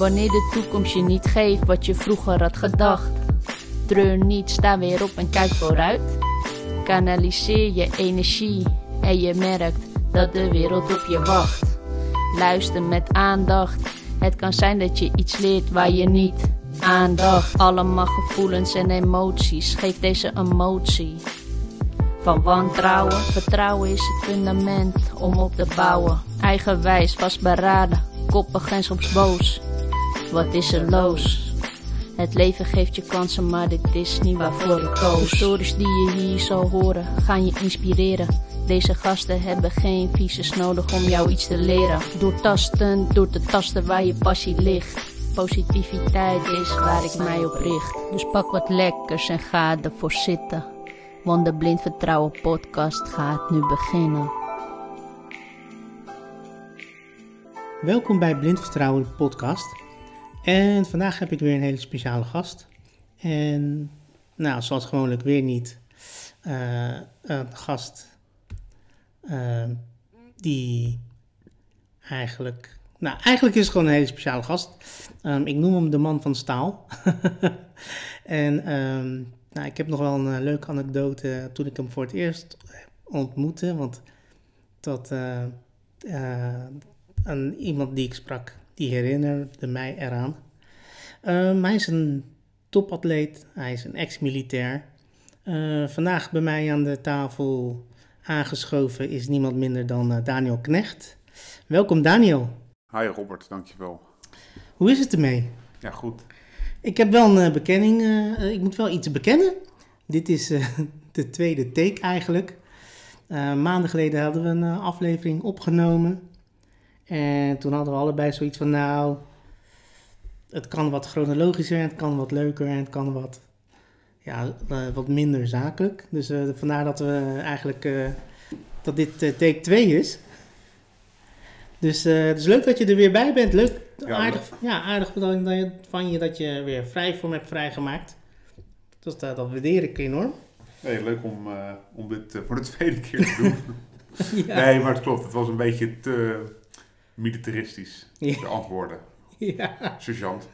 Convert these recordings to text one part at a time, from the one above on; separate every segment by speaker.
Speaker 1: Wanneer de toekomst je niet geeft wat je vroeger had gedacht. Treur niet, sta weer op en kijk vooruit. Kanaliseer je energie en je merkt dat de wereld op je wacht. Luister met aandacht. Het kan zijn dat je iets leert waar je niet aandacht. Allemaal gevoelens en emoties. Geef deze emotie. Van wantrouwen, vertrouwen is het fundament om op te bouwen. Eigenwijs, vastberaden, koppig en soms boos. Wat is er los? Het leven geeft je kansen, maar dit is niet waarvoor ik koos. De stories die je hier zal horen, gaan je inspireren. Deze gasten hebben geen visus nodig om jou iets te leren. Door tasten, door te tasten waar je passie ligt. Positiviteit is waar ik mij op richt. Dus pak wat lekkers en ga ervoor zitten. Want de Blind Vertrouwen podcast gaat nu beginnen.
Speaker 2: Welkom bij Blind Vertrouwen podcast. En vandaag heb ik weer een hele speciale gast. En nou, zoals gewoonlijk weer niet uh, een gast uh, die eigenlijk... Nou, eigenlijk is het gewoon een hele speciale gast. Um, ik noem hem de man van staal. en um, nou, ik heb nog wel een uh, leuke anekdote toen ik hem voor het eerst ontmoette. Want dat een, iemand die ik sprak, die herinnerde mij eraan. Um, hij is een topatleet, hij is een ex-militair. Uh, vandaag bij mij aan de tafel aangeschoven is niemand minder dan uh, Daniel Knecht. Welkom Daniel.
Speaker 3: Hi Robert, dankjewel.
Speaker 2: Hoe is het ermee?
Speaker 3: Ja, goed.
Speaker 2: Ik heb wel een uh, bekenning, ik moet wel iets bekennen. Dit is de tweede take eigenlijk. maanden geleden hadden we een aflevering opgenomen. En toen hadden we allebei zoiets van, nou, het kan wat chronologischer, het kan wat leuker en het kan wat, ja, uh, wat minder zakelijk. Dus uh, vandaar dat we eigenlijk, uh, dat dit take 2 is. Dus het is leuk dat je er weer bij bent. Leuk, ja, aardig, ja, aardig van je dat je weer vrij voor me hebt vrijgemaakt. Dus dat, dat waardeer ik enorm.
Speaker 3: Nee, leuk om, om dit voor de tweede keer te doen. ja. Nee, maar het klopt. Het was een beetje te militaristisch, de antwoorden.
Speaker 2: Ja.
Speaker 3: Sergeant.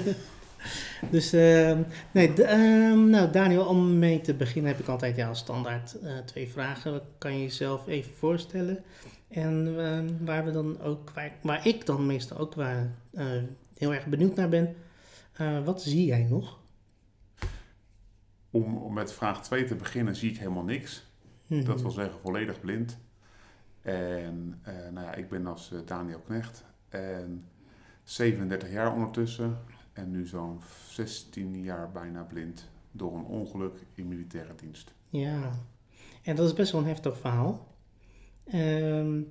Speaker 2: dus, uh, nee, uh, nou Daniel, om mee te beginnen heb ik altijd ja, standaard uh, twee vragen. Kan je jezelf even voorstellen? En ehm, waar we dan ook, waar, waar, ik dan meestal ook waar, eh, heel erg benieuwd naar ben, eh, wat zie jij nog?
Speaker 3: Om, om met vraag 2 te beginnen, zie ik helemaal niks. Mm -hmm. Dat wil zeggen volledig blind. En uh, nou ja, ik ben als uh, Daniel Knecht en 37 jaar ondertussen en nu zo'n 16 jaar bijna blind door een ongeluk in militaire dienst.
Speaker 2: Ja, en dat is best wel een heftig verhaal. Um,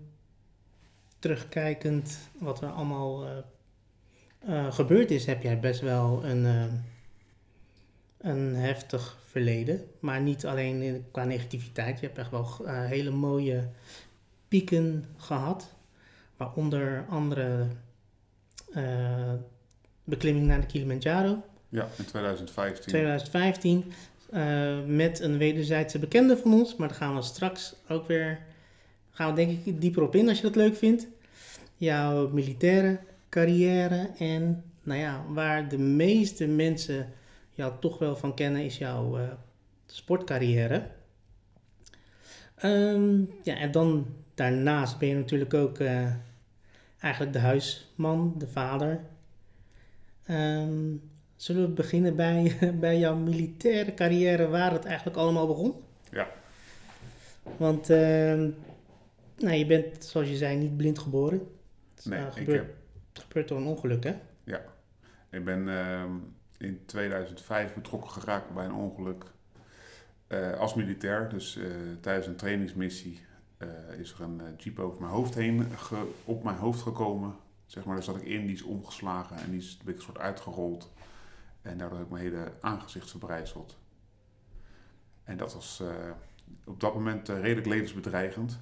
Speaker 2: terugkijkend wat er allemaal uh, gebeurd is, heb jij best wel een, een heftig verleden. Maar niet alleen qua negativiteit. Je hebt echt wel hele mooie pieken gehad. Waaronder andere uh, beklimming naar de Kilimanjaro.
Speaker 3: Ja, in 2015.
Speaker 2: 2015. Uh, met een wederzijdse bekende van ons. Maar daar gaan we straks ook weer... Gaan we denk ik dieper op in als je dat leuk vindt. Jouw militaire carrière. En nou ja, waar de meeste mensen jou toch wel van kennen is jouw uh, sportcarrière. Um, ja, en dan daarnaast ben je natuurlijk ook uh, eigenlijk de huisman, de vader. Um, zullen we beginnen bij, bij jouw militaire carrière, waar het eigenlijk allemaal begon?
Speaker 3: Ja.
Speaker 2: Want uh, nou, je bent, zoals je zei, niet blind geboren. Het,
Speaker 3: nee,
Speaker 2: uh, gebeurt,
Speaker 3: ik heb...
Speaker 2: het gebeurt door een ongeluk, hè?
Speaker 3: Ja. Ik ben ehm, in 2005 betrokken geraakt bij een ongeluk uh, als militair. Dus tijdens een trainingsmissie uh, is er een uh, jeep over mijn hoofd heen, ge, op mijn hoofd gekomen. Zeg maar, daar zat ik in, die is omgeslagen en die is een soort uitgerold. En daardoor heb ik mijn hele aangezicht verbrijzeld. En dat was uh, op dat moment redelijk levensbedreigend.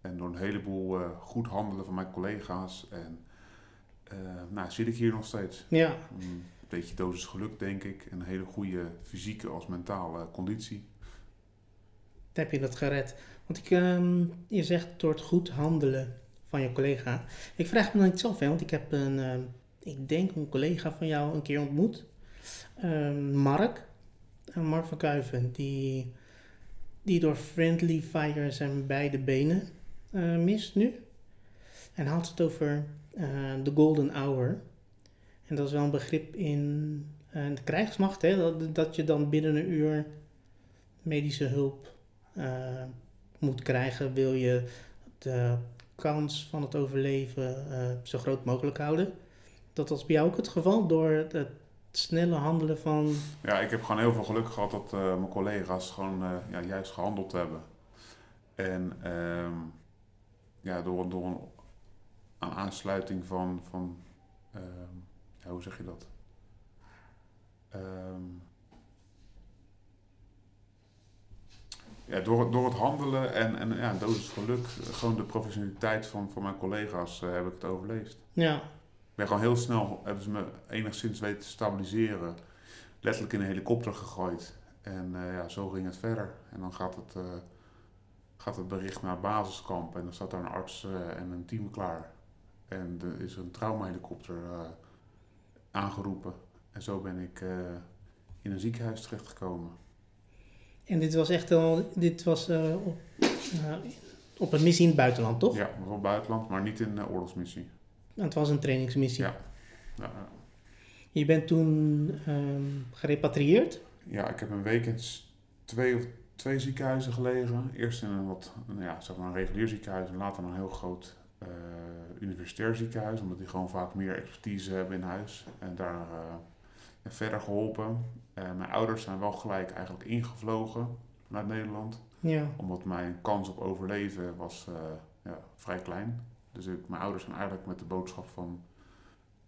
Speaker 3: En door een heleboel goed handelen van mijn collega's. En nou, zit ik hier nog steeds.
Speaker 2: Ja.
Speaker 3: Een beetje dosis geluk, denk ik. En een hele goede fysieke als mentale conditie.
Speaker 2: heb je dat gered. Want ik, um, je zegt door het goed handelen van je collega. Ik vraag me dan zelf, hè, want ik heb een, eh, ik denk een collega van jou een keer ontmoet. Ehm, Mark, eh, Mark van Kuiven, die, die door friendly fire zijn beide benen eh, mist nu. En had het over eh, de golden hour. En dat is wel een begrip in eh, de krijgsmacht, hè, dat, dat je dan binnen een uur medische hulp eh, moet krijgen, wil je de kans van het overleven eh, zo groot mogelijk houden. Dat was bij jou ook het geval door het snelle handelen van.
Speaker 3: Ja, ik heb gewoon heel veel geluk gehad dat eh, mijn collega's gewoon eh, ja, juist gehandeld hebben. En ehm, ja, door, door een, aansluiting van, van ehm, hoe zeg je dat? Ehm, ja, door, door het handelen en, en ja, een dosis geluk, gewoon de professionaliteit van, van mijn collega's, eh, heb ik het overleefd.
Speaker 2: Ja,
Speaker 3: Ik ben gewoon heel snel, hebben ze me enigszins weten te stabiliseren. Letterlijk in een helikopter gegooid. En eh, ja, zo ging het verder. En dan gaat het, eh, gaat het bericht naar basiskamp. En dan staat daar een arts en een team klaar. En er is een traumahelikopter eh aangeroepen. En zo ben ik in een ziekenhuis terechtgekomen.
Speaker 2: En dit was echt al. Dit was eh, op, eh, op een missie in het buitenland, toch?
Speaker 3: Ja, wel buitenland, maar niet in uh, oorlogsmissie.
Speaker 2: Het was een trainingsmissie.
Speaker 3: Ja.
Speaker 2: Je bent toen ehm, gerepatrieerd.
Speaker 3: Ja, ik heb een week in s- twee, of twee ziekenhuizen gelegen. Eerst in een wat, nou ja, zeg maar een regulier ziekenhuis en later een heel groot eh, universitair ziekenhuis. Omdat die gewoon vaak meer expertise hebben in huis. En daar eh, verder geholpen. Eh, mijn ouders zijn wel gelijk eigenlijk ingevlogen naar Nederland.
Speaker 2: Ja,
Speaker 3: Omdat mijn kans op overleven was eh, ja, vrij klein. Dus ik, mijn ouders zijn eigenlijk met de boodschap van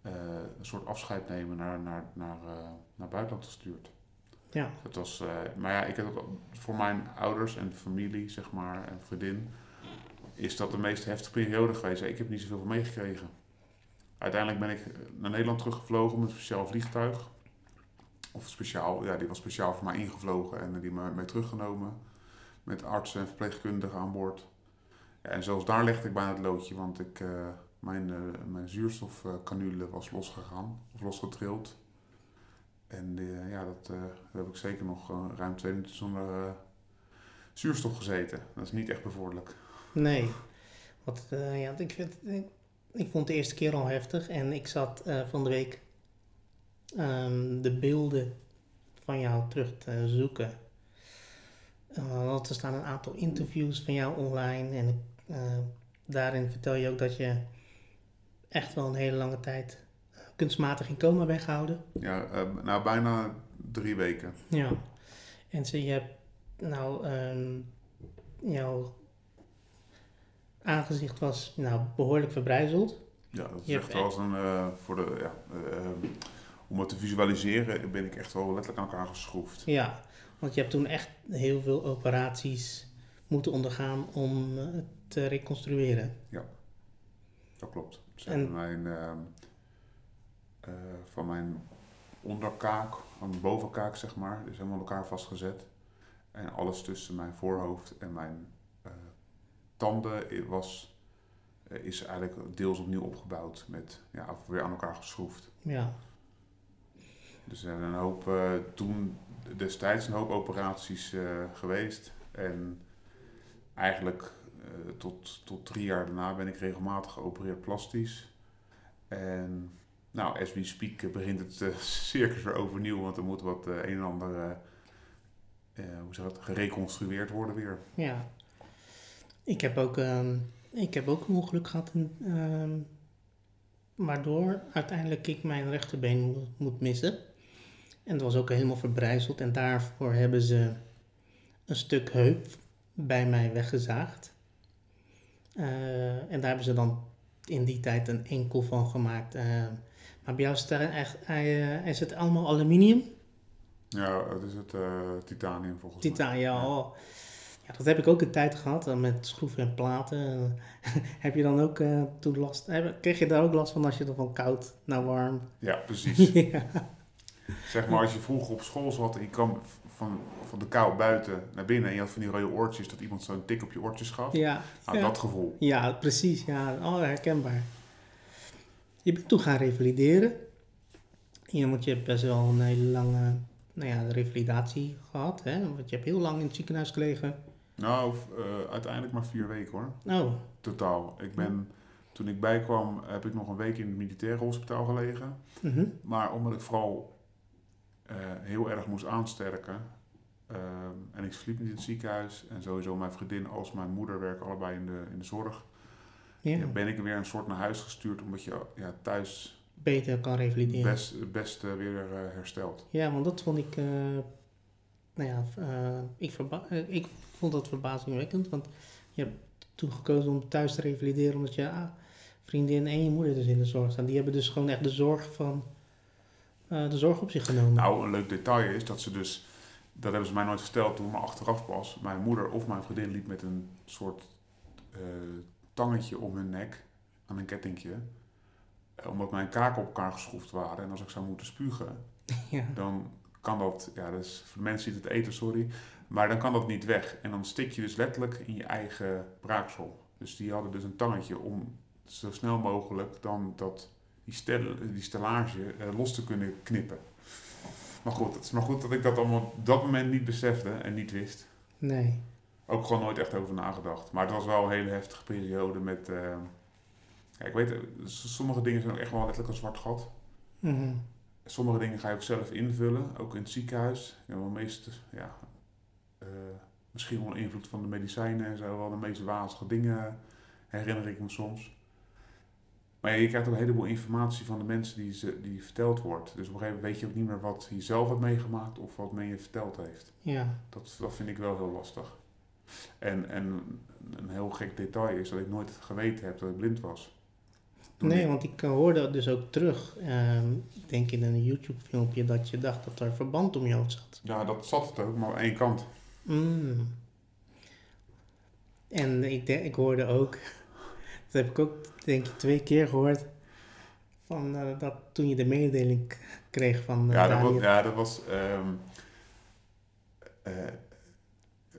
Speaker 3: eh, een soort afscheid nemen naar, naar, naar, naar buitenland gestuurd.
Speaker 2: ja,
Speaker 3: Het was, maar ja, ik heb voor mijn ouders en familie, zeg maar, en vriendin, is dat de meest heftige periode geweest. Ik heb niet zoveel van meegekregen. Uiteindelijk ben ik naar Nederland teruggevlogen met een speciaal vliegtuig. Of speciaal, ja, die was speciaal voor mij ingevlogen en die me mee teruggenomen. Met artsen en verpleegkundigen aan boord. En zelfs daar legde ik bijna het loodje, want ik, eh, mijn, eh, mijn zuurstofcanule was losgegaan, of losgetrild. En eh, ja, dat eh, heb ik zeker nog ruim twee minuten zonder zuurstof gezeten. Dat is niet echt bevorderlijk.
Speaker 2: nee. Eh, ja, ik, ik, ik vond de eerste keer al heftig. En ik zat van de week ehm, de beelden van jou terug te zoeken. Eh, want er staan een aantal interviews van jou online. En eh, daarin vertel je ook dat je echt wel een hele lange tijd eh, kunstmatig in coma bent gehouden.
Speaker 3: Ja, nou bijna drie weken.
Speaker 2: Ja. En ze, je hebt nou, ehm, jouw aangezicht was nou behoorlijk verbrijzeld.
Speaker 3: Ja, dat is
Speaker 2: Je
Speaker 3: echt wel een, voor de, ja, eh, ehm, om het te visualiseren ben ik echt wel letterlijk aan elkaar geschroefd.
Speaker 2: Ja, want je hebt toen echt heel veel operaties moeten ondergaan om eh, te reconstrueren.
Speaker 3: Dat klopt. Ze
Speaker 2: En-
Speaker 3: mijn, ehm, eh, van mijn onderkaak, aan de bovenkaak zeg maar, is helemaal aan elkaar vastgezet. En alles tussen mijn voorhoofd en mijn eh, tanden was, is eigenlijk deels opnieuw opgebouwd met ja, weer aan elkaar geschroefd.
Speaker 2: Ja,
Speaker 3: Dus er zijn een hoop, eh, toen destijds een hoop operaties eh, geweest. En eigenlijk eh, tot, tot drie jaar daarna ben ik regelmatig geopereerd plastisch. En nou, as we speak begint het circus weer overnieuw, want er moet wat een en ander eh, hoe je dat, gereconstrueerd worden weer.
Speaker 2: ja. Ik heb ook, ehm, ik heb ook een ongeluk gehad, ehm, waardoor uiteindelijk ik mijn rechterbeen mo- moet missen. En het was ook helemaal verbrijzeld en daarvoor hebben ze een stuk heup bij mij weggezaagd. Eh, en daar hebben ze dan in die tijd een enkel van gemaakt. Eh, maar bij jou is het, echt, eh, is het allemaal aluminium?
Speaker 3: Ja, het is het titanium volgens mij.
Speaker 2: Titaan, ja. oh. Ja, dat heb ik ook een tijd gehad, eh, met schroeven en platen. heb je dan ook toen last, heb, kreeg je daar ook last van als je er van koud naar warm?
Speaker 3: Ja, precies.
Speaker 2: ja.
Speaker 3: Zeg maar, als je vroeger op school zat en je kwam van, van de kou buiten naar binnen en je had van die rode oortjes dat iemand zo'n tik op je oortjes gaf.
Speaker 2: Ja,
Speaker 3: Nou,
Speaker 2: ja.
Speaker 3: dat gevoel.
Speaker 2: ja, precies. Ja, oh, herkenbaar. Je bent toen gaan revalideren. Ja, want je hebt best wel een hele lange nou ja, revalidatie gehad. Hè? Want je hebt heel lang in het ziekenhuis gelegen.
Speaker 3: Nou, eh, uiteindelijk maar vier weken hoor.
Speaker 2: Oh,
Speaker 3: Totaal. Ik ben, toen ik bijkwam, heb ik nog een week in het militaire hospitaal gelegen.
Speaker 2: mhm.
Speaker 3: Maar omdat ik vooral eh, heel erg moest aansterken. ehm, en ik sliep niet in het ziekenhuis. En sowieso mijn vriendin als mijn moeder werken allebei in de, in de zorg.
Speaker 2: ja.
Speaker 3: Ja, ben ik weer een soort naar huis gestuurd. Omdat je ja, thuis
Speaker 2: beter kan revalideren.
Speaker 3: best, het beste weer eh, herstelt.
Speaker 2: Ja, want dat vond ik, eh, nou ja, eh, ik, eh, ik vond dat verbazingwekkend, want je hebt toen gekozen om thuis te revalideren omdat je ah, vriendin en je moeder dus in de zorg staan. Die hebben dus gewoon echt de zorg van, eh, de zorg op zich genomen.
Speaker 3: Nou, een leuk detail is dat ze dus, dat hebben ze mij nooit verteld toen, maar achteraf pas, mijn moeder of mijn vriendin liep met een soort eh, tangetje om hun nek, aan een kettingje, eh, omdat mijn kaken op elkaar geschroefd waren. En als ik zou moeten spugen,
Speaker 2: ja.
Speaker 3: dan kan dat, ja, dus voor de mensen die het eten, sorry, maar dan kan dat niet weg. En dan stik je dus letterlijk in je eigen braaksel. Dus die hadden dus een tangetje om zo snel mogelijk dan dat, die, stel, die stellage eh, los te kunnen knippen. Maar goed, het is maar goed dat ik dat allemaal op dat moment niet besefte en niet wist.
Speaker 2: Nee.
Speaker 3: Ook gewoon nooit echt over nagedacht. Maar het was wel een hele heftige periode met... eh, ja, ik weet, sommige dingen zijn ook echt wel letterlijk een zwart gat.
Speaker 2: Mhm.
Speaker 3: Sommige dingen ga je ook zelf invullen, ook in het ziekenhuis. Ja, wel meest, ja, eh, misschien wel invloed van de medicijnen en zo, wel de meest wazige dingen herinner ik me soms. Maar je krijgt ook een heleboel informatie van de mensen die, ze, die verteld wordt. Dus op een gegeven moment weet je ook niet meer wat je zelf hebt meegemaakt of wat men je verteld heeft.
Speaker 2: Ja.
Speaker 3: Dat, dat vind ik wel heel lastig. En, en een heel gek detail is dat ik nooit geweten heb dat ik blind was. Toen
Speaker 2: Nee,
Speaker 3: ik-
Speaker 2: want ik eh, hoorde dus ook terug, ehm, ik denk in een YouTube filmpje, dat je dacht dat er verband om je hoofd zat.
Speaker 3: Ja, dat zat het ook, maar aan één kant.
Speaker 2: Mm. En ik, ik hoorde ook, dat heb ik ook denk ik twee keer gehoord, van, eh, dat toen je de mededeling kreeg van eh,
Speaker 3: Ja, dat was, ja, dat was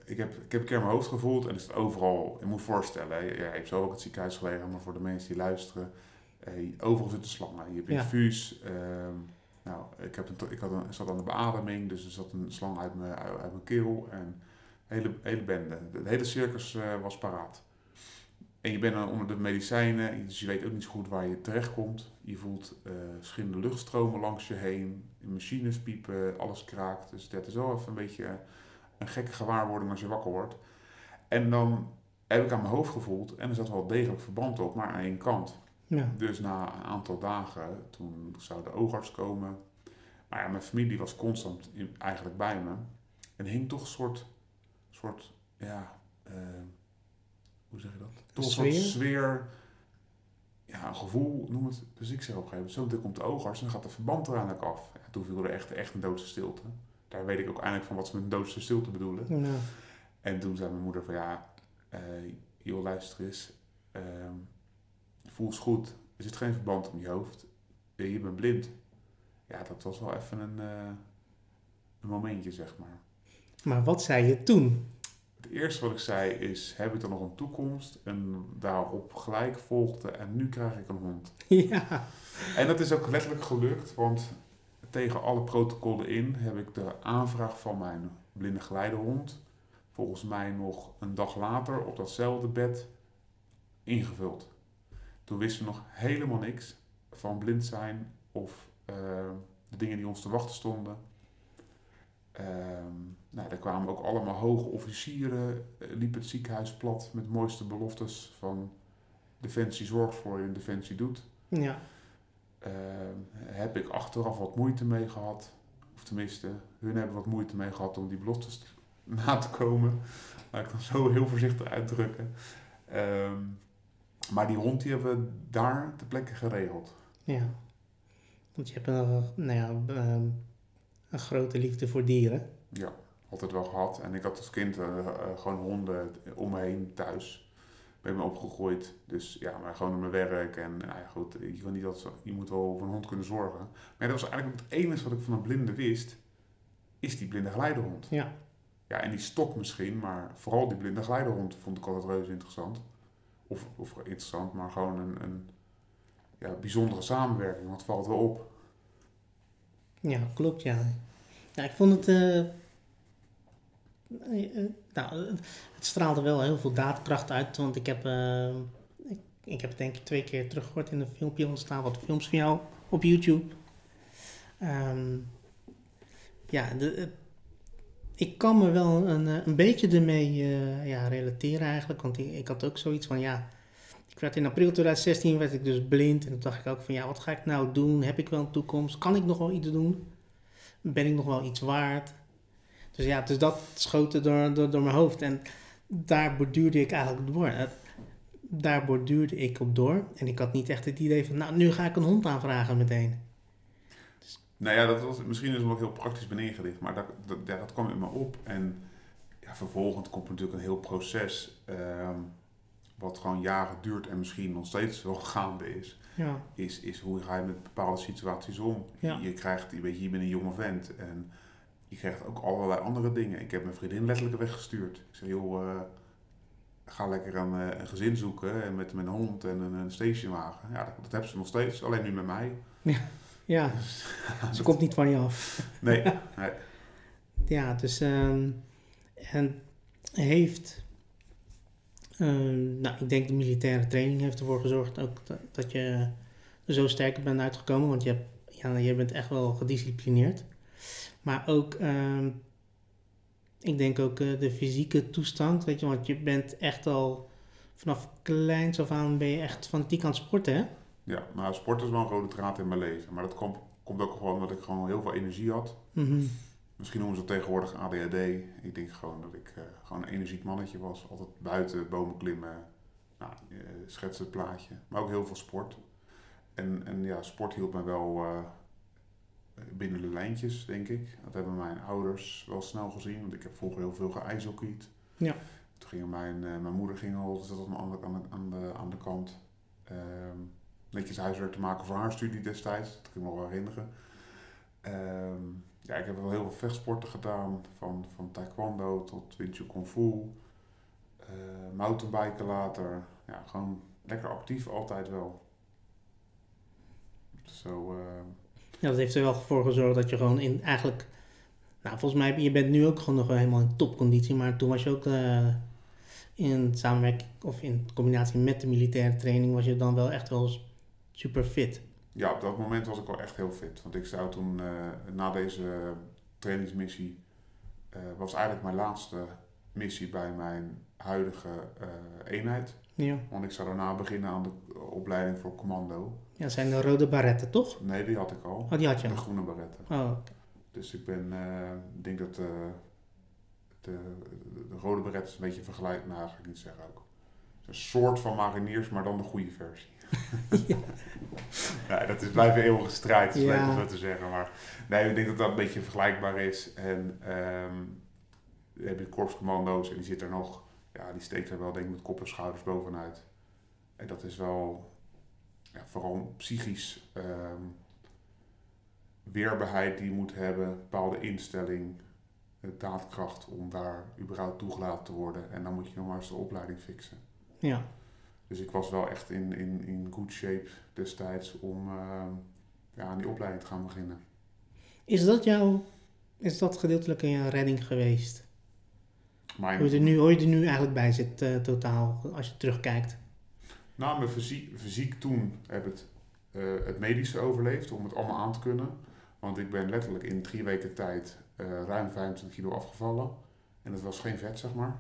Speaker 3: ik, heb, ik heb een keer mijn hoofd gevoeld en het is overal, je moet je voorstellen, hè, ja, je hebt zo ook het ziekenhuis gelegen, maar voor de mensen die luisteren, eh, overal zitten slangen. Je hebt
Speaker 2: Ja.
Speaker 3: infuus, ehm, nou, ik, heb een, ik had een, zat aan de beademing, dus er zat een slang uit mijn, uit, mijn keel en hele, hele bende. De, hele circus was paraat. En je bent dan onder de medicijnen, dus je weet ook niet zo goed waar je terecht komt. Je voelt eh, verschillende luchtstromen langs je heen, machines piepen, alles kraakt. Dus dat is wel even een beetje een gekke gewaarwording als je wakker wordt. En dan heb ik aan mijn hoofd gevoeld en er zat wel degelijk verband op, maar aan één kant.
Speaker 2: Ja.
Speaker 3: Dus na een aantal dagen, toen zou de oogarts komen. Maar ja, mijn familie was constant in- eigenlijk bij me. En hing toch een soort, soort ja, eh, hoe zeg je dat? Toch een soort
Speaker 2: sfeer?
Speaker 3: sfeer, ja, een gevoel, noem het. Dus ik zeg op een gegeven moment, zo meteen komt de oogarts en dan gaat de verband er eindelijk af. Ja, toen viel er echt, echt een doodse stilte. Daar weet ik ook eindelijk van wat ze met een doodse stilte bedoelen.
Speaker 2: Nou,
Speaker 3: En toen zei mijn moeder van ja, eh joh luister eens, ehm voel eens goed, er zit geen verband om je hoofd, je bent blind. Ja, dat was wel even een, eh, een momentje zeg maar.
Speaker 2: maar wat zei je toen?
Speaker 3: Het eerste wat ik zei is, heb ik er nog een toekomst? En daarop gelijk volgde, en nu krijg ik een hond.
Speaker 2: ja.
Speaker 3: En dat is ook letterlijk gelukt, want tegen alle protocollen in heb ik de aanvraag van mijn blinde geleidehond volgens mij nog een dag later op datzelfde bed ingevuld. Toen wisten we nog helemaal niks van blind zijn of eh, de dingen die ons te wachten stonden. Ehm, nou, er kwamen ook allemaal hoge officieren, eh, liep het ziekenhuis plat met mooiste beloftes van Defensie zorgt voor je en Defensie doet.
Speaker 2: Ja.
Speaker 3: Ehm, heb ik achteraf wat moeite mee gehad. Of tenminste, hun hebben wat moeite mee gehad om die beloftes te- na te komen. Laat ik dan zo heel voorzichtig uitdrukken. Ehm, maar die hond die hebben we daar ter plekke geregeld.
Speaker 2: Ja. Want je hebt een, nou ja, een grote liefde voor dieren.
Speaker 3: Ja, altijd wel gehad. En ik had als kind eh, eh, gewoon honden om me heen thuis. Ben me opgegroeid. Dus ja, maar gewoon naar mijn werk. En nou ja, goed, je, kan niet dat, je moet wel voor een hond kunnen zorgen. Maar dat was eigenlijk het enige wat ik van een blinde wist. is die blinde geleidehond.
Speaker 2: Ja.
Speaker 3: Ja, en die stok misschien, maar vooral die blinde geleidehond vond ik altijd reuze interessant. Of, of interessant, maar gewoon een, een ja, bijzondere samenwerking, want het valt wel op.
Speaker 2: Ja, klopt, ja. Ja, ik vond het... eh, eh, eh, nou, het straalde wel heel veel daadkracht uit, want ik heb... ik, ik heb denk ik twee keer teruggehoord in een filmpje, want er staan wat films van jou op YouTube. Ehm, ja, de, ik kan me wel een, een beetje ermee ja, relateren eigenlijk, want ik, ik had ook zoiets van, ja... Werd in april 2016 werd ik dus blind en toen dacht ik ook van, ja, wat ga ik nou doen? Heb ik wel een toekomst? Kan ik nog wel iets doen? Ben ik nog wel iets waard? Dus ja, dus dat schoot door, door, door mijn hoofd. En daar borduurde ik eigenlijk door. Daar borduurde ik op door. En ik had niet echt het idee van, nou, nu ga ik een hond aanvragen meteen.
Speaker 3: Nou ja, dat was, misschien is het ook heel praktisch ben ingericht, maar dat, dat, dat kwam in me op. En ja, vervolgens komt natuurlijk een heel proces, ehm, wat gewoon jaren duurt en misschien nog steeds wel gaande is.
Speaker 2: Ja,
Speaker 3: Is, is hoe ga je met bepaalde situaties om?
Speaker 2: Ja.
Speaker 3: Je krijgt, je weet je, bent een jonge vent en je krijgt ook allerlei andere dingen. Ik heb mijn vriendin letterlijk weggestuurd. Ik zeg, joh, eh, ga lekker een, eh, een gezin zoeken en met, met een hond en een, een stationwagen. Ja, dat, dat hebben ze nog steeds, alleen nu met mij.
Speaker 2: ja. ze komt niet van je af.
Speaker 3: Nee, nee.
Speaker 2: Ja, dus ehm, en heeft, nou, ik denk de militaire training heeft ervoor gezorgd ook dat, dat je er zo sterk bent uitgekomen, want je, hebt, ja, je bent echt wel gedisciplineerd. Maar ook, ehm, ik denk ook eh, de fysieke toestand, weet je, want je bent echt al vanaf kleins af aan ben je echt fanatiek aan het sporten, hè?
Speaker 3: Ja, nou, sport is wel een rode draad in mijn leven. Maar dat komt, komt ook gewoon omdat ik gewoon heel veel energie had.
Speaker 2: Mhm.
Speaker 3: Misschien noemen ze het tegenwoordig ADHD. Ik denk gewoon dat ik eh, gewoon een energiek mannetje was. Altijd buiten, bomen klimmen, nou, eh, schetsen het plaatje. Maar ook heel veel sport. En, en ja, sport hield me wel eh, binnen de lijntjes, denk ik. Dat hebben mijn ouders wel snel gezien. Want ik heb vroeger heel veel geijshockeyd.
Speaker 2: Ja.
Speaker 3: Toen ging mijn, mijn moeder ging al, zat aan de, aan de, aan de, aan de kant. Ehm, netjes huiswerk te maken voor haar studie destijds. Dat kan ik me wel herinneren. Ehm, ja, ik heb wel heel veel vechtsporten gedaan. Van, van taekwondo tot Chun Kung Fu. mountainbiken later. Ja, gewoon lekker actief altijd wel. Zo, eh,
Speaker 2: Ja, dat heeft er wel voor gezorgd dat je gewoon in eigenlijk... Nou, volgens mij, je bent nu ook gewoon nog helemaal in topconditie. Maar toen was je ook eh, in samenwerking of in combinatie met de militaire training... was je dan wel echt wel super fit.
Speaker 3: Ja, op dat moment was ik wel echt heel fit. Want ik zou toen, eh, na deze trainingsmissie... eh, was eigenlijk mijn laatste missie bij mijn huidige eh, eenheid.
Speaker 2: Ja,
Speaker 3: Want ik zou daarna beginnen aan de opleiding voor commando.
Speaker 2: ja zijn de rode barretten, toch?
Speaker 3: Nee, die had ik al.
Speaker 2: Oh, die had je
Speaker 3: De
Speaker 2: al.
Speaker 3: groene baretten.
Speaker 2: Oh,
Speaker 3: Dus ik ben, ik denk dat de, de rode beret is een beetje vergelijk, nou ga ik niet zeggen ook. Het is Een soort van mariniers, maar dan de goede versie. Ja, dat is blijven eeuwige strijd, is leuk om zo te zeggen. Maar nee, ik denk dat dat een beetje vergelijkbaar is. En ehm dan heb je korpscommando's en die zit er nog, ja, die steekt er wel denk ik met kop en schouders bovenuit. En dat is wel, ja, vooral psychisch ehm, weerbaarheid die je moet hebben, bepaalde instelling, daadkracht om daar überhaupt toegelaten te worden. En dan moet je nog maar eens de opleiding fixen.
Speaker 2: ja.
Speaker 3: Dus ik was wel echt in, in, in good shape destijds om ehm, ja, aan die opleiding te gaan beginnen.
Speaker 2: Is dat jouw... Is dat gedeeltelijk een redding geweest? Hoe je er nu, hoe je er nu eigenlijk bij zit, eh, totaal, als je terugkijkt?
Speaker 3: Na mijn fysiek, fysiek toen heb ik het, eh, het medische overleefd om het allemaal aan te kunnen. Want ik ben letterlijk in drie weken tijd eh, ruim 25 kilo afgevallen. En dat was geen vet, zeg maar.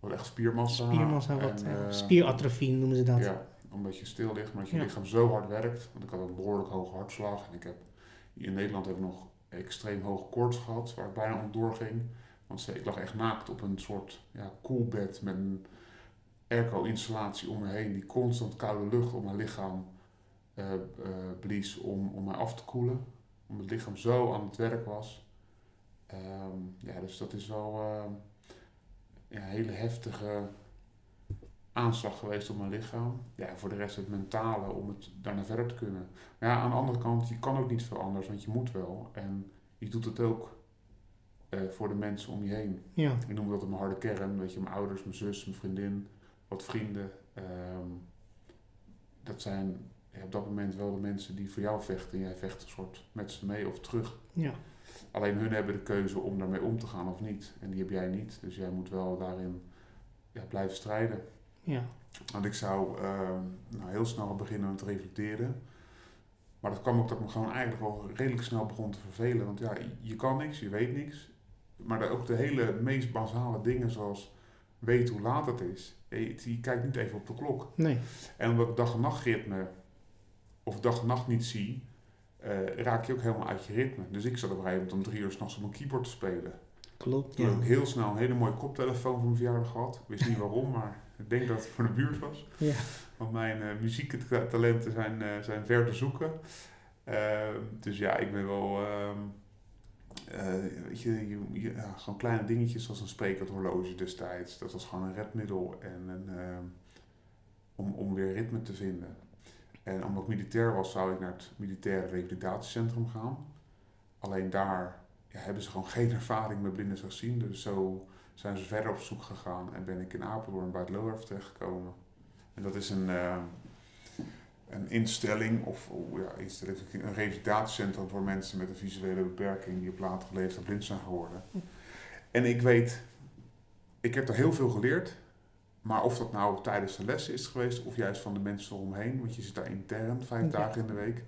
Speaker 3: Was echt spiermassa.
Speaker 2: Spiermassa, wat,
Speaker 3: en,
Speaker 2: eh,
Speaker 3: eh,
Speaker 2: spieratrofie noemen ze dat.
Speaker 3: Ja, omdat je stil ligt, maar dat je
Speaker 2: Ja.
Speaker 3: lichaam zo hard werkt. Want ik had een behoorlijk hoge hartslag. En ik heb, in Nederland heb ik nog extreem hoge koorts gehad, waar ik bijna om doorging. Want ik lag echt naakt op een soort ja, koelbed met een airco-installatie om me heen. Die constant koude lucht op mijn lichaam eh, eh, blies om, om mij af te koelen. Omdat het lichaam zo aan het werk was. Ehm, ja, dus dat is wel ehm, ja, een hele heftige aanslag geweest op mijn lichaam. Ja, voor de rest het mentale om het daarna verder te kunnen. Maar ja, aan de andere kant, je kan ook niet veel anders, want je moet wel. En je doet het ook eh, voor de mensen om je heen.
Speaker 2: Ja,
Speaker 3: Ik noem dat mijn harde kern, weet je, mijn ouders, mijn zus, mijn vriendin, wat vrienden. Ehm, dat zijn ja, op dat moment wel de mensen die voor jou vechten. En jij vecht een soort met ze mee of terug.
Speaker 2: ja,
Speaker 3: Alleen hun hebben de keuze om daarmee om te gaan of niet. En die heb jij niet. Dus jij moet wel daarin ja, blijven strijden.
Speaker 2: ja.
Speaker 3: Want ik zou ehm, nou, heel snel beginnen met reflecteren. Maar dat kwam ook dat ik me gewoon eigenlijk wel redelijk snel begon te vervelen. Want ja, je kan niks, je weet niks. Maar ook de hele meest basale dingen zoals weet hoe laat het is. Je, je kijkt niet even op de klok.
Speaker 2: Nee,
Speaker 3: En omdat ik dag- en nachtritme of dag en nacht niet zie, eh, raak je ook helemaal uit je ritme. Dus ik zat op een gegeven moment om drie uur s'nachts op mijn keyboard te spelen.
Speaker 2: klopt.
Speaker 3: Toen
Speaker 2: Ja.
Speaker 3: heb ik heel snel een hele mooie koptelefoon voor mijn verjaardag gehad. Ik wist niet waarom, maar ik denk dat het voor de buurt was.
Speaker 2: Ja.
Speaker 3: Want mijn eh muziektalenten zijn, eh, zijn ver te zoeken. Ehm, dus ja, ik ben wel... ehm, eh, weet je, je, je- ja, zo'n kleine dingetjes zoals een sprekend horloge destijds. Dat was gewoon een redmiddel en een, ehm, om, om weer ritme te vinden. En omdat ik militair was, zou ik naar het militaire revalidatiecentrum gaan. Alleen daar ja, hebben ze gewoon geen ervaring met blinden gezien. Dus zo zijn ze verder op zoek gegaan en ben ik in Apeldoorn bij het LORF terechtgekomen. En dat is een, eh, een instelling, of oh ja, instelling, een revalidatiecentrum voor mensen met een visuele beperking die op latere leeftijd blind zijn geworden. En ik weet, ik heb er heel veel geleerd, maar of dat nou tijdens de lessen is geweest of juist van de mensen eromheen, want je zit daar intern vijf dagen in de week,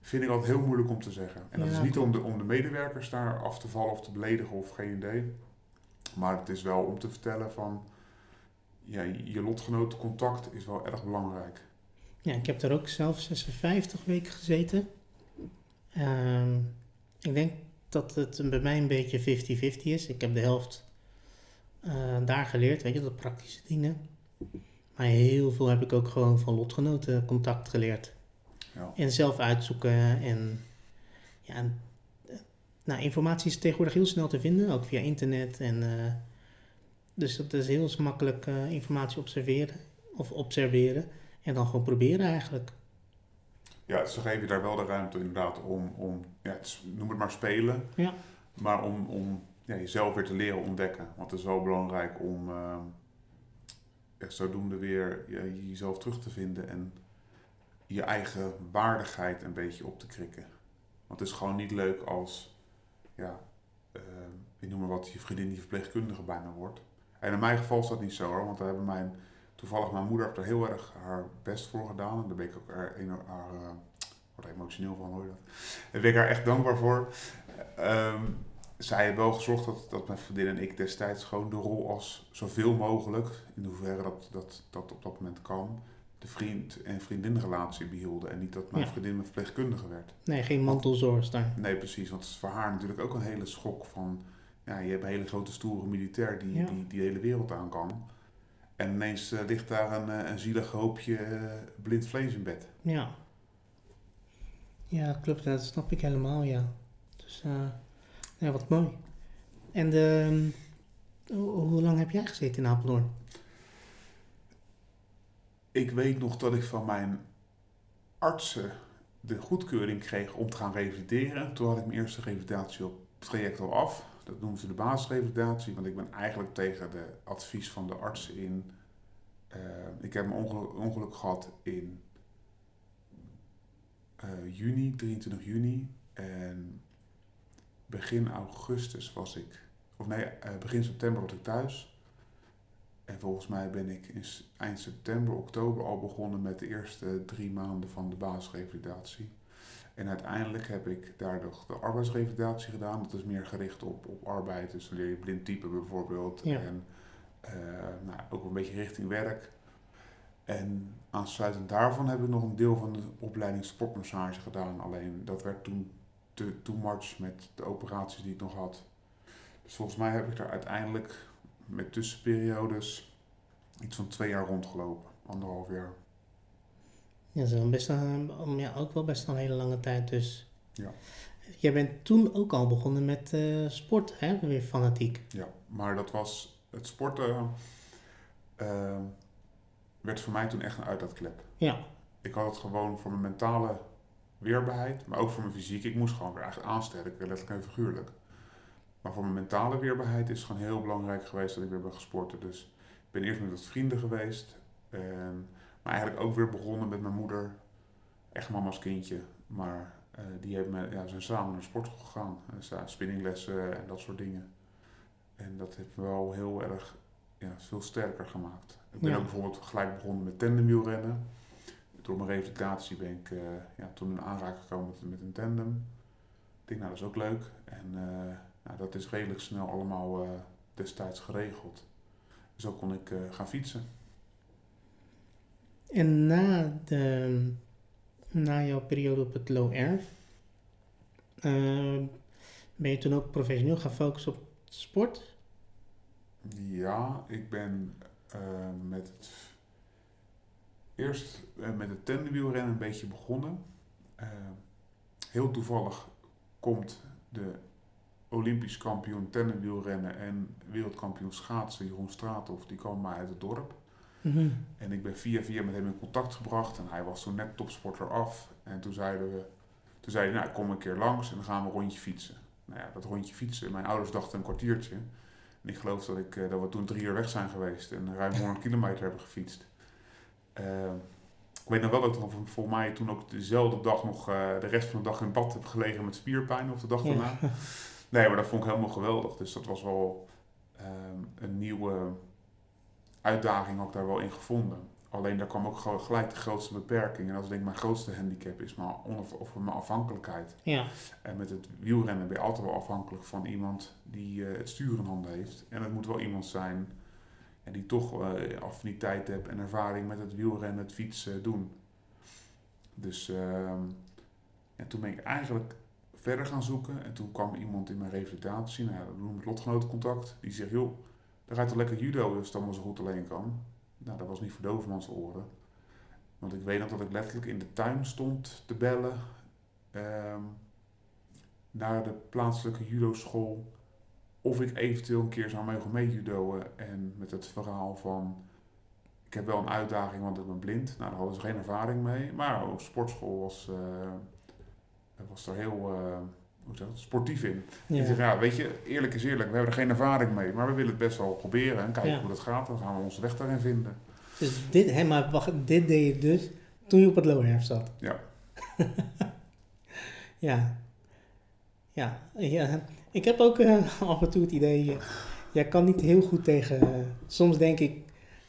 Speaker 3: vind ik altijd heel moeilijk om te zeggen. En dat
Speaker 2: Ja,
Speaker 3: is niet om de, om de medewerkers daar af te vallen of te beledigen of geen idee. Maar het is wel om te vertellen van, ja, je lotgenotencontact is wel erg belangrijk.
Speaker 2: Ja, ik heb er ook zelf 56 weken gezeten. Ehm, ik denk dat het bij mij een beetje 50-50 is. Ik heb de helft eh, daar geleerd, weet je, de praktische dingen. Maar heel veel heb ik ook gewoon van lotgenoten contact geleerd.
Speaker 3: Ja.
Speaker 2: En zelf uitzoeken en ja, en, eh, nou, informatie is tegenwoordig heel snel te vinden, ook via internet. En, eh, dus het is heel makkelijk informatie observeren of observeren en dan gewoon proberen eigenlijk.
Speaker 3: Ja, dus dan geef je daar wel de ruimte inderdaad om, om ja, noem het maar spelen.
Speaker 2: Ja.
Speaker 3: Maar om, om ja, jezelf weer te leren ontdekken. Want het is wel belangrijk om eh, ja, zodoende weer jezelf terug te vinden en je eigen waardigheid een beetje op te krikken. Want het is gewoon niet leuk als, ja, eh, ik noem maar wat, je vriendin die verpleegkundige bijna wordt. En in mijn geval is dat niet zo hoor, want daar hebben mijn toevallig mijn moeder heeft er heel erg haar best voor gedaan. En daar ben ik ook haar, haar eh, emotioneel van, hoor? Daar ben ik haar echt dankbaar voor. Ehm, zij heeft wel gezorgd dat, dat mijn vriendin en ik destijds gewoon de rol als zoveel mogelijk, in hoeverre dat, dat, dat op dat moment kan, de vriend- en vriendinrelatie behielden. En niet dat mijn
Speaker 2: Ja.
Speaker 3: vriendin mijn verpleegkundige werd.
Speaker 2: Nee, geen mantelzorg daar.
Speaker 3: Nee, precies. Want het is voor haar natuurlijk ook een hele schok van... Ja, je hebt een hele grote stoere militair die
Speaker 2: Ja.
Speaker 3: die, die de hele wereld aan kan. En ineens eh, ligt daar een, eh, een zielig hoopje eh, blind vlees in bed.
Speaker 2: Ja. Ja, klopt. Dat snap ik helemaal, ja. Dus, eh, ja, wat mooi. En de, hoe, hoe lang heb jij gezeten in Apeldoorn?
Speaker 3: Ik weet nog dat ik van mijn artsen de goedkeuring kreeg om te gaan revalideren. Toen had ik mijn eerste revalidatie op traject al af. Dat noemen ze de basisrevalidatie, want ik ben eigenlijk tegen de advies van de artsen in. eh, ik heb een ongeluk, ongeluk gehad in eh, juni, 23 juni. En begin augustus was ik, of nee, eh, begin september was ik thuis. En volgens mij ben ik in eind september, oktober al begonnen met de eerste drie maanden van de basisrevalidatie. En uiteindelijk heb ik daar nog de arbeidsrevalidatie gedaan. Dat is meer gericht op, op arbeid. Dus dan leer je blind typen bijvoorbeeld.
Speaker 2: Ja.
Speaker 3: En eh, nou, ook een beetje richting werk. En aansluitend daarvan heb ik nog een deel van de opleiding sportmassage gedaan. Alleen dat werd toen te too much met de operaties die ik nog had. Dus volgens mij heb ik daar uiteindelijk met tussenperiodes iets van twee jaar rondgelopen. Anderhalf jaar.
Speaker 2: Ja, dat is wel best een, um, ja, ook wel best een hele lange tijd dus.
Speaker 3: Ja.
Speaker 2: Jij bent toen ook al begonnen met eh, sport, hè? Weer fanatiek.
Speaker 3: Ja, maar dat was het sporten eh, werd voor mij toen echt een uitlaatklep.
Speaker 2: Ja,
Speaker 3: Ik had het gewoon voor mijn mentale weerbaarheid, maar ook voor mijn fysiek. Ik moest gewoon weer eigenlijk aansterken, letterlijk en figuurlijk. Maar voor mijn mentale weerbaarheid is het gewoon heel belangrijk geweest dat ik weer ben gesporten. Dus ik ben eerst met wat vrienden geweest. En, maar eigenlijk ook weer begonnen met mijn moeder. Echt mama's kindje. Maar eh, die heeft me, ja, zijn samen naar sport gegaan. Spinninglessen en dat soort dingen. En dat heeft me wel heel erg ja, veel sterker gemaakt. Ik ben
Speaker 2: Ja.
Speaker 3: ook bijvoorbeeld gelijk begonnen met tandemwielrennen. Door mijn revalidatie ben ik eh, ja, toen in aanraking gekomen met, met een tandem. Ik denk, nou dat is ook leuk. En eh, nou, dat is redelijk snel allemaal eh, destijds geregeld. Zo kon ik gaan fietsen.
Speaker 2: En na, de, na jouw periode op het Low Air, ben je toen ook professioneel gaan focussen op sport?
Speaker 3: Ja, ik ben met het eerst eh, met het tandemwielrennen een beetje begonnen. Eh, heel toevallig komt de Olympisch kampioen tandemwielrennen en wereldkampioen schaatsen Jeroen Straathoff, die kwam maar uit het dorp.
Speaker 2: Mhm.
Speaker 3: En ik ben via via met hem in contact gebracht en hij was toen net topsporter af. En toen zeiden we, toen zei hij, nou kom een keer langs en dan gaan we een rondje fietsen. Nou ja, dat rondje fietsen, mijn ouders dachten een kwartiertje. En ik geloof dat, ik, eh, dat we toen drie uur weg zijn geweest en ruim 100 kilometer hebben gefietst. Ehm, ik weet nog wel dat ik voor mij toen ook dezelfde dag nog eh, de rest van de dag in bad heb gelegen met spierpijn of de dag
Speaker 2: Ja.
Speaker 3: daarna. Nee, maar dat vond ik helemaal geweldig. Dus dat was wel ehm, een nieuwe uitdaging ook daar wel in gevonden. Alleen daar kwam ook gelijk de grootste beperking. En dat is denk ik mijn grootste handicap, is mijn, onaf- of mijn afhankelijkheid.
Speaker 2: Ja,
Speaker 3: En met het wielrennen ben je altijd wel afhankelijk van iemand die eh, het stuur in handen heeft. En het moet wel iemand zijn ja, die toch eh, affiniteit heeft en ervaring met het wielrennen, het fietsen doen. Dus ehm, en toen ben ik eigenlijk verder gaan zoeken. En toen kwam iemand in mijn revalidatie, nou, ja, dat noem ik lotgenotencontact. Die zegt, joh, daar gaat toch lekker judo als het allemaal zo goed alleen kan. Nou, dat was niet voor dovermans oren. Want ik weet nog dat ik letterlijk in de tuin stond te bellen. ehm, naar de plaatselijke judo-school. Of ik eventueel een keer zou mogen meejudoën. En met het verhaal van... Ik heb wel een uitdaging, want ik ben blind. Nou, daar hadden ze geen ervaring mee. Maar ook sportschool was, eh, was er heel eh, hoe zeg dat, sportief in. Ik zeg,
Speaker 2: ja.
Speaker 3: ja, weet je, eerlijk is eerlijk. We hebben er geen ervaring mee. Maar we willen het best wel proberen. En kijken
Speaker 2: Ja.
Speaker 3: hoe dat gaat. Dan gaan we onze weg daarin vinden.
Speaker 2: Dus dit, hè, maar wacht, dit deed je dus toen je op het Air zat?
Speaker 3: Ja.
Speaker 2: ja. Ja, ja. Ik heb ook eh, af en toe het idee, eh, jij kan niet heel goed tegen, eh, soms denk ik,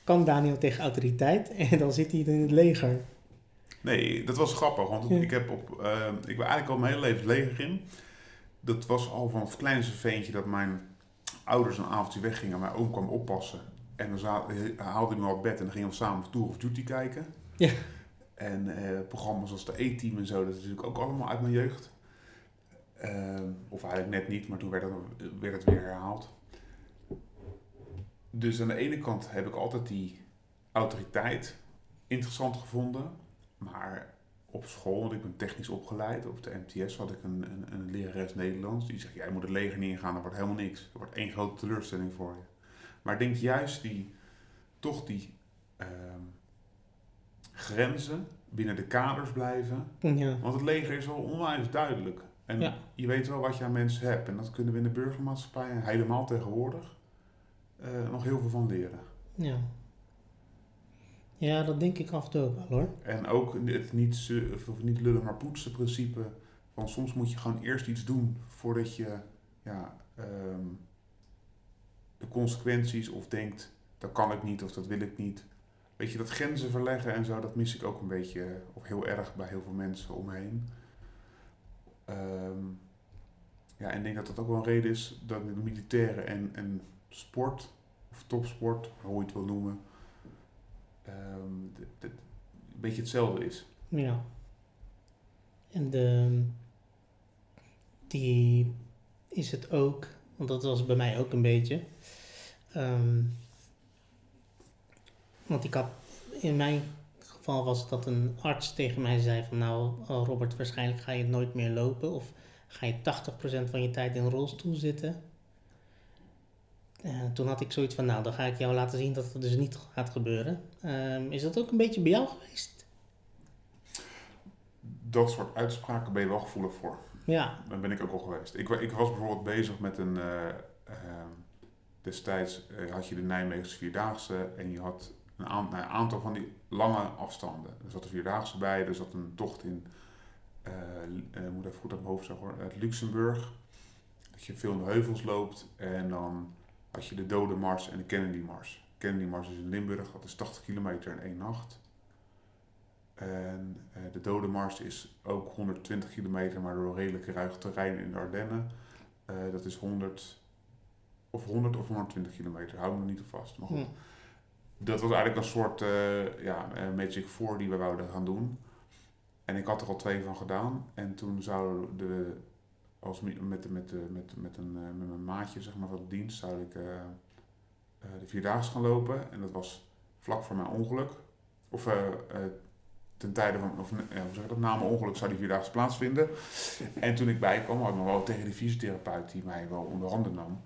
Speaker 2: kan Daniel tegen autoriteit en dan zit hij in het leger.
Speaker 3: Nee, dat was grappig, want
Speaker 2: Ja.
Speaker 3: ik, heb op, ik ben eigenlijk al mijn hele leven het leger in. Dat was al van het kleinste veentje dat mijn ouders een avondje weggingen en mijn oom kwam oppassen. En dan haalde hij me op bed en dan gingen we samen Tour of Duty kijken.
Speaker 2: Ja.
Speaker 3: En programma's als de E-team en zo, dat is natuurlijk ook allemaal uit mijn jeugd. Ehm, of eigenlijk net niet, maar toen werd het, werd het weer herhaald. Dus aan de ene kant heb ik altijd die autoriteit interessant gevonden. Maar op school, want ik ben technisch opgeleid, op de MTS had ik een, een, een lerares Nederlands. Die zegt, jij moet het leger niet ingaan, dat wordt helemaal niks. Dat wordt één grote teleurstelling voor je. Maar ik denk juist die, toch die ehm, grenzen binnen de kaders blijven.
Speaker 2: Ja,
Speaker 3: Want het leger is wel onwijs duidelijk. En
Speaker 2: Ja.
Speaker 3: je weet wel wat je aan mensen hebt. En dat kunnen we in de burgermaatschappij, en helemaal tegenwoordig, eh, nog heel veel van leren.
Speaker 2: ja. Ja, dat denk ik af en toe ook wel hoor.
Speaker 3: En ook het niet, niet lullen maar poetsen principe. Van soms moet je gewoon eerst iets doen voordat je ja, ehm, de consequenties of denkt, dat kan ik niet of dat wil ik niet. Weet je, dat grenzen verleggen en zo, dat mis ik ook een beetje, of heel erg bij heel veel mensen omheen. Ehm, ja, en ik denk dat dat ook wel een reden is dat de militairen en, en sport, of topsport, hoe je het wil noemen, ehm, een beetje hetzelfde is.
Speaker 2: Ja. En die is het ook, want dat was bij mij ook een beetje. Ehm, want ik had, in mijn geval was dat een arts tegen mij zei van nou oh Robert, waarschijnlijk ga je nooit meer lopen of ga je 80% van je tijd in een rolstoel zitten. En toen had ik zoiets van nou dan ga ik jou laten zien dat het dus niet gaat gebeuren. Ehm, is dat ook een beetje bij jou geweest?
Speaker 3: Dat soort uitspraken ben je wel gevoelig voor.
Speaker 2: Ja.
Speaker 3: Daar ben ik ook al geweest. Ik, wa- ik was bijvoorbeeld bezig met een. eh, ehm, destijds eh, had je de Nijmeegse Vierdaagse en je had een, aan- een aantal van die lange afstanden. Er zat een Vierdaagse bij, er zat een tocht in. eh, moet even goed uit mijn hoofd zeggen. Het Luxemburg. Dat je veel in de heuvels loopt. En dan had je de Dode Mars en de Kennedy Mars. Kennedy Mars is in Limburg, dat is 80 kilometer in één nacht. En eh, de Dode Mars is ook 120 kilometer, maar door redelijk ruig terrein in de Ardennen. Dat is 100 of 100 of 120 kilometer, hou me niet op vast. Maar goed,
Speaker 2: Hm.
Speaker 3: Dat was eigenlijk een soort eh, ja, eh, Magic 4 die we wouden gaan doen. En ik had er al twee van gedaan. En toen zou de, als met, met, met, met, met, een, eh, met mijn maatje zeg maar, van de dienst, zou ik de Vierdaagse gaan lopen. En dat was vlak voor mijn ongeluk. Of ten tijde van, of, hoe zeg ik dat, na mijn ongeluk zou die Vierdaagse plaatsvinden. En toen ik bijkwam, had ik nog wel tegen die fysiotherapeut die mij wel onder handen nam.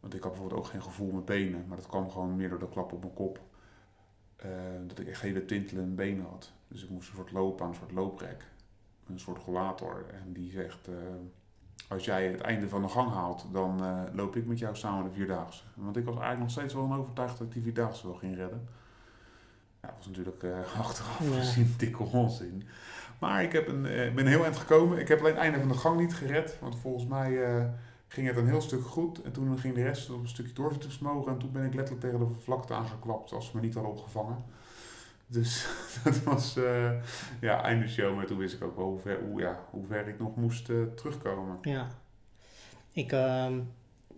Speaker 3: Want ik had bijvoorbeeld ook geen gevoel met benen, maar dat kwam gewoon meer door de klap op mijn kop. Eh, dat ik echt hele tintelende benen had. Dus ik moest een soort lopen aan een soort looprek. Een soort rollator. En die zegt, eh, als jij het einde van de gang haalt, dan eh, loop ik met jou samen de Vierdaagse. Want ik was eigenlijk nog steeds wel van overtuigd dat ik die Vierdaagse wel ging redden. Ja, dat was natuurlijk achteraf
Speaker 2: Ja.
Speaker 3: gezien dikke onzin. Maar ik heb een, ben heel eind gekomen. Ik heb alleen het einde van de gang niet gered. Want volgens mij ging het een heel stuk goed. En toen ging de rest op een stukje doorzittingsvermogen. En toen ben ik letterlijk tegen de vlakte aangeklapt als ze me niet hadden opgevangen. Dus dat was eh, ja, einde show. Maar toen wist ik ook wel hoe ver, hoe, ja, hoe ver ik nog moest eh, terugkomen.
Speaker 2: Ja. Ik, ehm,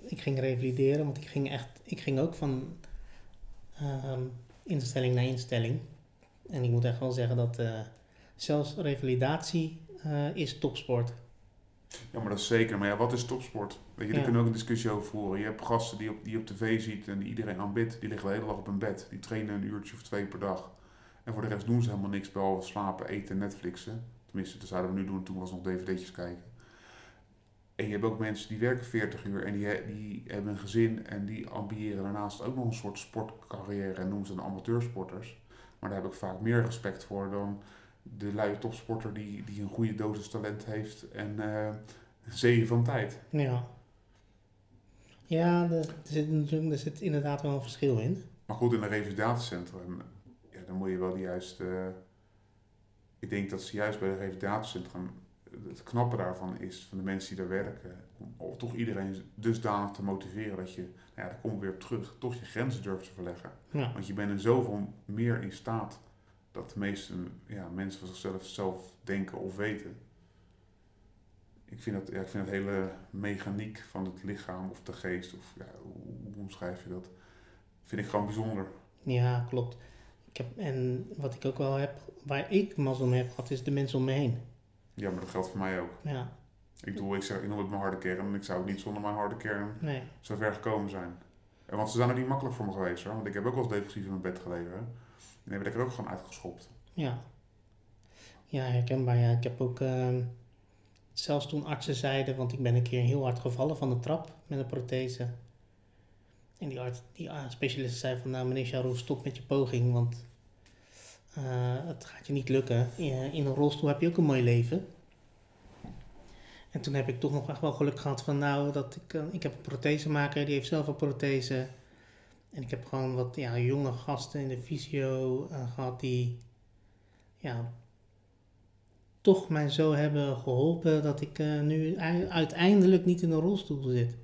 Speaker 2: ik ging revalideren, want ik ging echt, ik ging ook van ehm, instelling naar instelling. En ik moet echt wel zeggen dat eh, zelfs revalidatie is topsport.
Speaker 3: Ja, maar dat is zeker. Maar ja, wat is topsport? Weet je, daar
Speaker 2: Ja.
Speaker 3: kunnen we ook een discussie over voeren. Je hebt gasten die, op, die op tv ziet en die iedereen aanbidt. Die liggen de hele dag op een bed. Die trainen een uurtje of twee per dag. En voor de rest doen ze helemaal niks behalve slapen, eten en Netflixen. Tenminste, dat zouden we nu doen. Toen was nog dvd'tjes kijken. En je hebt ook mensen die werken 40 uur en die, die hebben een gezin en die ambiëren daarnaast ook nog een soort sportcarrière en noemen ze dan amateursporters. Maar daar heb ik vaak meer respect voor dan de luie topsporter die, die een goede dosis talent heeft en eh een zee van tijd.
Speaker 2: Ja. Ja, er, er zit, natuurlijk- er zit inderdaad wel een verschil in.
Speaker 3: Maar goed, in een revalidatiecentrum, ja, dan moet je wel de juiste... ik denk dat ze juist bij een revalidatiecentrum, het knappe daarvan is, van de mensen die daar werken, om toch iedereen dusdanig te motiveren dat je, nou ja, daar kom ik weer op terug, toch je grenzen durft te verleggen.
Speaker 2: Ja.
Speaker 3: Want je bent in zoveel meer in staat dat de meeste ja, mensen van zichzelf zelf denken of weten. Ik vind, dat, ja, ik vind het hele mechaniek van het lichaam of de geest, of ja, hoe, hoe omschrijf je dat, vind ik gewoon bijzonder.
Speaker 2: Ja, klopt. Ik heb, en wat ik ook wel heb, waar ik mazzel mee heb gehad, is de mensen om me heen.
Speaker 3: Ja, maar dat geldt voor mij ook.
Speaker 2: Ja,
Speaker 3: Ik bedoel, ik, zeg, ik noem het mijn harde kern en ik zou ook niet zonder mijn harde kern
Speaker 2: nee.
Speaker 3: zo ver gekomen zijn. En want ze zijn ook niet makkelijk voor me geweest hoor, want ik heb ook wel eens depressief in mijn bed gelegen. En heb ik er ook gewoon uitgeschopt.
Speaker 2: Ja. Ja, herkenbaar. Ja. Ik heb ook, ehm, zelfs toen artsen zeiden, want ik ben een keer heel hard gevallen van de trap met een prothese. En die, arts, die ah, specialist zei van, nou meneer Charou, stop met je poging, want eh, het gaat je niet lukken. In, in een rolstoel heb je ook een mooi leven. En toen heb ik toch nog echt wel geluk gehad van, nou, dat ik, eh, ik heb een prothesemaker, die heeft zelf een prothese. En ik heb gewoon wat ja, jonge gasten in de fysio eh, gehad die ja, toch mij zo hebben geholpen dat ik eh, nu uiteindelijk niet in een rolstoel zit.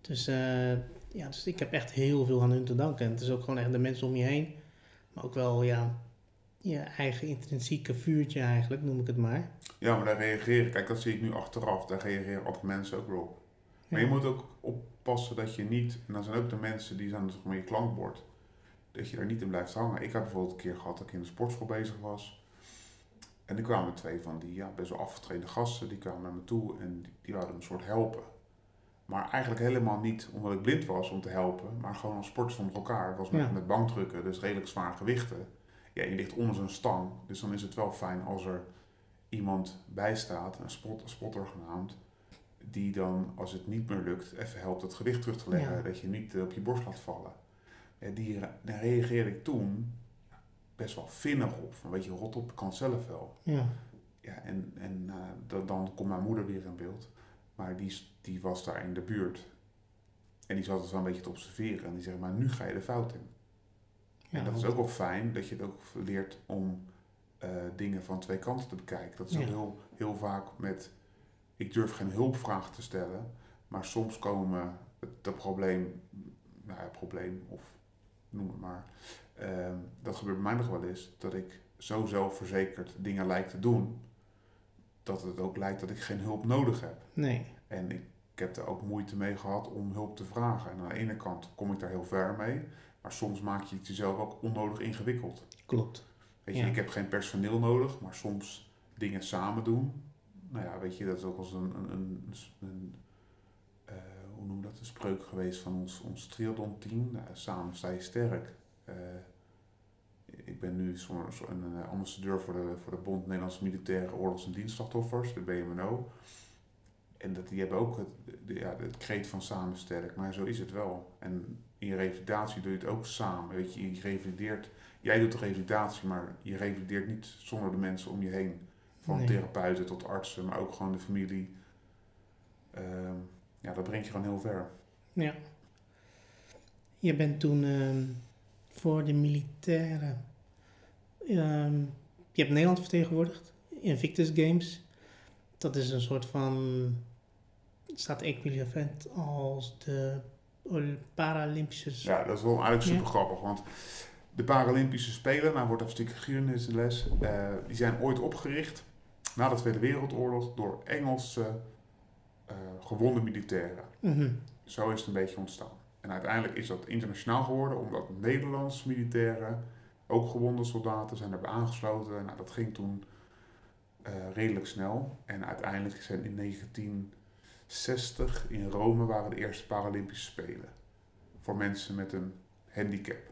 Speaker 2: Dus, eh, ja, dus ik heb echt heel veel aan hun te danken. En het is ook gewoon echt de mensen om je heen. Maar ook wel ja, je eigen intrinsieke vuurtje eigenlijk, noem ik het maar.
Speaker 3: Ja, maar daar reageren, kijk dat zie ik nu achteraf, daar reageren andere mensen ook wel op. Maar je moet ook oppassen dat je niet, en dan zijn ook de mensen die zijn maar je klankbord, dat je daar niet in blijft hangen. Ik heb bijvoorbeeld een keer gehad dat ik in de sportschool bezig was. En er kwamen twee van die ja, best wel afgetreden gasten, die kwamen naar me toe en die, die wilden me een soort helpen. Maar eigenlijk helemaal niet omdat ik blind was om te helpen, maar gewoon als sporters onder elkaar. Het was met,
Speaker 2: Ja.
Speaker 3: met bankdrukken, dus redelijk zwaar gewichten. Ja, je ligt onder zo'n stang, dus dan is het wel fijn als er iemand bij staat, een, spot, een spotter genaamd, die dan, als het niet meer lukt, even helpt het gewicht terug te leggen,
Speaker 2: Ja.
Speaker 3: dat je niet eh, op je borst laat vallen. Ja, die, daar reageerde ik toen best wel vinnig op. Van, weet je, rot op, ik kan zelf wel.
Speaker 2: Ja,
Speaker 3: ja, en, en uh, dan, dan komt mijn moeder weer in beeld. Maar die, die was daar in de buurt. En die zat het wel een beetje te observeren. En die zegt, maar nu ga je de fout in. Ja, en dat is ook wel fijn, dat je het ook leert om uh, dingen van twee kanten te bekijken. Dat is ook heel, heel vaak met, ik durf geen hulpvraag te stellen. Maar soms komen het, probleem, nou ja, probleem, of noem het maar. Uh, dat gebeurt bij mij nog wel eens, dat ik zo zelfverzekerd dingen lijkt te doen, dat het ook lijkt dat ik geen hulp nodig heb.
Speaker 2: Nee.
Speaker 3: En ik, ik heb er ook moeite mee gehad om hulp te vragen. En aan de ene kant kom ik daar heel ver mee, maar soms maak je het jezelf ook onnodig ingewikkeld.
Speaker 2: Klopt.
Speaker 3: Weet je, ik heb geen personeel nodig, maar soms dingen samen doen. Nou ja, weet je, dat is ook een, een, een, een uh, hoe noem dat, een spreuk geweest van ons, ons triathlon team. Nou, samen sta je sterk. Uh, ik ben nu een eh, ambassadeur voor de, voor de Bond Nederlandse Militaire Oorlogs- en Dienstslachtoffers, de BMNO. En dat, die hebben ook het, ja, het kreet van samen sterk, maar zo is het wel. En in je revalidatie doe je het ook samen. Weet je, je revalideert, jij doet de revalidatie, maar je revalideert niet zonder de mensen om je heen. Van therapeuten tot artsen, maar ook gewoon de familie. Uh, ja, dat brengt je gewoon heel ver.
Speaker 2: Ja. Je bent toen uh, voor de militairen Ehm, je hebt Nederland vertegenwoordigd, Invictus Games. Dat is een soort van, staat equivalent als de Paralympische...
Speaker 3: Ja, dat is wel eigenlijk super grappig, want de Paralympische Spelen, nou wordt een stukje geschiedenisles, uh, die zijn ooit opgericht na de Tweede Wereldoorlog door Engelse uh, gewonde militairen.
Speaker 2: Mhm.
Speaker 3: Zo is het een beetje ontstaan. En uiteindelijk is dat internationaal geworden omdat Nederlandse militairen ook gewonde soldaten zijn erbij aangesloten. Nou, dat ging toen uh, redelijk snel. En uiteindelijk zijn in 1960 in Rome waren de eerste Paralympische Spelen. Voor mensen met een handicap.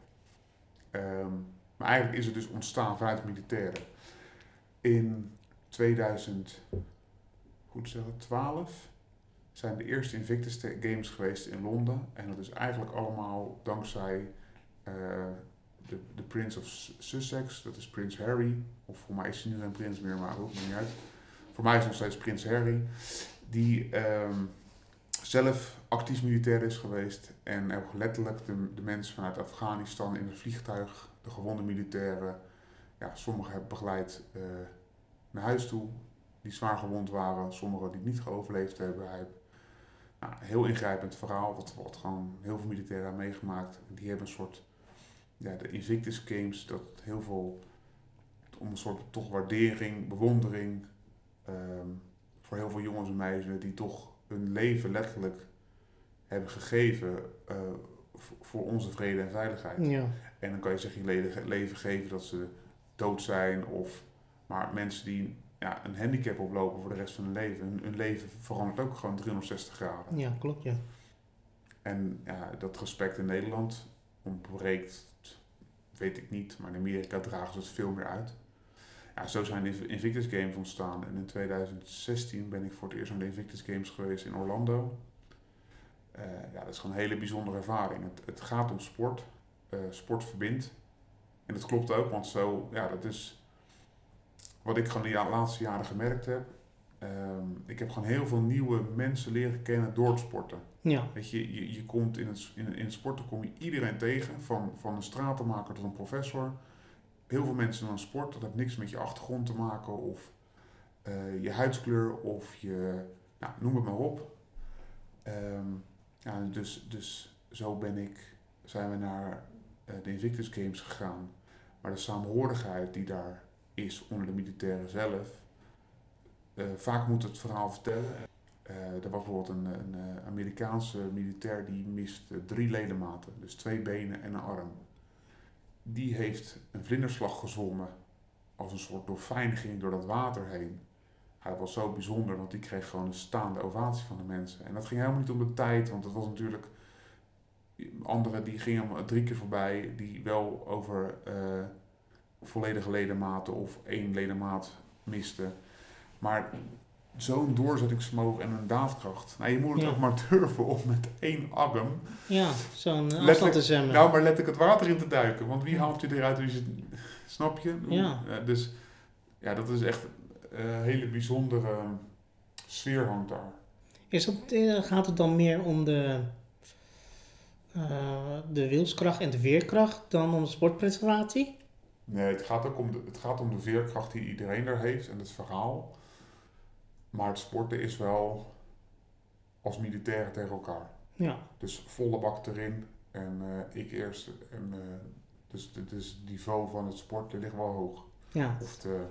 Speaker 3: Um, maar eigenlijk is het dus ontstaan vanuit militairen. In 2000, goed zeggen, 12 zijn de eerste Invictus Games geweest in Londen. En dat is eigenlijk allemaal dankzij uh, de, de Prince of Sussex, dat is Prins Harry. Of voor mij is hij nu geen prins meer, maar ook niet uit. Voor mij is nog steeds Prins Harry. Die um, zelf actief militair is geweest. En ook letterlijk de, de mensen vanuit Afghanistan in het vliegtuig, de gewonde militairen, ja, sommigen hebben begeleid uh, naar huis toe. Die zwaar gewond waren, sommigen die niet geoverleefd hebben. Hij nou, een heel ingrijpend verhaal, wat, wat gewoon heel veel militairen hebben meegemaakt. Die hebben een soort ja, de Invictus Games, dat heel veel om een soort toch waardering, bewondering um, voor heel veel jongens en meisjes die toch hun leven letterlijk hebben gegeven uh, voor onze vrede en veiligheid.
Speaker 2: Ja.
Speaker 3: En dan kan je zeggen je leven geven dat ze dood zijn of maar mensen die ja, een handicap oplopen voor de rest van hun leven. Hun, hun leven verandert ook gewoon 360 graden.
Speaker 2: Ja, klopt ja.
Speaker 3: En ja, dat respect in Nederland ontbreekt weet ik niet, maar in Amerika dragen ze het veel meer uit. Ja, zo zijn de Invictus Games ontstaan. En in 2016 ben ik voor het eerst naar de Invictus Games geweest in Orlando. Uh, ja, dat is gewoon een hele bijzondere ervaring. Het, het gaat om sport. Uh, sport verbindt. En dat klopt ook, want zo, ja, dat is wat ik gewoon de laatste jaren gemerkt heb. Um, ik heb gewoon heel veel nieuwe mensen leren kennen door het sporten.
Speaker 2: Ja.
Speaker 3: Weet je, je, je komt in het, in, in het sporten kom je iedereen tegen, van, van een stratenmaker tot een professor. Heel veel mensen doen sport, dat heeft niks met je achtergrond te maken of uh, je huidskleur of je, nou, noem het maar op. Um, ja, dus, dus zo ben ik, zijn we naar uh, de Invictus Games gegaan. Maar de samenhorigheid die daar is onder de militairen zelf, uh, vaak moet het verhaal vertellen. Uh, er was bijvoorbeeld een, een uh, Amerikaanse militair die miste drie ledematen, dus twee benen en een arm. Die heeft een vlinderslag gezwommen als een soort dolfijn door dat water heen. Hij was zo bijzonder, want die kreeg gewoon een staande ovatie van de mensen. En dat ging helemaal niet om de tijd, want dat was natuurlijk. Anderen die gingen drie keer voorbij, die wel over volledige ledematen of één ledemaat misten. Maar zo'n doorzettingsvermogen en een daadkracht. Nou, je moet het
Speaker 2: Ja.
Speaker 3: ook maar durven om met één arm...
Speaker 2: Ja, zo'n
Speaker 3: Letterlijk-
Speaker 2: afstand te zwemmen.
Speaker 3: Nou, maar let ik het water in te duiken. Want wie haalt je eruit? Wie zit, snap je?
Speaker 2: Ja.
Speaker 3: dus ja, dat is echt eh, hele bijzondere sfeer hangt daar.
Speaker 2: Is het, eh, gaat het dan meer om de, eh, de wilskracht en de veerkracht dan om de sportpresentatie?
Speaker 3: Nee, het gaat ook om de, het gaat om de veerkracht die iedereen er heeft en het verhaal. Maar het sporten is wel als militairen tegen elkaar.
Speaker 2: Ja,
Speaker 3: Dus volle bak erin en eh, ik eerst. En, eh, dus, dus het niveau van het sporten ligt wel hoog.
Speaker 2: ja.
Speaker 3: Of de,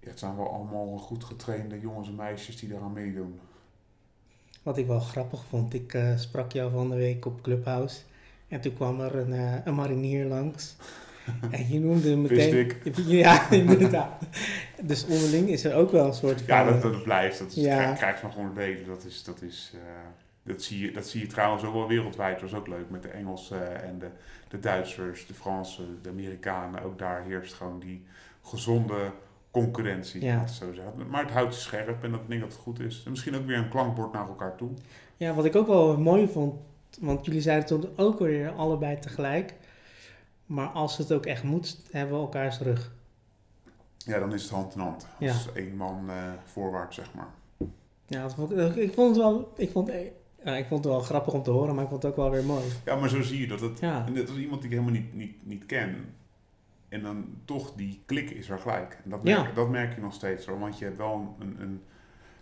Speaker 3: ja, het zijn wel allemaal goed getrainde jongens en meisjes die daaraan meedoen.
Speaker 2: Wat ik wel grappig vond, ik eh, sprak jou van de week op Clubhouse. En toen kwam er een, een marinier langs. en je noemde meteen... Ja, inderdaad. Dus onderling is er ook wel een soort van...
Speaker 3: Ja, dat, dat blijft. Dat is,
Speaker 2: Ja.
Speaker 3: krijg, krijg je maar gewoon. Dat, is, dat, is, eh, dat, zie je, dat zie je trouwens ook wel wereldwijd. Dat is ook leuk met de Engelsen en de, de Duitsers, de Fransen, de Amerikanen. Ook daar heerst gewoon die gezonde concurrentie.
Speaker 2: Ja.
Speaker 3: het zo zeggen. Maar het houdt je scherp en dat ik denk dat het goed is. En misschien ook weer een klankbord naar elkaar toe.
Speaker 2: Ja, wat ik ook wel mooi vond, want jullie zeiden toen ook weer allebei tegelijk. Maar als het ook echt moet, hebben we elkaars rug.
Speaker 3: Ja, dan is het hand in hand.
Speaker 2: Ja.
Speaker 3: Als één man eh, voorwaarts, zeg maar.
Speaker 2: Ja, dat vond, ik- ik vond het wel, ik vond, ja, ik vond het wel grappig om te horen, maar ik vond het ook wel weer mooi.
Speaker 3: Ja, maar zo zie je dat het...
Speaker 2: Ja,
Speaker 3: En dit is iemand die ik helemaal niet, niet, niet ken. En dan toch, die klik is er gelijk. En dat
Speaker 2: Ja.
Speaker 3: merk, dat merk je nog steeds hoor. Want je hebt wel een... een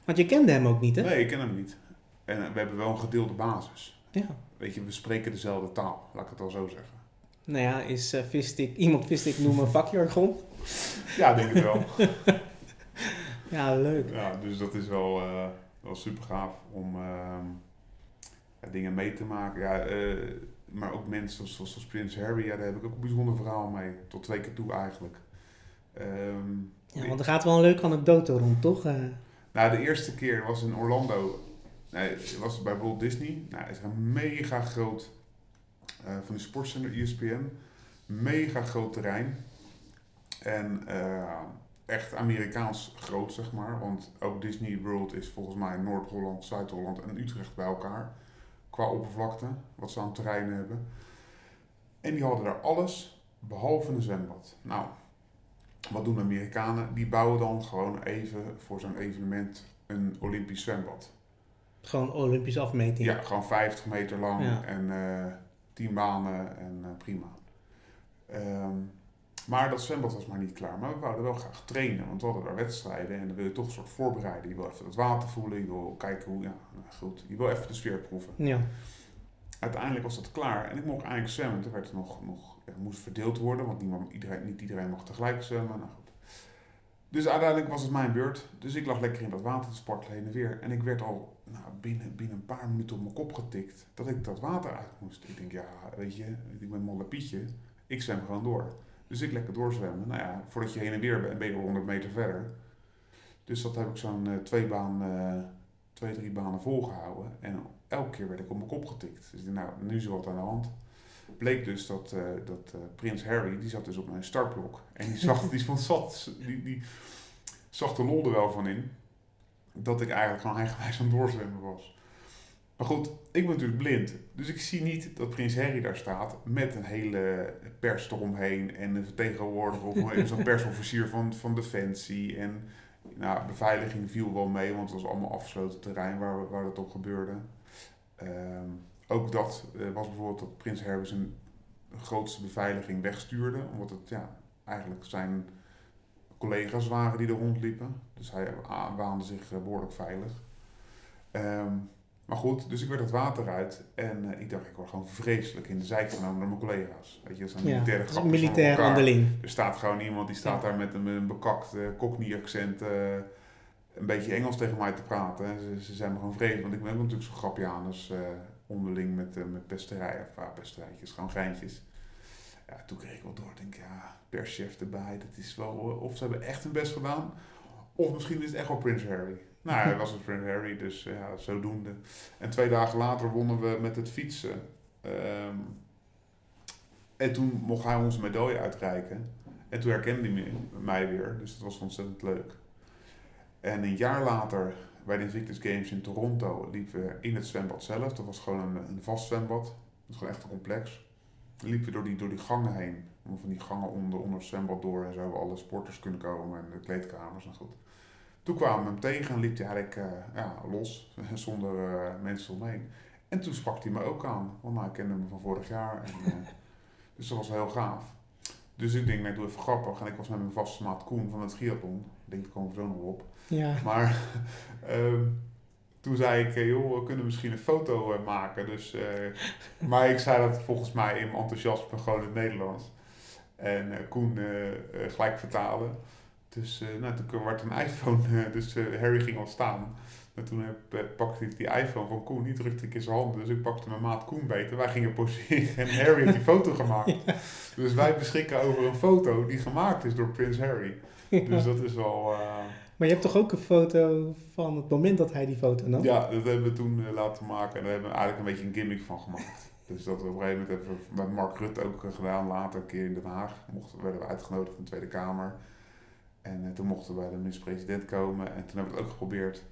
Speaker 2: want je kende hem ook niet, hè?
Speaker 3: nee, ik ken hem niet. En eh, we hebben wel een gedeelde basis.
Speaker 2: Ja.
Speaker 3: Weet je, we spreken dezelfde taal. Laat ik het al zo zeggen.
Speaker 2: Nou ja, is eh vistik, iemand vistik noemen vakjargon?
Speaker 3: Ja, ik denk het wel.
Speaker 2: Ja, leuk.
Speaker 3: ja, dus dat is wel, eh, wel super gaaf om ehm, ja, dingen mee te maken. Ja, eh, maar ook mensen zoals, zoals Prins Harry, ja, daar heb ik ook een bijzonder verhaal mee. Tot twee keer toe eigenlijk. Ehm,
Speaker 2: Ja, want er gaat wel een leuke anekdote rond, toch?
Speaker 3: Nou, de eerste keer was in Orlando. Nee, het was bij Walt Disney. Nou, het is een mega groot. Eh, van die sportzender E ESPN. Mega groot terrein. En eh, echt Amerikaans groot, zeg maar. Want ook Disney World is volgens mij Noord-Holland, Zuid-Holland en Utrecht bij elkaar. Qua oppervlakte, wat ze aan het terrein hebben. En die hadden daar alles behalve een zwembad. Nou, wat doen de Amerikanen? Die bouwen dan gewoon even voor zo'n evenement een Olympisch zwembad.
Speaker 2: gewoon Olympische afmeting.
Speaker 3: Ja, gewoon 50 meter lang
Speaker 2: Ja.
Speaker 3: en eh 10 banen en eh, prima. Ehm, maar dat zwembad was maar niet klaar. Maar we wouden wel graag trainen, want we hadden daar wedstrijden en dan wil je toch een soort voorbereiden. Je wil even het water voelen, je wil kijken hoe, ja, nou goed, je wil even de sfeer proeven.
Speaker 2: Ja.
Speaker 3: Uiteindelijk was dat klaar en ik mocht eigenlijk zwemmen. Toen werd het nog, nog ja, moest verdeeld worden, want niemand, iedereen, niet iedereen mag tegelijk zwemmen. Nou goed. Dus uiteindelijk was het mijn beurt. Dus ik lag lekker in dat water te spartelen heen en weer. En ik werd al nou, binnen, binnen een paar minuten op mijn kop getikt dat ik dat water uit moest. Ik denk, ja, weet je, ik ben Molle Pietje. Ik zwem gewoon door. Dus ik lekker doorzwemmen. Nou ja, voordat je heen en weer bent, ben je al 100 meter verder. Dus dat heb ik zo'n eh, twee baan, eh, twee, drie banen volgehouden. En elke keer werd ik op mijn kop getikt. Dus ik nou, nu is er wat aan de hand. Bleek dus dat, eh, dat prins Harry, die zat dus op mijn startblok. En die zag, die, vond, zat, die, die zag de lol er wel van in. Dat ik eigenlijk gewoon eigenwijs aan het doorzwemmen was. Maar goed, ik ben natuurlijk blind. Dus ik zie niet dat prins Harry daar staat met een hele pers eromheen. En een vertegenwoordiger of zo'n persofficier van, van Defensie. En nou, beveiliging viel wel mee, want het was allemaal afgesloten terrein waar, waar dat op gebeurde. Ehm, ook dat eh, was bijvoorbeeld dat Prins Harry zijn grootste beveiliging wegstuurde, omdat het ja, eigenlijk zijn collega's waren die er rondliepen. Dus hij waande zich eh, behoorlijk veilig. Ehm, maar goed, dus ik werd het water uit en eh, ik dacht, ik word gewoon vreselijk in de zijk genomen door mijn collega's. Weet je, dat zijn
Speaker 2: Ja,
Speaker 3: militaire
Speaker 2: is een militair onderling.
Speaker 3: Er staat gewoon iemand die staat
Speaker 2: Ja.
Speaker 3: daar met een, met een bekakt eh, Cockney-accent een beetje Engels tegen mij te praten. En Ze, ze zijn me gewoon vreemd, want ik ben ook natuurlijk zo'n grapjanus eh onderling met, met pesterijen, of pesterijtjes, gewoon geintjes. Ja, toen kreeg ik wel door, denk ja, perschef erbij, dat is wel, eh, of ze hebben echt hun best gedaan, of misschien is het echt wel Prins Harry. Nou, hij was het Prins Harry, dus eh, ja, zodoende. En twee dagen later wonnen we met het fietsen. Ehm, en toen mocht hij onze medaille uitreiken. En toen herkende hij mij weer, dus dat was ontzettend leuk. En een jaar later, bij de Invictus Games in Toronto, liepen we in het zwembad zelf. Dat was gewoon een, een vast zwembad. Dat is gewoon echt een complex. Liepen we door die, door die gangen heen. Van die gangen onder, onder het zwembad door en zo, waar alle sporters kunnen komen en de kleedkamers en goed. Toen kwamen we hem tegen en liep hij eigenlijk uh, ja, los, zonder uh, mensen omheen. En toen sprak hij me ook aan, want nou, ik kende hem van vorig jaar. En, uh, dus dat was heel gaaf. Dus ik denk, nee, doe even grappig. En ik was met mijn vaste maat Koen van het triathlon. Ik denk, daar komen we zo nog op.
Speaker 2: Ja.
Speaker 3: Maar um, toen zei ik, joh, we kunnen misschien een foto uh, maken. Dus, uh, maar ik zei dat volgens mij in mijn enthousiasme gewoon in het Nederlands. En uh, Koen gelijk vertalen. Dus nou, toen werd een iPhone, dus Harry ging al staan. En toen heb, pakte ik die iPhone van Koen, die drukte ik in zijn handen. Dus ik pakte mijn maat Koen beter. Wij gingen poseren en Harry heeft die foto gemaakt. Ja. Dus wij beschikken over een foto die gemaakt is door Prins Harry. Dus dat is wel...
Speaker 2: Maar je hebt toch ook een foto van het moment dat hij die foto nam?
Speaker 3: Ja, dat hebben we toen uh, laten maken. En daar hebben we eigenlijk een beetje een gimmick van gemaakt. Dus dat we op een gegeven moment hebben we met Mark Rutte ook gedaan. Later een keer in Den Haag mochten, werden we uitgenodigd in de Tweede Kamer. En uh, toen mochten we bij de minister-president komen. En toen hebben we het ook geprobeerd.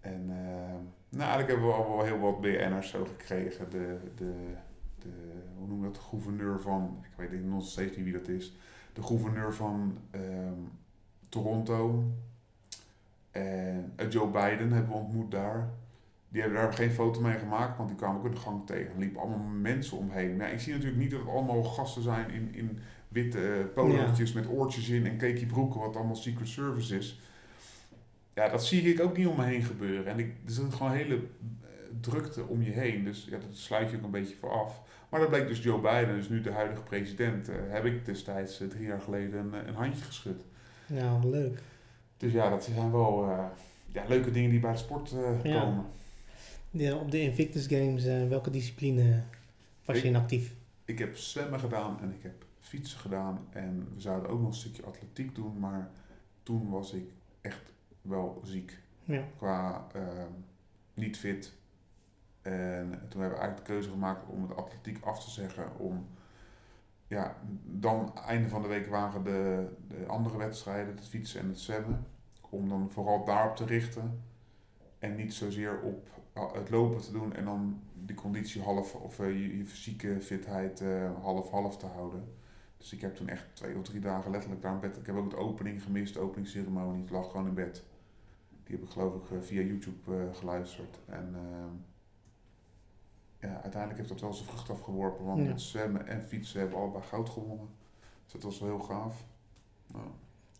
Speaker 3: En nou, eigenlijk hebben we al wel heel wat BN'ers zo gekregen. De, de, de, hoe noem je dat, de gouverneur van, ik weet nog steeds niet wie dat is. De gouverneur van um, Toronto. En uh, Joe Biden hebben we ontmoet daar. Die hebben daar geen foto mee gemaakt, want die kwamen ook in de gang tegen. Er liepen allemaal mensen omheen. Maar ja, ik zie natuurlijk niet dat het allemaal gasten zijn in, in witte uh, polootjes ja. met oortjes in en cakey broeken, wat allemaal Secret Service is ja, dat zie ik ook niet om me heen gebeuren. En ik, er zit gewoon een hele drukte om je heen. Dus ja, dat sluit je ook een beetje voor af. Maar dat bleek dus Joe Biden, dus nu de huidige president, heb ik destijds drie jaar geleden een, een, handje geschud.
Speaker 2: Ja, leuk.
Speaker 3: Dus ja, dat zijn wel uh, ja, leuke dingen die bij de sport ja. komen.
Speaker 2: Ja, op de Invictus Games, welke discipline was ik, je in actief?
Speaker 3: Ik heb zwemmen gedaan en ik heb fietsen gedaan. En we zouden ook nog een stukje atletiek doen, maar toen was ik echt wel ziek.
Speaker 2: Ja.
Speaker 3: Qua uh, niet fit. En toen hebben we eigenlijk de keuze gemaakt om het atletiek af te zeggen. Om ja, dan einde van de week waren de, de andere wedstrijden, het fietsen en het zwemmen. Om dan vooral daarop te richten. En niet zozeer op het lopen te doen en dan die conditie half, of uh, je, je, fysieke fitheid half-half uh, te houden. Dus ik heb toen echt twee of drie dagen letterlijk daar in bed. Ik heb ook de opening gemist, de openingsceremonie. Ik lag gewoon in bed. Die heb ik geloof ik eh, via YouTube geluisterd. En uh, ja, uiteindelijk heeft dat wel zijn vrucht afgeworpen. Want ja. zwemmen en fietsen hebben allebei goud gewonnen. Dus dat was wel heel gaaf. Nou.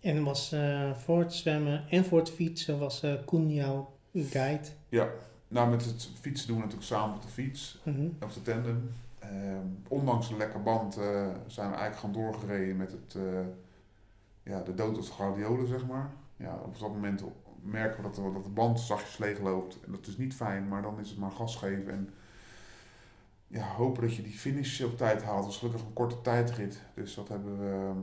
Speaker 2: En was uh, voor het zwemmen en voor het fietsen was Koen jouw guide?
Speaker 3: Ja, nou met het fietsen doen we natuurlijk samen op de fiets.
Speaker 2: Mm -hmm.
Speaker 3: Op de tandem. Ehm, ondanks een lekker band zijn we eigenlijk gaan doorgereden met het, ja, de dood op de gladiolen, zeg maar. Ja, op dat moment merken we dat de, dat de band zachtjes leeg loopt. En dat is niet fijn, maar dan is het maar gas geven. En ja, hopen dat je die finish op tijd haalt. Dat is gelukkig een korte tijdrit. Dus dat hebben we.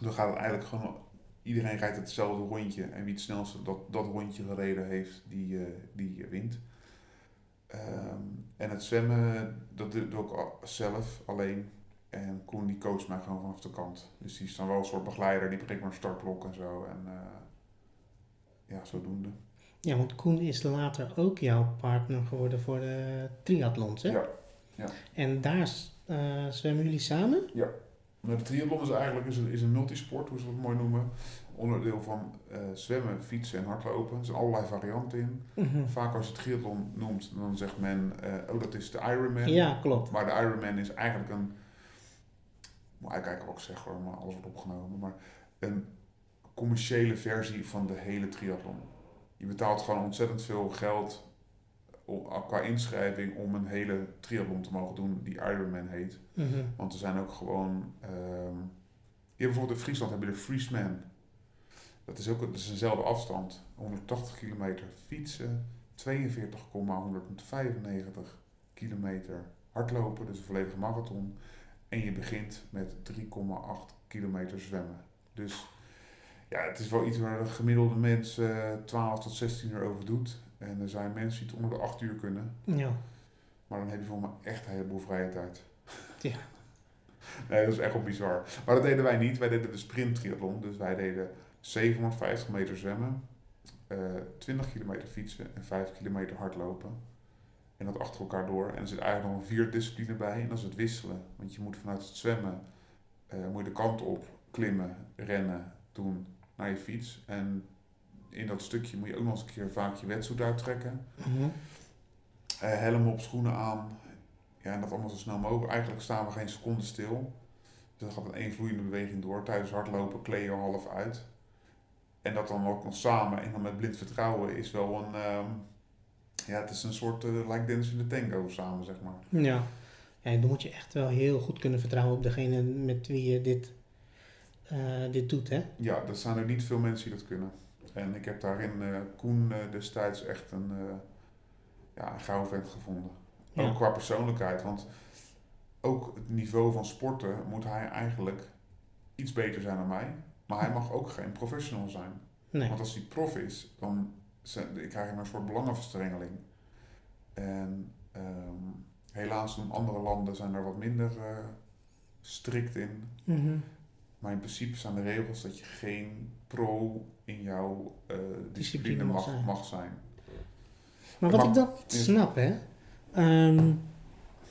Speaker 3: Dan gaat het eigenlijk gewoon. Iedereen rijdt hetzelfde rondje. En wie het snelste dat, dat rondje gereden heeft, die, uh, die wint. Um, en het zwemmen, dat doe ik zelf alleen. En Koen die coacht mij gewoon vanaf de kant. Dus die is dan wel een soort begeleider, die brengt maar startblok en zo. En uh, ja, zodoende.
Speaker 2: Ja, want Koen is later ook jouw partner geworden voor de triathlons, hè?
Speaker 3: Ja. ja.
Speaker 2: En daar uh, zwemmen jullie samen?
Speaker 3: Ja. De triathlon is eigenlijk is een, is een multisport, hoe ze dat mooi noemen. Onderdeel van uh, zwemmen, fietsen en hardlopen. Er zijn allerlei varianten in.
Speaker 2: Mm -hmm.
Speaker 3: Vaak als je triathlon noemt, dan zegt men, uh, oh dat is de Ironman.
Speaker 2: Ja, klopt.
Speaker 3: Maar de Ironman is eigenlijk een, moet kijken wat ik zeg hoor, maar alles wordt opgenomen. Maar een commerciële versie van de hele triathlon. Je betaalt gewoon ontzettend veel geld qua inschrijving om een hele triathlon te mogen doen die Ironman heet.
Speaker 2: Mm -hmm.
Speaker 3: Want er zijn ook gewoon... Um, je hebt bijvoorbeeld in Friesland heb je de Friesman. Dat is ook dat is eenzelfde afstand. 180 kilometer fietsen, 42,195 kilometer hardlopen, dus een volledige marathon. En je begint met 3,8 kilometer zwemmen. Dus ja, het is wel iets waar de gemiddelde mens uh, 12 tot 16 uur over doet. En er zijn mensen die het onder de 8 uur kunnen.
Speaker 2: Ja.
Speaker 3: Maar dan heb je voor me echt een heleboel vrije tijd.
Speaker 2: Ja.
Speaker 3: nee, dat is echt wel bizar. Maar dat deden wij niet. Wij deden de sprint triathlon. Dus wij deden 750 meter zwemmen, uh, 20 kilometer fietsen en 5 kilometer hardlopen. En dat achter elkaar door. En er zit eigenlijk nog een vierde discipline bij. En dat is het wisselen. Want je moet vanuit het zwemmen, eh, moet je de kant op, klimmen, rennen, doen naar je fiets. En in dat stukje moet je ook nog eens een keer vaak je wetsuit uittrekken. Eh, helm op, schoenen aan. Ja, en dat allemaal zo snel mogelijk. Eigenlijk staan we geen seconde stil. Dus dan gaat een één vloeiende beweging door. Tijdens hardlopen kleed je half uit. En dat dan ook nog samen en dan met blind vertrouwen is wel een... ehm, ja, het is een soort uh, like Dennis in de tango samen, zeg maar.
Speaker 2: Ja. ja, dan moet je echt wel heel goed kunnen vertrouwen op degene met wie je dit, eh, dit doet, hè?
Speaker 3: Ja, er zijn er niet veel mensen die dat kunnen. En ik heb daarin eh, Koen eh, destijds echt een, eh ja, een gouden vent gevonden.
Speaker 2: Ja.
Speaker 3: Ook qua persoonlijkheid. Want ook het niveau van sporten moet hij eigenlijk iets beter zijn dan mij. Maar hij mag ook geen professional zijn.
Speaker 2: Nee.
Speaker 3: Want als hij prof is, dan ik krijg je een soort belangenverstrengeling. En ehm, helaas doen andere landen zijn daar wat minder eh, strikt in.
Speaker 2: Mhm.
Speaker 3: Maar in principe zijn de regels dat je geen pro in jouw eh, discipline
Speaker 2: Discipline mag
Speaker 3: mag,
Speaker 2: zijn.
Speaker 3: mag zijn.
Speaker 2: Maar wat ik
Speaker 3: Ja.
Speaker 2: snap, hè? Ehm,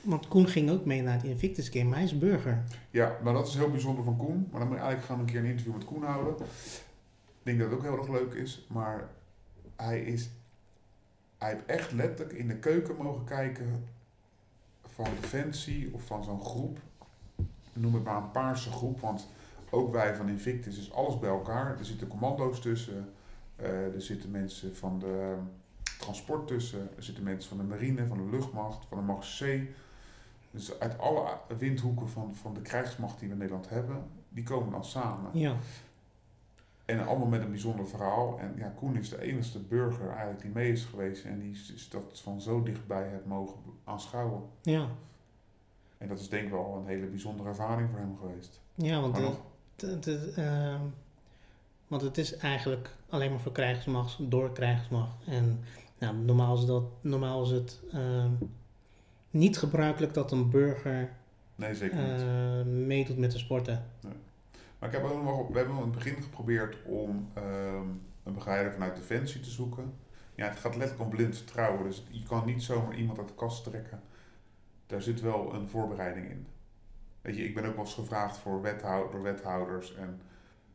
Speaker 2: want Koen ging ook mee naar het Invictus Game, maar hij is burger.
Speaker 3: Ja, maar dat is heel bijzonder van Koen. Maar dan moet je eigenlijk gewoon een keer een interview met Koen houden. Ik denk dat het ook heel erg leuk is. Maar hij is... Hij heeft echt letterlijk in de keuken mogen kijken van Defensie of van zo'n groep. Noem het maar een paarse groep. Want ook wij van Invictus is alles bij elkaar. Er zitten commando's tussen. eh, er zitten mensen van de transport tussen. Er zitten mensen van de marine, van de luchtmacht, van de marechaussee. Dus uit alle windhoeken van, van de krijgsmacht die we in Nederland hebben, die komen dan samen.
Speaker 2: Ja.
Speaker 3: En allemaal met een bijzonder verhaal. En ja, Koen is de enige burger eigenlijk die mee is geweest en die is, dat van zo dichtbij heeft mogen aanschouwen.
Speaker 2: Ja.
Speaker 3: En dat is denk ik wel een hele bijzondere ervaring voor hem geweest.
Speaker 2: Ja, want, de-
Speaker 3: nog,
Speaker 2: ehm, want het is eigenlijk alleen maar voor krijgsmacht, door krijgsmacht. En nou, normaal is, dat, normaal is het ehm, niet gebruikelijk dat een burger
Speaker 3: nee, zeker niet.
Speaker 2: eh, meedoet met de sporten.
Speaker 3: Maar ik heb ook nog, we hebben in het begin geprobeerd om ehm, een begeleider vanuit Defensie te zoeken. Ja, het gaat letterlijk om blind vertrouwen. Dus je kan niet zomaar iemand uit de kast trekken. Daar zit wel een voorbereiding in. Weet je, ik ben ook wel eens gevraagd voor wethouder, door wethouders en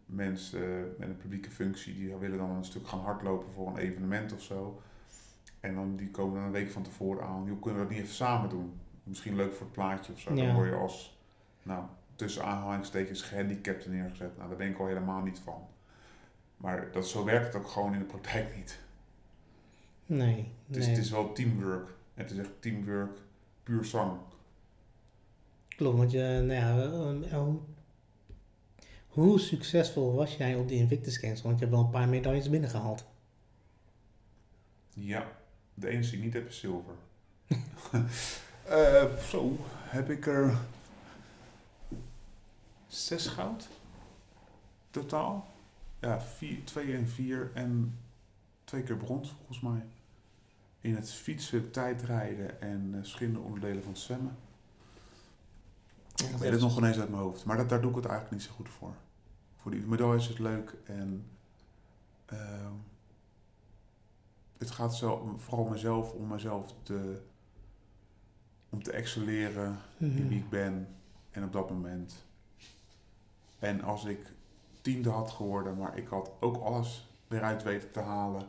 Speaker 3: mensen met een publieke functie. Die willen dan een stuk gaan hardlopen voor een evenement of zo. En dan, die komen dan een week van tevoren aan. Hoe kunnen we dat niet even samen doen? Misschien leuk voor het plaatje of zo.
Speaker 2: Ja.
Speaker 3: Dan word je als, nou, tussen aanhalingstekens gehandicapten neergezet. Nou, daar ben ik al helemaal niet van. Maar dat, zo werkt het ook gewoon in de praktijk niet.
Speaker 2: Nee.
Speaker 3: Het is,
Speaker 2: nee.
Speaker 3: het is wel teamwork. Het is echt teamwork, puur zang.
Speaker 2: Klopt, want je, nou ja, eh, eh, hoe, succesvol was jij op de Invictus Games? Want je hebt wel een paar medailles binnengehaald.
Speaker 3: Ja, de enige die ik niet heb is zilver. Eh, zo, heb ik er zes goud totaal. Ja, vier, twee en vier en twee keer brons volgens mij. In het fietsen, tijdrijden en eh, verschillende onderdelen van zwemmen. Ik weet het nog ineens uit mijn hoofd, maar dat, daar doe ik het eigenlijk niet zo goed voor. Voor die medailles is het leuk en ehm, het gaat zo, vooral mezelf, om mezelf te, om te excelleren in
Speaker 2: Mhm.
Speaker 3: wie ik ben en op dat moment. En als ik tiende had geworden, maar ik had ook alles eruit weten te halen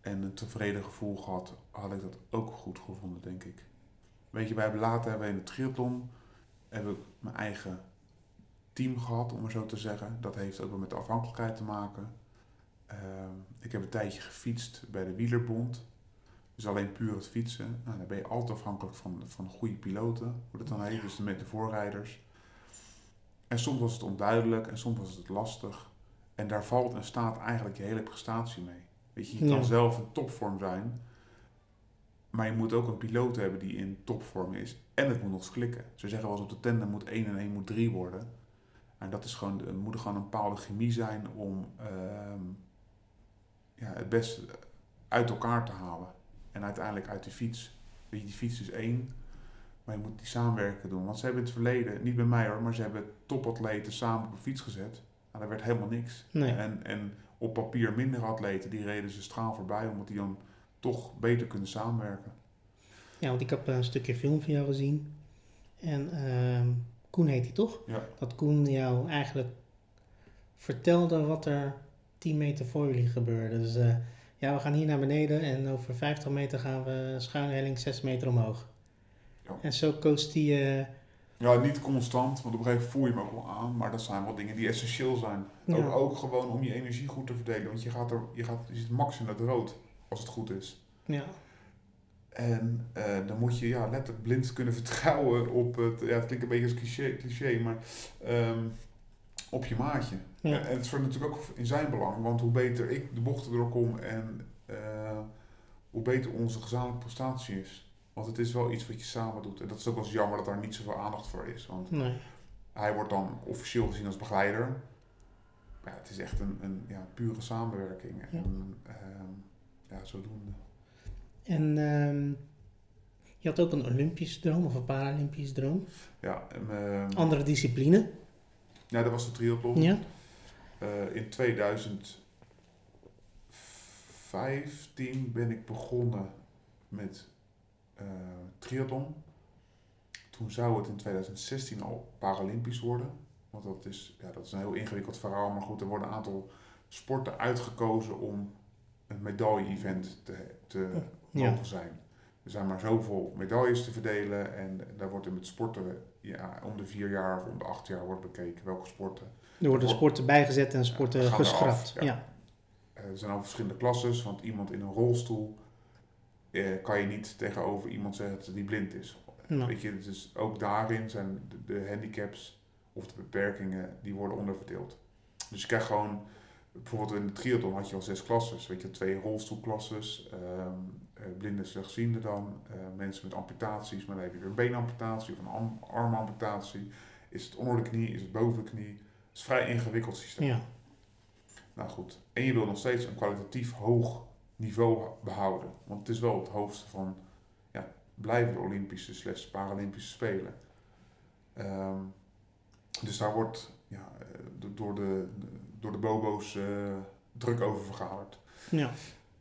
Speaker 3: en een tevreden gevoel gehad, had ik dat ook goed gevonden, denk ik. Weet je, wij hebben later hebben we in de triathlon heb ik mijn eigen team gehad, om maar zo te zeggen. Dat heeft ook wel met de afhankelijkheid te maken. Ehm, ik heb een tijdje gefietst bij de Wielerbond. Dus alleen puur het fietsen. Nou, dan ben je altijd afhankelijk van, van goede piloten, hoe dat dan heet. Dus met de voorrijders. En soms was het onduidelijk en soms was het lastig. En daar valt en staat eigenlijk je hele prestatie mee. Weet je, je kan zelf in topvorm zijn. Maar je moet ook een piloot hebben die in topvorm is. En het moet nog eens klikken. Ze zeggen wel eens op de tender moet 1 en 1 moet 3 worden. En dat is gewoon, er moet er gewoon een bepaalde chemie zijn om ehm, ja, het beste uit elkaar te halen. En uiteindelijk uit die fiets. Weet je, die fiets is één. Maar je moet die samenwerken doen. Want ze hebben in het verleden, niet bij mij hoor, maar ze hebben topatleten samen op een fiets gezet. Nou, daar werd helemaal niks.
Speaker 2: Nee.
Speaker 3: En, en op papier minder atleten, die reden ze straal voorbij, omdat die dan toch beter kunnen samenwerken.
Speaker 2: Ja, want ik heb een stukje film van jou gezien. En ehm, Koen heet hij toch?
Speaker 3: Ja.
Speaker 2: Dat Koen jou eigenlijk vertelde wat er 10 meter voor jullie gebeurde. Dus eh, ja, we gaan hier naar beneden en over 50 meter gaan we schuine helling 6 meter omhoog.
Speaker 3: Ja.
Speaker 2: En zo coacht hij... eh,
Speaker 3: Ja, niet constant, want op een gegeven moment voel je hem ook wel aan. Maar dat zijn wel dingen die essentieel zijn.
Speaker 2: Ja.
Speaker 3: Ook, ook gewoon om je energie goed te verdelen. Want je, gaat er, je, gaat, je zit max in het rood, als het goed is.
Speaker 2: ja,
Speaker 3: En eh, dan moet je ja, letterlijk blind kunnen vertrouwen op het... Ja, het klinkt een beetje als cliché, cliché maar ehm, op je maatje.
Speaker 2: Ja.
Speaker 3: En het is natuurlijk ook in zijn belang. Want hoe beter ik de bochten doorkom en eh, hoe beter onze gezamenlijke prestatie is. Want het is wel iets wat je samen doet. En dat is ook wel eens jammer dat daar niet zoveel aandacht voor is. Want
Speaker 2: nee.
Speaker 3: hij wordt dan officieel gezien als begeleider. Maar ja, het is echt een, een ja, pure samenwerking.
Speaker 2: Ja.
Speaker 3: En ehm, ja, zodoende.
Speaker 2: En ehm, je had ook een Olympisch droom of een Paralympisch droom.
Speaker 3: Ja, en, ehm,
Speaker 2: Andere discipline.
Speaker 3: ja, dat was de triathlon.
Speaker 2: Ja.
Speaker 3: Eh, in 2015 ben ik begonnen met eh triathlon. Toen zou het in 2016 al Paralympisch worden. Want dat is, ja, dat is een heel ingewikkeld verhaal. Maar goed, er worden een aantal sporten uitgekozen om een medaille-event te, te
Speaker 2: Ja.
Speaker 3: mogen zijn. Er zijn maar zoveel medailles te verdelen. En daar wordt er met sporten ja, om de vier jaar of om de acht jaar wordt bekeken welke sporten
Speaker 2: Er worden sporten bijgezet en sporten
Speaker 3: Ja,
Speaker 2: geschrapt. Ja.
Speaker 3: ja. Eh, er zijn al verschillende klasses, want iemand in een rolstoel eh, kan je niet tegenover iemand zeggen dat die blind is.
Speaker 2: Nou,
Speaker 3: Weet je, dus ook daarin zijn de, de handicaps of de beperkingen, die worden onderverdeeld. Dus je krijgt gewoon, bijvoorbeeld in de triathlon had je al zes klasses. Weet je, twee rolstoelklasses, ehm eh, blinde slechtzienden dan, eh, mensen met amputaties, maar dan heb je weer een beenamputatie of een arm, armamputatie. Is het onder de knie, is het boven de knie? Het is een vrij ingewikkeld systeem.
Speaker 2: ja.
Speaker 3: Nou goed, en je wil nog steeds een kwalitatief hoog niveau behouden. Want het is wel het hoogste van ja, blijvende Olympische slash Paralympische Spelen. Ehm, dus daar wordt ja, eh, do- door, de, door de bobo's druk over vergaderd.
Speaker 2: ja.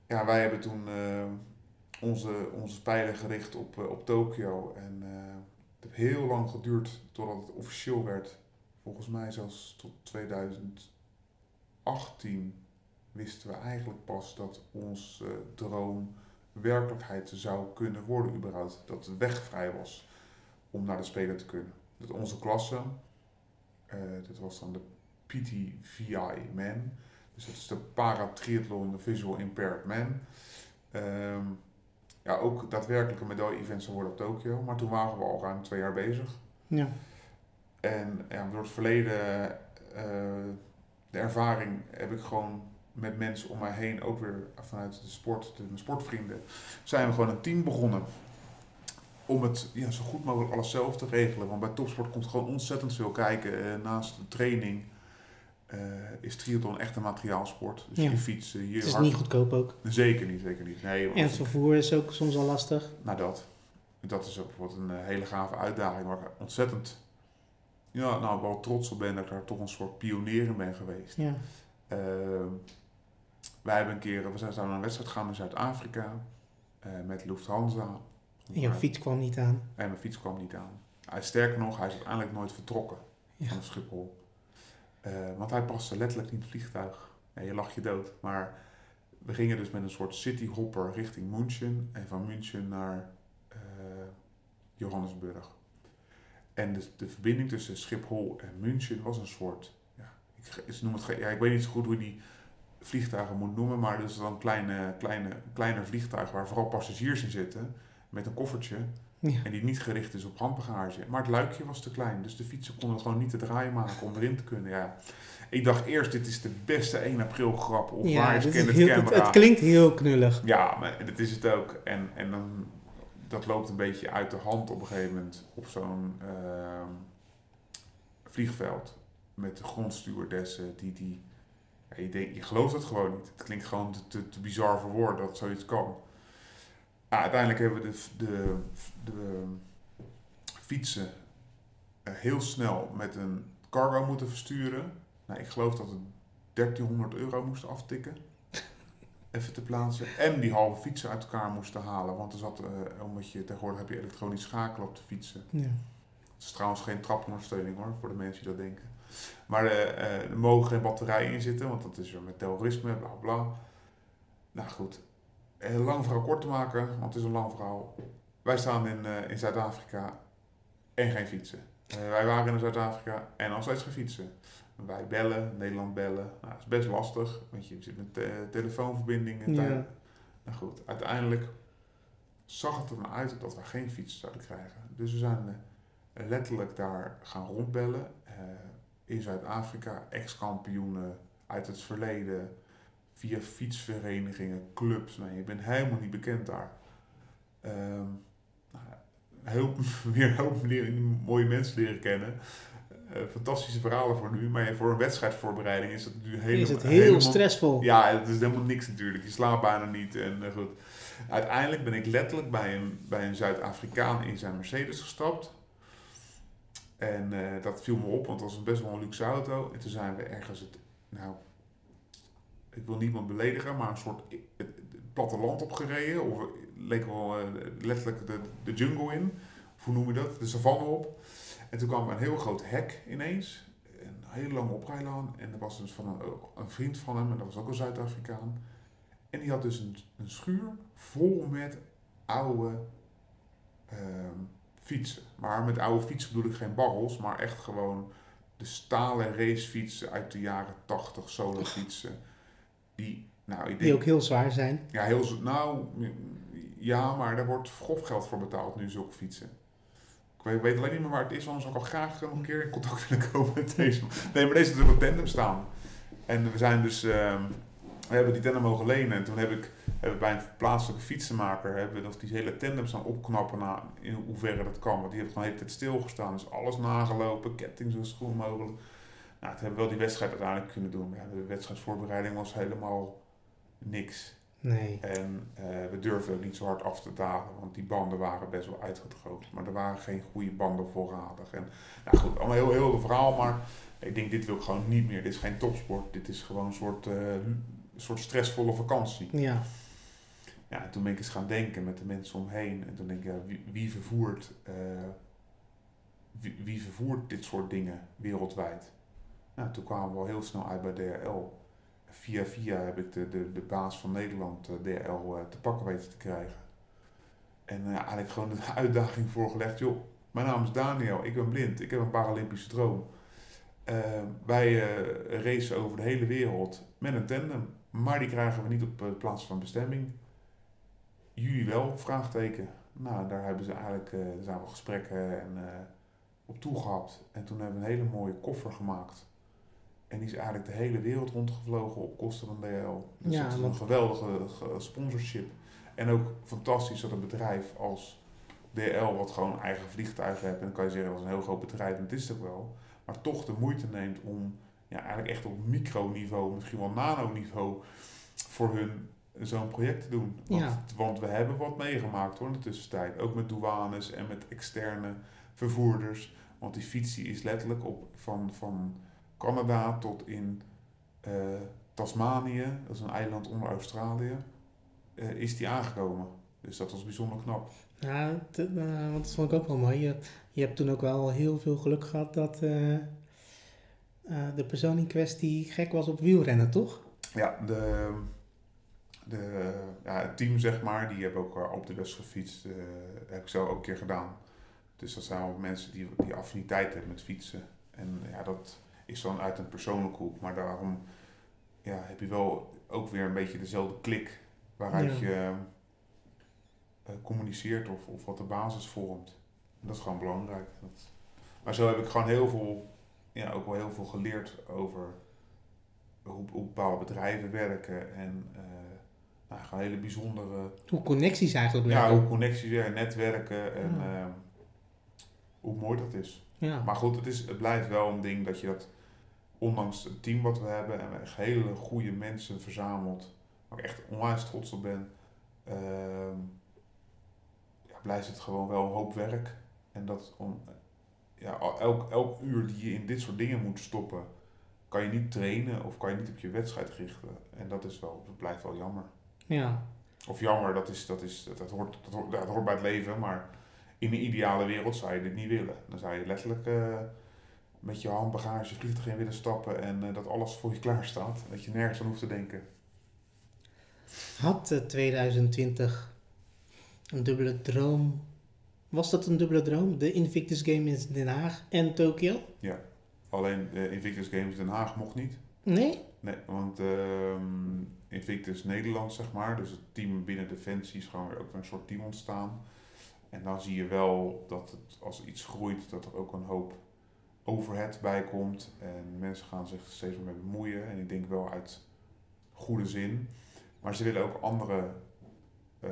Speaker 3: Ja, wij hebben toen eh, onze, onze pijlen gericht op, eh, op Tokio. En eh, het heeft heel lang geduurd totdat het officieel werd. Volgens mij zelfs tot 2018 wisten we eigenlijk pas dat onze eh, droom werkelijkheid zou kunnen worden überhaupt. Dat de weg vrij was om naar de Spelen te kunnen. Dat onze klasse, eh dit was dan de PTVI Man, dus dat is de Paratriathlon Visual Impaired Man. Ehm, ja, ook daadwerkelijk een medaille-event zou worden op Tokio. Maar toen waren we al ruim twee jaar bezig.
Speaker 2: ja.
Speaker 3: En ja, door het verleden, eh, de ervaring, heb ik gewoon met mensen om mij heen, ook weer vanuit de sport, de, mijn sportvrienden, zijn we gewoon een team begonnen. Om het ja, zo goed mogelijk alles zelf te regelen. Want bij topsport komt gewoon ontzettend veel kijken. Eh, naast de training eh, is triathlon echt een materiaalsport. Dus
Speaker 2: Ja.
Speaker 3: je fietsen, je
Speaker 2: Het is
Speaker 3: hard-
Speaker 2: niet goedkoop ook.
Speaker 3: Zeker niet, zeker niet. Nee,
Speaker 2: En het vervoer is ook soms al lastig.
Speaker 3: nou dat. Dat is ook een eh, hele gave uitdaging waar ik ontzettend ja, nou, wel trots op ben dat ik daar toch een soort pionier in ben geweest.
Speaker 2: Ja.
Speaker 3: Ehm, wij hebben een keer, we zijn naar een wedstrijd gegaan in Zuid-Afrika eh, met Lufthansa.
Speaker 2: En jouw fiets kwam niet aan.
Speaker 3: En mijn fiets kwam niet aan. Hij, sterker nog, hij is uiteindelijk nooit vertrokken
Speaker 2: Ja.
Speaker 3: van Schiphol. Eh, want hij paste letterlijk in het vliegtuig. Ja, je lacht je dood. Maar we gingen dus met een soort cityhopper richting München. En van München naar eh, Johannesburg. En de, de verbinding tussen Schiphol en München was een soort... Ja, ik, noem het, ja, ik weet niet zo goed hoe je die vliegtuigen moet noemen. Maar dat is dan een kleine, kleine, kleiner vliegtuig waar vooral passagiers in zitten. Met een koffertje.
Speaker 2: Ja.
Speaker 3: En die niet gericht is op handbagage. Maar het luikje was te klein. Dus de fietsen konden gewoon niet te draaien maken om erin te kunnen. Ja. Ik dacht eerst, dit is de beste 1 april grap. Of waar is Kenneth
Speaker 2: heel, het,
Speaker 3: Camera?
Speaker 2: het klinkt heel knullig.
Speaker 3: Ja, maar dat is het ook. En, en dan, dat loopt een beetje uit de hand op een gegeven moment op zo'n ehm, vliegveld. Met de grondstewardessen die... die ja, je, denkt, je gelooft het gewoon niet. Het klinkt gewoon te, te, te bizar voor woorden dat zoiets kan. Ah, uiteindelijk hebben we de, de, de fietsen eh, heel snel met een cargo moeten versturen. Nou, ik geloof dat we 1300 euro moesten aftikken. even te plaatsen. En die halve fietsen uit elkaar moesten halen. Want er zat, uh, omdat je tegenwoordig heb je elektronisch schakelen op de fietsen.
Speaker 2: Ja.
Speaker 3: Het is trouwens geen trapondersteuning hoor, voor de mensen die dat denken. Maar uh, er mogen geen batterijen in zitten, want dat is weer met terrorisme, bla bla. Nou goed, een lang verhaal kort te maken, want het is een lang verhaal. Wij staan in, uh, in Zuid-Afrika en geen fietsen. wij waren in Zuid-Afrika en nog steeds geen fietsen. Wij bellen, Nederland bellen. Nou, dat is best lastig, want je zit met te telefoonverbindingen.
Speaker 2: Ja.
Speaker 3: Nou goed, uiteindelijk zag het er maar uit dat we geen fietsen zouden krijgen. Dus we zijn letterlijk daar gaan rondbellen. Uh, in Zuid-Afrika, ex-kampioenen uit het verleden, via fietsverenigingen, clubs. Nee, je bent helemaal niet bekend daar. Um, nou, heel, weer heel mooie mensen leren kennen. Uh, fantastische verhalen voor nu, maar voor een wedstrijdvoorbereiding is het nu helemaal...
Speaker 2: Is het heel
Speaker 3: helemaal,
Speaker 2: stressvol.
Speaker 3: Ja, het is helemaal niks natuurlijk. Je slaapt bijna niet en uh, goed. Uiteindelijk ben ik letterlijk bij een, bij een Zuid-Afrikaan in zijn Mercedes gestapt. En uh, dat viel me op, want het was best wel een luxe auto. En toen zijn we ergens het, nou, ik wil niemand beledigen, maar een soort het platteland opgereden. Of leek wel uh, letterlijk de, de jungle in. Hoe noem je dat? De savanne op. En toen kwam er een heel groot hek ineens. Een hele lange oprijlaan. En dat was dus van een, een vriend van hem, en dat was ook een Zuid-Afrikaan. En die had dus een, een schuur vol met oude. Uh, fietsen. Maar met oude fietsen bedoel ik geen barrels, maar echt gewoon de stalen racefietsen uit de jaren 80, solo fietsen. Die, nou, ik denk,
Speaker 2: die ook heel zwaar zijn.
Speaker 3: Ja, heel, nou, ja, maar daar wordt grof geld voor betaald nu, zulke fietsen. Ik weet, alleen niet meer waar het is, anders zou ik al graag nog een keer in contact willen komen met deze. Nee, maar deze natuurlijk op tandem staan. En we zijn dus, uh, we hebben die tandem mogen lenen en toen heb ik hebben bij een plaatselijke fietsenmaker hebben we dat die hele tandem staan opknappen naar in hoeverre dat kan. Want die heeft gewoon de hele tijd stilgestaan. Dus alles nagelopen, ketting zo schoon mogelijk. Nou, het hebben we wel die wedstrijd uiteindelijk kunnen doen. Maar ja, de wedstrijdvoorbereiding was helemaal niks.
Speaker 2: Nee.
Speaker 3: En uh, we durfden ook niet zo hard af te dalen, want die banden waren best wel uitgedroogd. Maar er waren geen goede banden voorradig. En nou goed, allemaal heel, heel veel verhaal, maar ik denk dit wil ik gewoon niet meer. Dit is geen topsport, dit is gewoon een soort, uh, een soort stressvolle vakantie.
Speaker 2: Ja.
Speaker 3: Ja, en toen ben ik eens gaan denken met de mensen omheen. En toen denk ik, ja, wie, wie vervoert, uh, wie, wie, vervoert dit soort dingen wereldwijd? Toen kwamen we al heel snel uit bij DRL. Via via heb ik de, de, de baas van Nederland, uh, DRL, uh, te pakken weten te krijgen. En eigenlijk gewoon de uitdaging voorgelegd, joh, mijn naam is Daniel, ik ben blind, ik heb een Paralympische droom. wij racen over de hele wereld met een tandem, maar die krijgen we niet op plaats van bestemming. Jullie wel? Vraagteken. Nou, daar hebben ze eigenlijk, uh, zijn we gesprekken en, uh, op toegehad. En toen hebben we een hele mooie koffer gemaakt. En die is eigenlijk de hele wereld rondgevlogen op kosten van DL. Dus
Speaker 2: Ja,
Speaker 3: dat is een geweldige ge- sponsorship. En ook fantastisch dat een bedrijf als DL, wat gewoon eigen vliegtuigen heeft, en dan kan je zeggen dat is een heel groot bedrijf, en dat is het ook wel, maar toch de moeite neemt om ja, eigenlijk echt op microniveau, misschien wel nanoniveau, voor hun zo'n project te doen. Want,
Speaker 2: Ja.
Speaker 3: want we hebben wat meegemaakt hoor in de tussentijd. Ook met douanes en met externe vervoerders. Want die fiets die is letterlijk op, van, van Canada tot in eh, Tasmanië, dat is een eiland onder Australië, eh, is die aangekomen. Dus dat was bijzonder knap.
Speaker 2: Ja, het, eh, want dat vond ik ook wel mooi. Je, je hebt toen ook wel heel veel geluk gehad dat de persoon in kwestie gek was op wielrennen, toch?
Speaker 3: Ja, de, de, ja, het team zeg maar, die hebben ook op de bus gefietst. heb ik zelf ook een keer gedaan. Dus dat zijn wel mensen die, die affiniteit hebben met fietsen. En ja, dat is dan uit een persoonlijke hoek. Maar daarom ja, heb je wel ook weer een beetje dezelfde klik waaruit
Speaker 2: Ja.
Speaker 3: je eh, communiceert of, of wat de basis vormt. Dat is gewoon belangrijk. Dat, maar zo heb ik gewoon heel veel, ja, ook wel heel veel geleerd over hoe, hoe bepaalde bedrijven werken en eh, nou, gewoon hele bijzondere
Speaker 2: Hoe connecties eigenlijk
Speaker 3: ja,
Speaker 2: werken.
Speaker 3: hoe connecties weer, netwerken en
Speaker 2: Ja.
Speaker 3: ehm, hoe mooi dat is.
Speaker 2: Ja.
Speaker 3: Maar goed, het, is, het blijft wel een ding dat je dat, ondanks het team wat we hebben en we echt hele goede mensen verzameld, waar ik echt onwijs trots op ben, ehm, ja, blijft het gewoon wel een hoop werk. En dat om, ja, elk, elk uur die je in dit soort dingen moet stoppen, kan je niet trainen of kan je niet op je wedstrijd richten. En dat is wel, dat blijft wel jammer.
Speaker 2: Ja.
Speaker 3: Of jammer, dat, is, dat, is, dat, hoort, dat, hoort, dat hoort bij het leven, maar in een ideale wereld zou je dit niet willen. Dan zou je letterlijk eh, met je handbagage vliegtuig in willen stappen en eh, dat alles voor je klaar staat. Dat je nergens aan hoeft te denken.
Speaker 2: Had eh, 2020 een dubbele droom? Was dat een dubbele droom? De Invictus Game in Den Haag en Tokio?
Speaker 3: Alleen de Invictus Games Den Haag mocht niet.
Speaker 2: Nee?
Speaker 3: Nee, want ehm, Invictus Nederland, zeg maar, dus het team binnen Defensie is gewoon weer ook een soort team ontstaan. En dan zie je wel dat het, als iets groeit, dat er ook een hoop overhead bij komt. En mensen gaan zich steeds meer mee bemoeien. En ik denk wel uit goede zin. Maar ze willen ook andere. eh,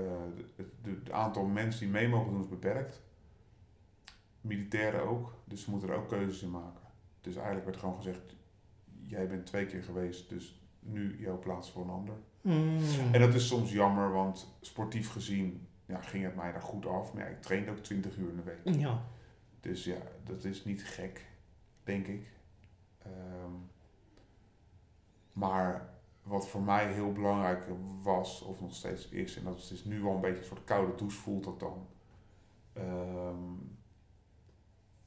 Speaker 3: het het aantal mensen die mee mogen doen is beperkt. Militairen ook. Dus ze moeten er ook keuzes in maken. Dus eigenlijk werd gewoon gezegd: jij bent twee keer geweest, dus nu jouw plaats voor een ander.
Speaker 2: Mm.
Speaker 3: En dat is soms jammer, want sportief gezien ja, ging het mij daar goed af. Maar ja, ik trainde ook 20 uur in de week.
Speaker 2: Ja.
Speaker 3: Dus ja, dat is niet gek, denk ik. Ehm, maar wat voor mij heel belangrijk was, of nog steeds is, en dat is dus nu wel een beetje een soort koude douche voelt dat dan. Ehm,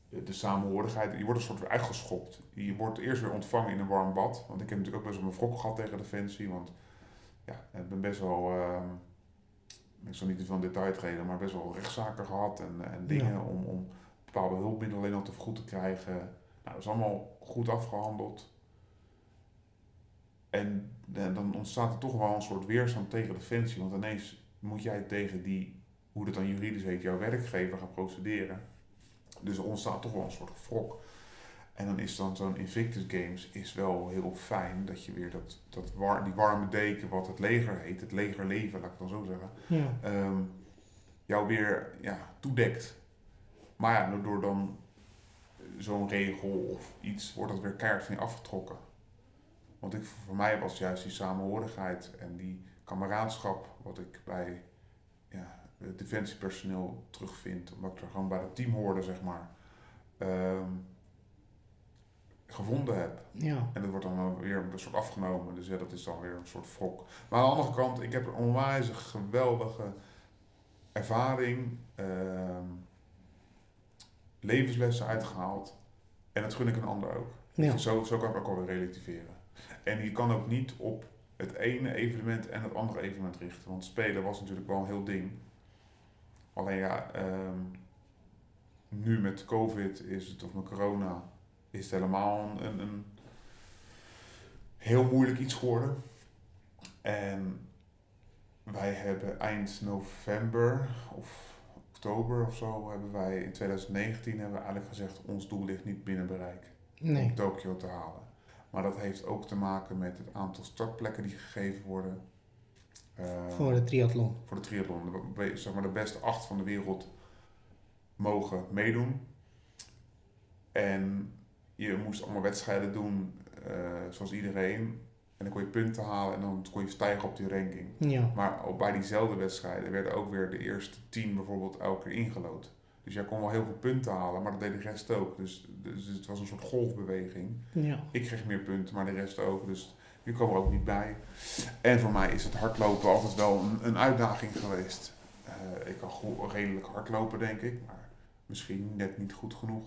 Speaker 3: de, samenhorigheid, je wordt een soort weer uitgeschopt. Je wordt eerst weer ontvangen in een warm bad. Want ik heb natuurlijk ook best wel mijn wrok gehad tegen Defensie. Want ja, ik ben best wel, ehm, ik zal niet te veel in detail treden, maar best wel rechtszaken gehad en, en dingen
Speaker 2: Ja.
Speaker 3: om, om bepaalde hulpmiddelen alleen al te vergoed te krijgen. Nou, dat is allemaal goed afgehandeld. En dan ontstaat er toch wel een soort weerstand tegen Defensie. Want ineens moet jij tegen die, hoe dat dan juridisch heet, jouw werkgever gaan procederen. Dus er ontstaat toch wel een soort wrok. En dan is dan zo'n Invictus Games is wel heel fijn dat je weer dat, dat war, die warme deken, wat het leger heet, het legerleven, laat ik het dan zo zeggen,
Speaker 2: Ja.
Speaker 3: ehm, jou weer ja, toedekt. Maar ja, door dan zo'n regel of iets, wordt dat weer keihard van je afgetrokken. Want ik, voor mij was juist die samenhorigheid en die kameraadschap, wat ik bij ja, het defensiepersoneel terugvind, omdat ik er gewoon bij het team hoorde, zeg maar, ehm, gevonden heb.
Speaker 2: Ja.
Speaker 3: En dat wordt dan weer een soort afgenomen. Dus ja, dat is dan weer een soort wrok. Maar aan de andere kant, ik heb er onwijs een geweldige ervaring, ehm, levenslessen uitgehaald. En dat gun ik een ander ook.
Speaker 2: Ja.
Speaker 3: Dus zo, zo kan ik ook alweer relativeren. En je kan ook niet op het ene evenement en het andere evenement richten. Want spelen was natuurlijk wel een heel ding. Alleen ja, ehm, nu met COVID is het, of met corona, is het helemaal een, een, een heel moeilijk iets geworden. En wij hebben eind november of oktober of zo, hebben wij in 2019 hebben we eigenlijk gezegd, ons doel ligt niet binnen bereik
Speaker 2: Nee.
Speaker 3: om Tokio te halen. Maar dat heeft ook te maken met het aantal startplekken die gegeven worden. Eh,
Speaker 2: Voor de triathlon.
Speaker 3: voor de triathlon. De, zeg maar de beste acht van de wereld mogen meedoen. En je moest allemaal wedstrijden doen eh, zoals iedereen. En dan kon je punten halen en dan kon je stijgen op die ranking.
Speaker 2: Ja.
Speaker 3: Maar ook bij diezelfde wedstrijden werden ook weer de eerste tien bijvoorbeeld elke keer ingelood. Dus jij kon wel heel veel punten halen, maar dat deed de rest ook. Dus, dus het was een soort golfbeweging.
Speaker 2: Ja.
Speaker 3: Ik kreeg meer punten, maar de rest ook. Dus nu kwam er ook niet bij. En voor mij is het hardlopen altijd wel een, een uitdaging geweest. Eh, ik kan goed, redelijk hardlopen, denk ik. Maar misschien net niet goed genoeg.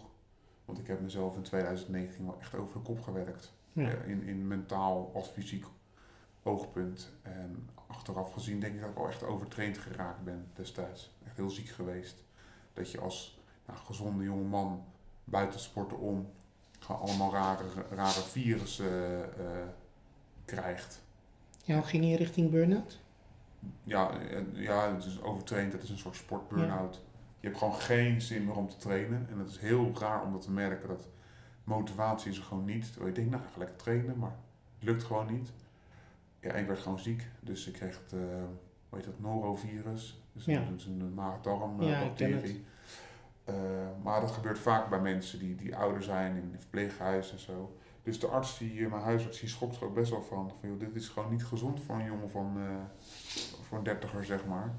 Speaker 3: Want ik heb mezelf in 2019 wel echt over de kop gewerkt.
Speaker 2: Ja.
Speaker 3: Eh, in, in mentaal als fysiek oogpunt. En achteraf gezien denk ik dat ik al echt overtraind geraakt ben destijds. Echt heel ziek geweest. Dat je als nou, gezonde jonge man buiten sporten om gewoon allemaal rare, rare virussen eh, krijgt.
Speaker 2: Ja, ging je richting burn-out?
Speaker 3: Ja, eh, ja, het is overtraind, het is een soort sportburn-out. Je hebt gewoon geen zin meer om te trainen. En het is heel raar om dat te merken dat motivatie is er gewoon niet. Terwijl je denkt, nou, ik ga lekker trainen, maar het lukt gewoon niet. Ja, ik werd gewoon ziek. Dus ik kreeg het, eh, hoe heet dat, norovirus. Dus
Speaker 2: Ja.
Speaker 3: dat is een maag-darm
Speaker 2: Ja,
Speaker 3: eh,
Speaker 2: ik
Speaker 3: maar dat gebeurt vaak bij mensen die, die ouder zijn in een verpleeghuis en zo. Dus de arts, die, eh, mijn huisarts, die schokt er ook best wel van. van joh, dit is gewoon niet gezond voor een jongen van, eh, voor een dertiger, zeg maar.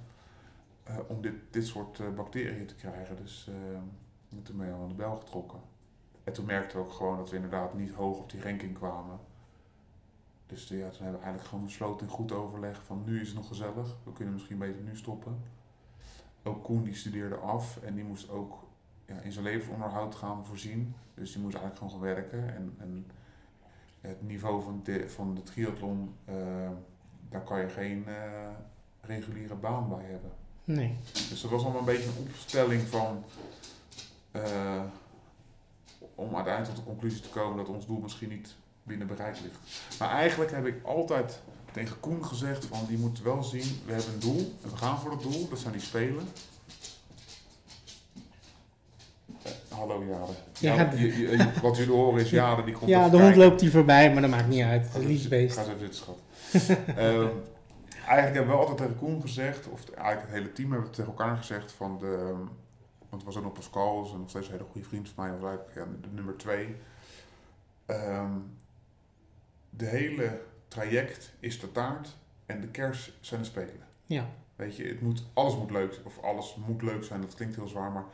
Speaker 3: om dit, dit soort bacteriën te krijgen. Dus toen ben al aan de bel getrokken. En toen merkten we ook gewoon dat we inderdaad niet hoog op die ranking kwamen. Dus ja, toen hebben we eigenlijk gewoon besloten in goed overleg van nu is het nog gezellig. We kunnen misschien beter nu stoppen. Ook Koen die studeerde af en die moest ook ja, in zijn levensonderhoud gaan voorzien. Dus die moest eigenlijk gewoon gaan werken. En, en het niveau van de, van de triathlon, eh, daar kan je geen eh, reguliere baan bij hebben.
Speaker 2: Nee.
Speaker 3: Dus dat was allemaal een beetje een opstelling van. eh, om uiteindelijk tot de conclusie te komen dat ons doel misschien niet binnen bereik ligt. Maar eigenlijk heb ik altijd tegen Koen gezegd van die moet wel zien, we hebben een doel en we gaan voor dat doel, dat zijn die spelen. Eh, hallo Jade.
Speaker 2: Ja,
Speaker 3: je- je- wat jullie horen is Jade, die komt
Speaker 2: Ja, de hond loopt hier voorbij, maar dat maakt niet uit. Het is beest.
Speaker 3: Ga eens even zitten, schat. Ehm, eigenlijk hebben we altijd tegen Koen gezegd, of eigenlijk het hele team hebben we tegen elkaar gezegd van de... Want het was ook nog Pascal, is nog steeds een hele goede vriend van mij, was eigenlijk ja, de nummer twee. Ehm, de hele traject is de taart en de kers zijn de spelen.
Speaker 2: Ja,
Speaker 3: Weet je, het moet, alles moet leuk, of alles moet leuk zijn, dat klinkt heel zwaar, maar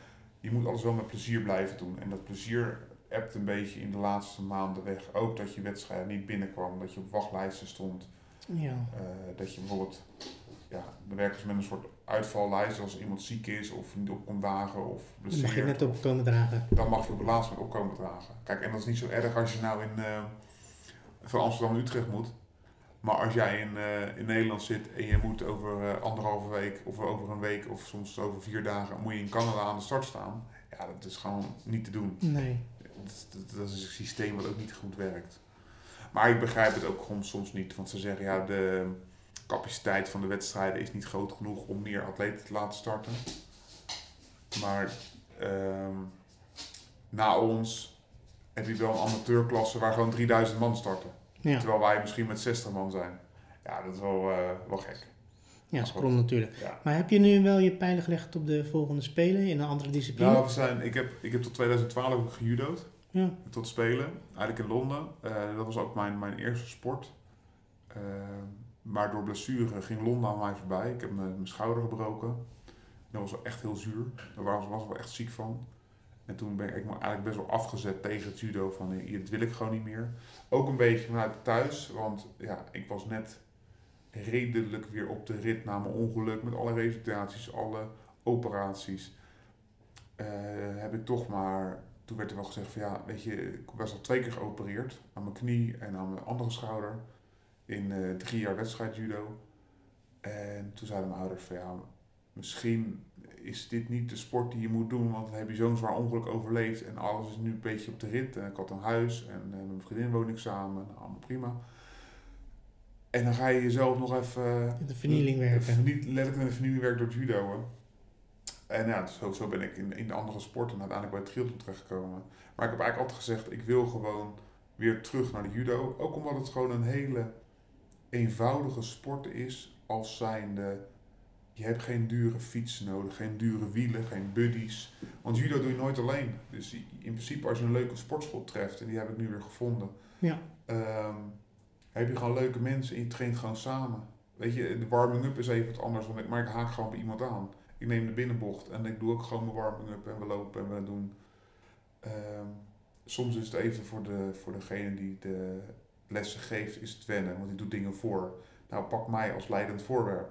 Speaker 3: je moet alles wel met plezier blijven doen. En dat plezier ebt een beetje in de laatste maanden weg. Ook dat je wedstrijd niet binnenkwam, dat je op wachtlijsten stond.
Speaker 2: ja.
Speaker 3: Eh, dat je bijvoorbeeld, ja, we werken dus met een soort uitvallijst als iemand ziek is of niet op komt dagen of
Speaker 2: Dan mag je
Speaker 3: blesseert.
Speaker 2: net op komen dragen.
Speaker 3: Dan mag je op het laatste moment opkomen dragen. Kijk, en dat is niet zo erg als je nou in, eh, van Amsterdam naar Utrecht moet. Maar als jij in, eh, in Nederland zit en je moet over eh, anderhalve week of over een week of soms over vier dagen moet je in Canada aan de start staan. Ja, dat is gewoon niet te doen.
Speaker 2: Nee.
Speaker 3: Dat, dat, dat is een systeem wat ook niet goed werkt. Maar ik begrijp het ook gewoon soms niet. Want ze zeggen ja, de capaciteit van de wedstrijden is niet groot genoeg om meer atleten te laten starten. Maar ehm, na ons heb je wel een amateurklasse waar gewoon 3000 man starten.
Speaker 2: Ja,
Speaker 3: Terwijl wij misschien met 60 man zijn. Ja, dat is wel, eh, wel gek.
Speaker 2: ja krom natuurlijk.
Speaker 3: Ja.
Speaker 2: Maar heb je nu wel je pijlen gelegd op de volgende Spelen in een andere discipline?
Speaker 3: Nou, we zijn, ik, heb, ik heb tot 2012 ook gejudo'd.
Speaker 2: Ja,
Speaker 3: tot spelen, eigenlijk in Londen. Eh, dat was ook mijn, mijn eerste sport. Eh, maar door blessure ging Londen aan mij voorbij. Ik heb mijn, schouder gebroken. Dat was wel echt heel zuur. Daar was, was wel echt ziek van. En toen ben ik eigenlijk best wel afgezet tegen het judo. Van eh, dit wil ik gewoon niet meer. Ook een beetje vanuit thuis. Want ja, ik was net redelijk weer op de rit na mijn ongeluk. Met alle revalidaties, alle operaties. Eh, heb ik toch maar toen werd er wel gezegd van ja, weet je, ik was al twee keer geopereerd aan mijn knie en aan mijn andere schouder in eh, drie jaar wedstrijd judo. En toen zeiden mijn ouders van ja, misschien is dit niet de sport die je moet doen, want dan heb je zo'n zwaar ongeluk overleefd en alles is nu een beetje op de rit. En ik had een huis en eh, met mijn vriendin woon ik samen, nou, allemaal prima. En dan ga je jezelf nog even
Speaker 2: de vernieling werken.
Speaker 3: Verniet, letterlijk in de vernieling werken door het judo. Hè. En ja, dus zo, zo ben ik in, in de andere sporten uiteindelijk bij het triathlon terechtgekomen. Maar ik heb eigenlijk altijd gezegd, ik wil gewoon weer terug naar de judo. Ook omdat het gewoon een hele eenvoudige sport is als zijnde... Je hebt geen dure fietsen nodig, geen dure wielen, geen buddies. Want judo doe je nooit alleen. Dus in principe als je een leuke sportschool treft, en die heb ik nu weer gevonden...
Speaker 2: Ja.
Speaker 3: ehm, heb je gewoon leuke mensen en je traint gewoon samen. Weet je, de warming-up is even wat anders, want ik, maar ik haak gewoon bij iemand aan. Ik neem de binnenbocht en ik doe ook gewoon mijn warming-up en we lopen en we doen. ehm, soms is het even voor, de, voor degene die de lessen geeft, is het wennen, want die doet dingen voor. Nou, pak mij als leidend voorwerp.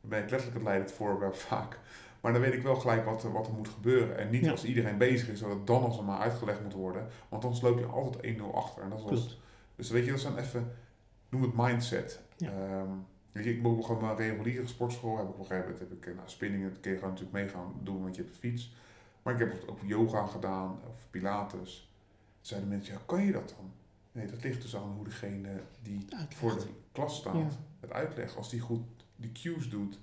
Speaker 3: Dan ben ik letterlijk het leidend voorwerp vaak. Maar dan weet ik wel gelijk wat, er- wat er moet gebeuren. En niet
Speaker 2: Ja.
Speaker 3: als iedereen bezig is, dat het dan als maar uitgelegd moet worden. Want anders loop je altijd 1-0 achter. En dat is dus weet je, dat zijn even, noem het mindset.
Speaker 2: Ja.
Speaker 3: Ehm, weet je, ik moet gewoon mijn reguliere sportschool, heb ik op een gegeven moment, heb ik, eh, nou, spinning, dat kun je gewoon natuurlijk mee gaan doen, want je hebt een fiets. Maar ik heb ook yoga gedaan, of pilates. Toen zeiden mensen, ja, kan je dat dan? Nee, dat ligt dus aan hoe degene die
Speaker 2: Uitlegt.
Speaker 3: voor de klas staat,
Speaker 2: Ja.
Speaker 3: het uitlegt. Als die goed die cues doet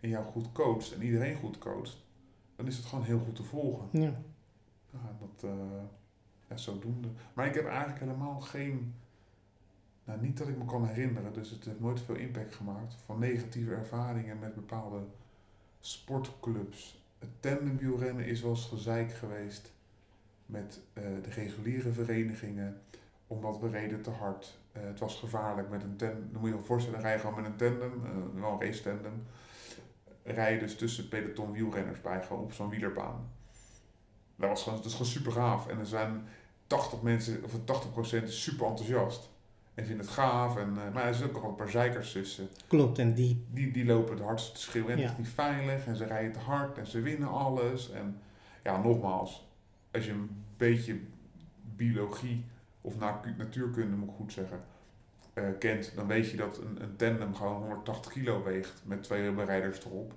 Speaker 3: en jou goed coacht en iedereen goed coacht, dan is het gewoon heel goed te volgen.
Speaker 2: Ja.
Speaker 3: Ja, dat, eh ja, zodoende. Maar ik heb eigenlijk helemaal geen, nou niet dat ik me kan herinneren, dus het heeft nooit veel impact gemaakt, van negatieve ervaringen met bepaalde sportclubs. Het tandemwielrennen is wel eens gezeik geweest met eh, de reguliere verenigingen, omdat we reden te hard. Eh, het was gevaarlijk met een tandem, dan moet je je voorstellen, rij je gewoon met een tandem, eh, wel een race tandem, rij je dus tussen peloton wielrenners bij, gewoon op zo'n wielerbaan. Dat was gewoon, dat is gewoon super gaaf. En er zijn 80 mensen, of 80% is super enthousiast. En vindt het gaaf. En, eh, maar er zitten ook nog een paar zeikers tussen.
Speaker 2: Klopt, en die,
Speaker 3: Die, die lopen het hardst te schreeuwen. En
Speaker 2: Ja.
Speaker 3: het is niet veilig. En ze rijden te hard. En ze winnen alles. En ja, nogmaals. Als je een beetje biologie of na- natuurkunde, moet ik goed zeggen, eh, kent, dan weet je dat een, een tandem gewoon 180 kilo weegt met twee rijders erop.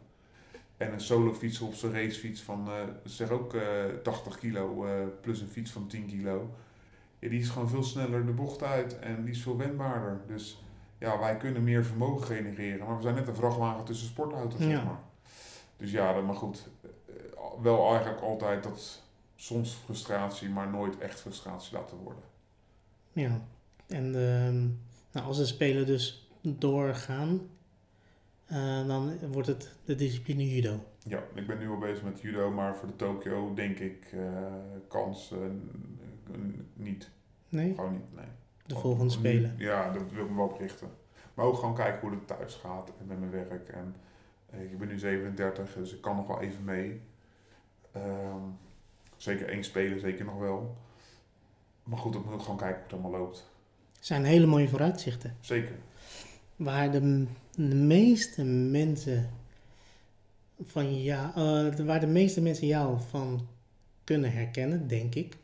Speaker 3: En een solofiets op zijn racefiets van, eh zeg ook eh 80 kilo plus een fiets van 10 kilo. Ja, die is gewoon veel sneller de bocht uit en die is veel wendbaarder. Dus ja, wij kunnen meer vermogen genereren, maar we zijn net een vrachtwagen tussen sportauto's,
Speaker 2: Ja.
Speaker 3: zeg maar. Dus ja, maar goed. Wel eigenlijk altijd dat soms frustratie, maar nooit echt frustratie laten worden.
Speaker 2: Ja. En ehm, nou, als de spelen dus doorgaan, eh, dan wordt het de discipline judo.
Speaker 3: Ja, ik ben nu al bezig met judo, maar voor de Tokio denk ik eh, kans eh, niet.
Speaker 2: Nee?
Speaker 3: Gewoon niet, nee.
Speaker 2: De
Speaker 3: Want
Speaker 2: volgende
Speaker 3: nu-
Speaker 2: spelen.
Speaker 3: Ja, dat wil ik me wel op richten. Maar ook gewoon kijken hoe het thuis gaat en met mijn werk. En ik ben nu 37, dus ik kan nog wel even mee. Ehm, zeker één spelen, zeker nog wel. Maar goed, ik moet ook gewoon kijken hoe het allemaal loopt.
Speaker 2: zijn hele mooie vooruitzichten.
Speaker 3: Zeker.
Speaker 2: Waar de, de meeste mensen van jou, eh, waar de meeste mensen jou van kunnen herkennen, denk ik.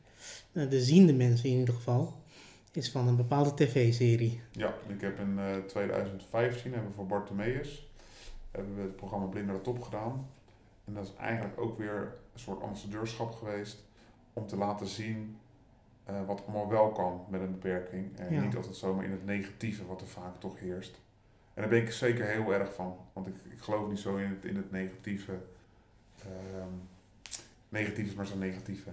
Speaker 2: eh, de ziende mensen in ieder geval, is van een bepaalde tv-serie.
Speaker 3: Ja, ik heb in eh 2015 hebben we voor Bartemeus hebben we het programma Blind naar de Top gedaan. En dat is eigenlijk ook weer een soort ambassadeurschap geweest om te laten zien eh, wat allemaal wel kan met een beperking. En
Speaker 2: Ja.
Speaker 3: niet altijd zomaar in het negatieve wat er vaak toch heerst. En daar ben ik zeker heel erg van, want ik, ik geloof niet zo in het, in het negatieve. Ehm negatief is maar zo negatieve.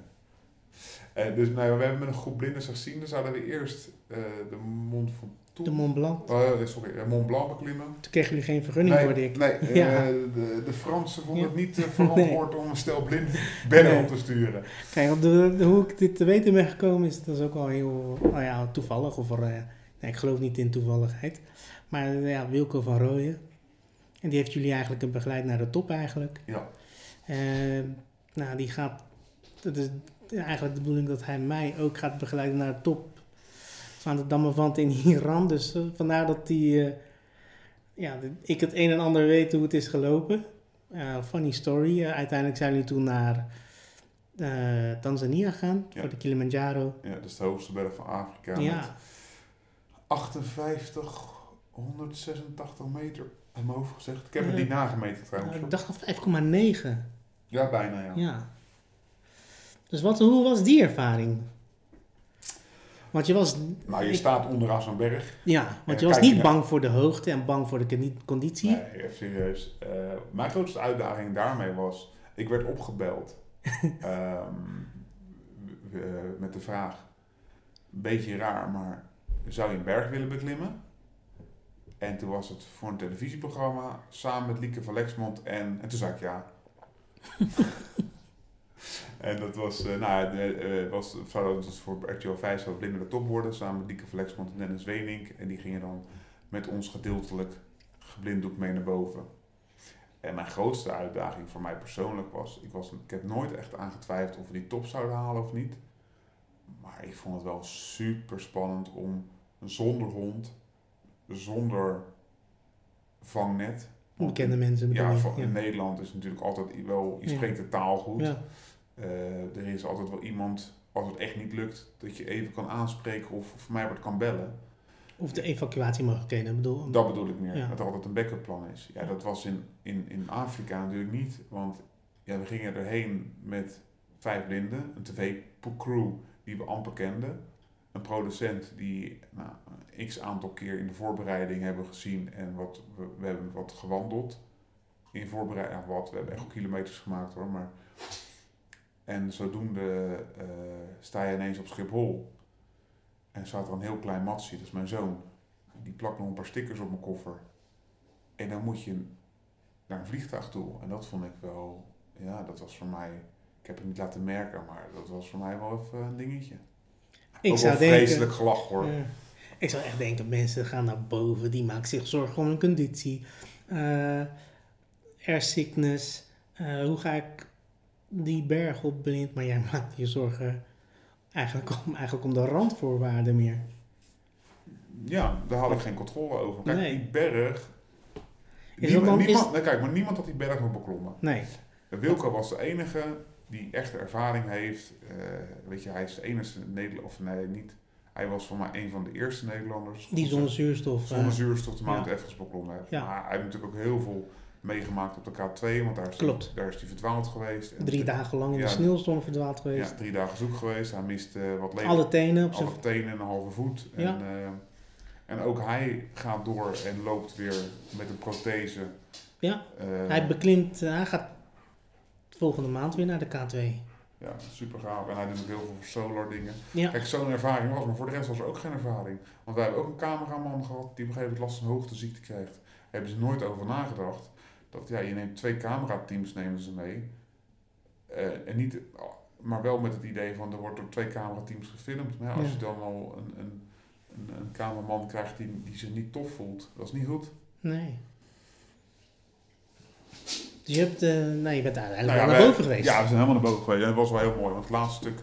Speaker 3: Eh, dus nou, we hebben met een groep blinden gezien. Dan zouden we eerst eh, de Mont Ventoux,
Speaker 2: De Mont Blanc.
Speaker 3: eh, sorry, eh, Mont Blanc beklimmen.
Speaker 2: Toen kregen jullie geen vergunning,
Speaker 3: nee,
Speaker 2: hoorde ik.
Speaker 3: Nee, eh, de, de Fransen vonden
Speaker 2: Ja.
Speaker 3: het niet eh, verantwoord om een stel blind bedden
Speaker 2: Nee.
Speaker 3: op te sturen.
Speaker 2: Kijk, op de, de- hoe ik dit te weten ben gekomen is dat is ook wel heel nou ja, toevallig. Of nee, ik geloof niet in toevalligheid. Maar ja, Wilco van Rooyen. En die heeft jullie eigenlijk begeleid naar de top eigenlijk.
Speaker 3: Ja,
Speaker 2: nou, die gaat... Dat is eigenlijk de bedoeling dat hij mij ook gaat begeleiden naar de top van de Dammevant in Iran. Dus eh, vandaar dat die, eh, ja, ik het een en ander weet hoe het is gelopen. Funny story. Eh, uiteindelijk zijn jullie toen naar Tanzania gegaan
Speaker 3: Ja.
Speaker 2: voor de Kilimanjaro.
Speaker 3: ja, dat is de hoogste berg van Afrika. Met
Speaker 2: Ja,
Speaker 3: 58, 186 meter uit mijn hoofd gezegd. Ik heb het niet nagemeten trouwens.
Speaker 2: ik dacht al 5,9.
Speaker 3: Ja, bijna ja.
Speaker 2: Ja. Dus wat, hoe was die ervaring? Want je was,
Speaker 3: Nou, je
Speaker 2: ik-
Speaker 3: staat onderaan zo'n berg.
Speaker 2: ja, want je was
Speaker 3: je
Speaker 2: niet
Speaker 3: naar-
Speaker 2: bang voor de hoogte en bang voor de condi- conditie.
Speaker 3: Nee, even serieus. Eh, mijn grootste uitdaging daarmee was, ik werd opgebeld ehm, eh, met de vraag, een beetje raar, maar zou je een berg willen beklimmen? En toen was het voor een televisieprogramma samen met Lieke van Lexmond en, en toen zei ik ja. en dat was, eh, nou, de, eh, was, dat was voor RTL 5 zou het Blinden de Top worden, samen met Lieke van Lexmond en Dennis Wenink. En die gingen dan met ons gedeeltelijk geblinddoek mee naar boven. En mijn grootste uitdaging voor mij persoonlijk was, ik, was, ik heb nooit echt aangetwijfeld of we die top zouden halen of niet. Maar ik vond het wel super spannend om zonder hond, zonder vangnet. Want
Speaker 2: Bekende mensen
Speaker 3: ja, in Nederland is natuurlijk altijd wel, je spreekt de taal goed.
Speaker 2: Ja.
Speaker 3: Eh, er is altijd wel iemand, als het echt niet lukt, dat je even kan aanspreken of voor mij wordt kan bellen.
Speaker 2: Of de evacuatiemogelijkheden. Ik bedoel,
Speaker 3: Dat bedoel ik meer,
Speaker 2: Ja.
Speaker 3: dat er altijd een backup plan is. Ja, dat was in, in, in Afrika natuurlijk niet, want ja, we gingen erheen met vijf blinden, een tv-crew die we amper kenden, een producent die nou, een x aantal keer in de voorbereiding hebben gezien en wat, we, we hebben wat gewandeld in voorbereiding, wat, we hebben echt kilometers gemaakt hoor, maar en zodoende eh, sta je ineens op Schiphol en staat er een heel klein matsie, dat is mijn zoon. Die plakt nog een paar stickers op mijn koffer. En dan moet je naar een vliegtuig toe. En dat vond ik wel, ja, dat was voor mij, ik heb het niet laten merken, maar dat was voor mij wel even een dingetje.
Speaker 2: ik
Speaker 3: Ook
Speaker 2: zou
Speaker 3: wel
Speaker 2: denken...
Speaker 3: vreselijk gelach hoor.
Speaker 2: Ja. Ik zou echt denken, mensen gaan naar boven, die maken zich zorgen om hun conditie. Eh air sickness. eh, hoe ga ik die berg op blind? Maar jij maakt je zorgen eigenlijk om, eigenlijk om de randvoorwaarden meer.
Speaker 3: Ja, daar had ik geen controle over. Kijk,
Speaker 2: Nee.
Speaker 3: die berg...
Speaker 2: Is
Speaker 3: niemand,
Speaker 2: is-
Speaker 3: nee, kijk, maar niemand had die berg nog beklommen.
Speaker 2: Nee.
Speaker 3: Wilco was de enige die echte ervaring heeft. Eh, weet je, hij is de enige Nederlander, of nee, niet. Hij was voor mij een van de eerste Nederlanders.
Speaker 2: Die zonder zuurstof.
Speaker 3: zonder
Speaker 2: eh,
Speaker 3: zuurstof de Mount
Speaker 2: ja.
Speaker 3: Everest beklommen heeft.
Speaker 2: Ja.
Speaker 3: Maar hij heeft natuurlijk ook heel veel meegemaakt op de K2, want daar is,
Speaker 2: Klopt.
Speaker 3: Hij, daar is hij verdwaald geweest. En
Speaker 2: drie dagen lang in
Speaker 3: Ja.
Speaker 2: de sneeuwstorm verdwaald geweest.
Speaker 3: Ja, drie dagen zoek geweest. Hij mist eh, wat leven.
Speaker 2: Alle tenen op zijn...
Speaker 3: alle tenen en een halve voet.
Speaker 2: Ja.
Speaker 3: En, eh, en ook hij gaat door en loopt weer met een prothese.
Speaker 2: Ja,
Speaker 3: Eh,
Speaker 2: hij beklimt... hij gaat volgende maand weer naar de K2.
Speaker 3: Ja, super gaaf. En hij doet ook heel veel solar dingen.
Speaker 2: Ja.
Speaker 3: Kijk, zo'n ervaring was, maar voor de rest was er ook geen ervaring. Want wij hebben ook een cameraman gehad die op een gegeven moment last van hoogteziekte krijgt. Daar hebben ze nooit over nagedacht. Dat ja, je neemt twee camerateams nemen ze mee. Eh, en niet, maar wel met het idee van er wordt door twee camerateams gefilmd. Maar ja, als
Speaker 2: Ja.
Speaker 3: je dan al een, een, een, een cameraman krijgt die, die zich niet tof voelt, dat is niet goed.
Speaker 2: Nee. Dus je hebt... nee, je bent uiteindelijk
Speaker 3: Nou ja,
Speaker 2: naar boven geweest.
Speaker 3: Ja, we zijn helemaal naar boven geweest. En dat was wel heel mooi. Want het laatste stuk...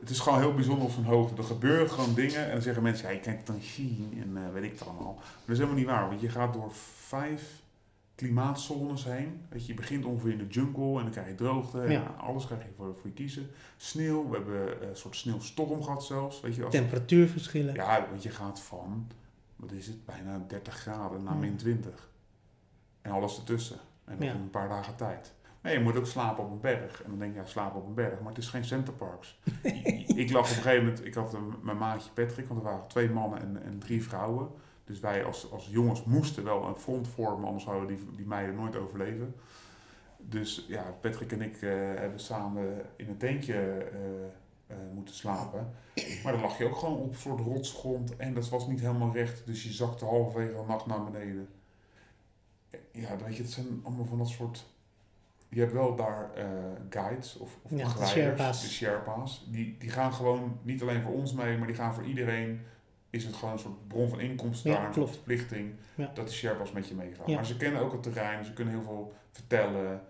Speaker 3: Het is gewoon heel bijzonder op zo'n hoogte. Er gebeuren gewoon dingen. En dan zeggen mensen... Ja, je het dan zien. En eh, weet ik het allemaal. Maar dat is helemaal niet waar. Want je gaat door vijf klimaatzones heen. Weet je, je begint ongeveer in de jungle. En dan krijg je droogte. En
Speaker 2: Ja.
Speaker 3: alles krijg je voor, voor je kiezen. Sneeuw. We hebben een soort sneeuwstorm gehad zelfs. Weet je, als,
Speaker 2: Temperatuurverschillen.
Speaker 3: ja, want je gaat van... Wat is het? Bijna 30 graden naar min 20. En alles ertussen. En dat
Speaker 2: Ja.
Speaker 3: in een paar dagen tijd. Maar je moet ook slapen op een berg. En dan denk je, ja, slapen op een berg. Maar het is geen centerparks. ik lag op een gegeven moment, ik had een, mijn maatje Patrick, want er waren twee mannen en, en drie vrouwen. Dus wij als, als jongens moesten wel een front vormen, anders zouden die, die meiden nooit overleven. Dus ja, Patrick en ik eh, hebben samen in een tentje eh, eh, moeten slapen. Maar dan lag je ook gewoon op een soort rotsgrond en dat was niet helemaal recht. Dus je zakte halverwege de nacht naar beneden. Ja, weet je, het zijn allemaal van dat soort... Je hebt wel daar guides of, of
Speaker 2: Ja, de
Speaker 3: begeleiders,
Speaker 2: Sherpa's.
Speaker 3: de Sherpa's. Die, die gaan gewoon niet alleen voor ons mee, maar die gaan voor iedereen. Is het gewoon een soort bron van inkomsten
Speaker 2: Ja,
Speaker 3: daar, een verplichting,
Speaker 2: Ja.
Speaker 3: dat de Sherpa's met je meegaan.
Speaker 2: Ja.
Speaker 3: Maar ze kennen ook het terrein, ze kunnen heel veel vertellen.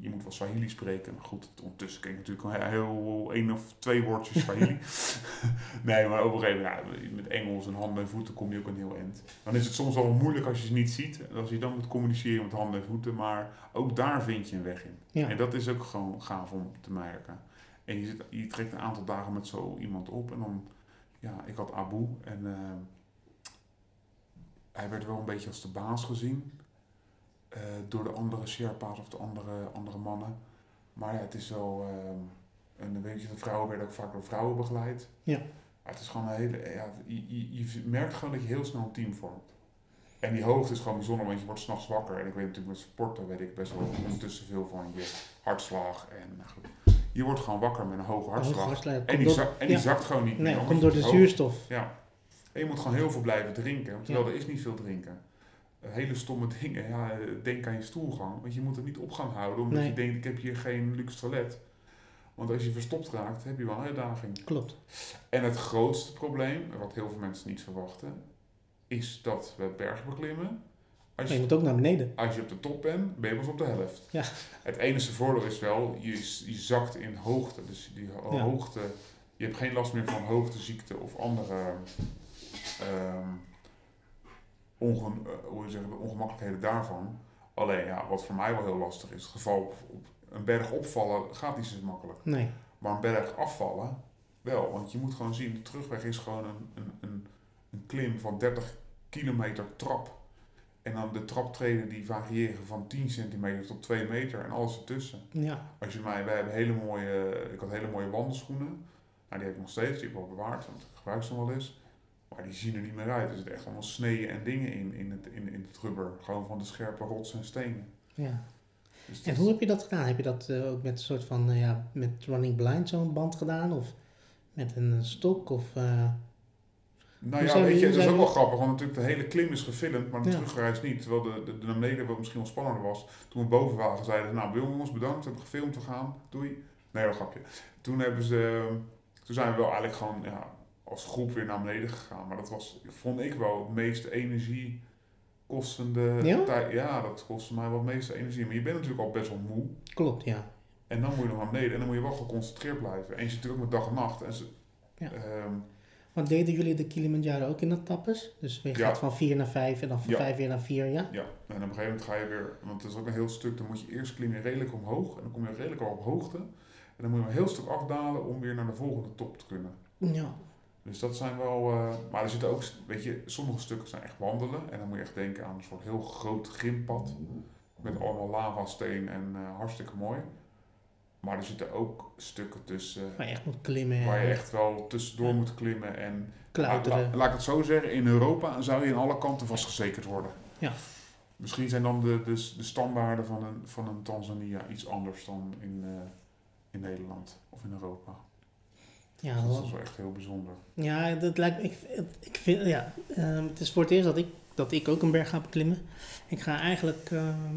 Speaker 3: Je moet wel Swahili spreken. Maar goed, ondertussen ken ik natuurlijk al heel één of twee woordjes Swahili. nee, maar op een gegeven moment, ja, met Engels en handen en voeten kom je ook een heel eind. Dan is het soms wel moeilijk als je ze niet ziet. Als je dan moet communiceren met handen en voeten. Maar ook daar vind je een weg in. En dat is ook gewoon gaaf om te merken. En je, zit, je trekt een aantal dagen met zo iemand op. En dan, ja, ik had Abu. En eh, hij werd wel een beetje als de baas gezien. eh, door de andere Sherpa's of de andere, andere mannen. Maar ja, het is wel... eh, en dan weet je, de vrouwen werden ook vaak door vrouwen begeleid.
Speaker 2: Ja.
Speaker 3: Maar het is gewoon een hele... Ja, je, je, je merkt gewoon dat je heel snel een team vormt. En die hoogte is gewoon bijzonder, want je wordt s'nachts wakker. En ik weet natuurlijk met sporten weet ik best wel ondertussen veel van je hartslag. En nou goed, je wordt gewoon wakker met een hoge hartslag. En die,
Speaker 2: door-
Speaker 3: en die
Speaker 2: ja.
Speaker 3: zakt gewoon niet
Speaker 2: Nee,
Speaker 3: meer.
Speaker 2: komt door de
Speaker 3: hoog-
Speaker 2: zuurstof.
Speaker 3: Ja. En je moet gewoon heel veel blijven drinken. Terwijl er is niet veel drinken. Eh, Hele stomme dingen. Ja, eh, denk aan je stoelgang. Want je moet het niet op gaan houden. Omdat
Speaker 2: Nee.
Speaker 3: je denkt, ik heb hier geen luxe toilet. Want als je verstopt raakt, heb je wel een uitdaging.
Speaker 2: Klopt.
Speaker 3: En het grootste probleem, wat heel veel mensen niet verwachten, is dat we bergen beklimmen. Als
Speaker 2: je
Speaker 3: je,
Speaker 2: moet ook naar beneden.
Speaker 3: als je op de top bent, ben je pas op de helft.
Speaker 2: Ja.
Speaker 3: Het enige voordeel is wel, je, je zakt in hoogte. Dus die ho-
Speaker 2: Ja.
Speaker 3: hoogte, je hebt geen last meer van hoogteziekte of andere eh, hoe je zegt, de ongemakkelijkheden daarvan. Alleen ja, wat voor mij wel heel lastig is, het geval op, op een berg opvallen gaat niet zo makkelijk.
Speaker 2: Nee.
Speaker 3: Maar een berg afvallen, wel. Want je moet gewoon zien, de terugweg is gewoon een, een, een, een klim van 30 kilometer trap. En dan de traptreden die variëren van 10 centimeter tot 2 meter en alles ertussen.
Speaker 2: Ja.
Speaker 3: Als je mij, wij hebben hele mooie, ik had hele mooie wandelschoenen. Nou, die heb ik nog steeds, die heb ik wel bewaard, want ik gebruik ze nog wel eens. Maar die zien er niet meer uit. Er zitten echt allemaal sneeën en dingen in, in het, in, in het rubber. Gewoon van de scherpe rots en stenen.
Speaker 2: ja.
Speaker 3: Dus
Speaker 2: En hoe heb je dat gedaan? Heb je dat eh, ook met een soort van, eh, ja, met Running Blind zo'n band gedaan? Of met een stok? Of, eh,
Speaker 3: Nou ja, weet je, dat is ook
Speaker 2: we-
Speaker 3: wel grappig, want natuurlijk de hele klim is gefilmd, maar de
Speaker 2: Ja.
Speaker 3: terugreis niet. Terwijl de, de, de naar beneden, wat misschien wel spannender was, toen we boven waren, zeiden ze, nou jongens, bedankt, we hebben gefilmd, we gaan, doei. Nee, dat grapje. Toen hebben ze, toen zijn we wel eigenlijk gewoon, ja, als groep weer naar beneden gegaan. Maar dat was, vond ik wel, het meest energiekostende
Speaker 2: Ja?
Speaker 3: tijd. Ja, dat kostte mij wel het meeste energie. Maar je bent natuurlijk al best wel moe.
Speaker 2: klopt, ja.
Speaker 3: En dan moet je nog naar beneden en dan moet je wel geconcentreerd blijven. En je zit natuurlijk ook met dag en nacht. En ze,
Speaker 2: Ja.
Speaker 3: ehm,
Speaker 2: Want deden jullie de Kilimanjaro ook in etappes? Dus je
Speaker 3: Ja.
Speaker 2: gaat van 4 naar 5 en dan van
Speaker 3: Ja.
Speaker 2: 5 weer naar 4, ja?
Speaker 3: Ja, en op een gegeven moment ga je weer, want het is ook een heel stuk, dan moet je eerst klim je redelijk omhoog en dan kom je redelijk al op hoogte. En dan moet je een heel stuk afdalen om weer naar de volgende top te kunnen.
Speaker 2: Ja.
Speaker 3: Dus dat zijn wel, eh, maar er zitten ook, weet je, sommige stukken zijn echt wandelen. En dan moet je echt denken aan een soort heel groot grimpad. Met allemaal lavasteen en eh, hartstikke mooi. Maar er zitten ook stukken tussen
Speaker 2: Waar je echt moet klimmen
Speaker 3: waar je echt wel tussendoor moet klimmen. En
Speaker 2: klauteren.
Speaker 3: laat, laat ik het zo zeggen, in Europa zou je aan alle kanten vastgezekerd worden.
Speaker 2: Ja.
Speaker 3: Misschien zijn dan de, de, de standaarden van een, van een Tanzania iets anders dan in, eh, in Nederland of in Europa.
Speaker 2: Ja,
Speaker 3: Dus dat is wel echt heel bijzonder.
Speaker 2: Ja, dat lijkt. Ik, ik vind, ja, ehm, het is voor het eerst dat ik, dat ik ook een berg ga beklimmen. Ik ga eigenlijk ehm,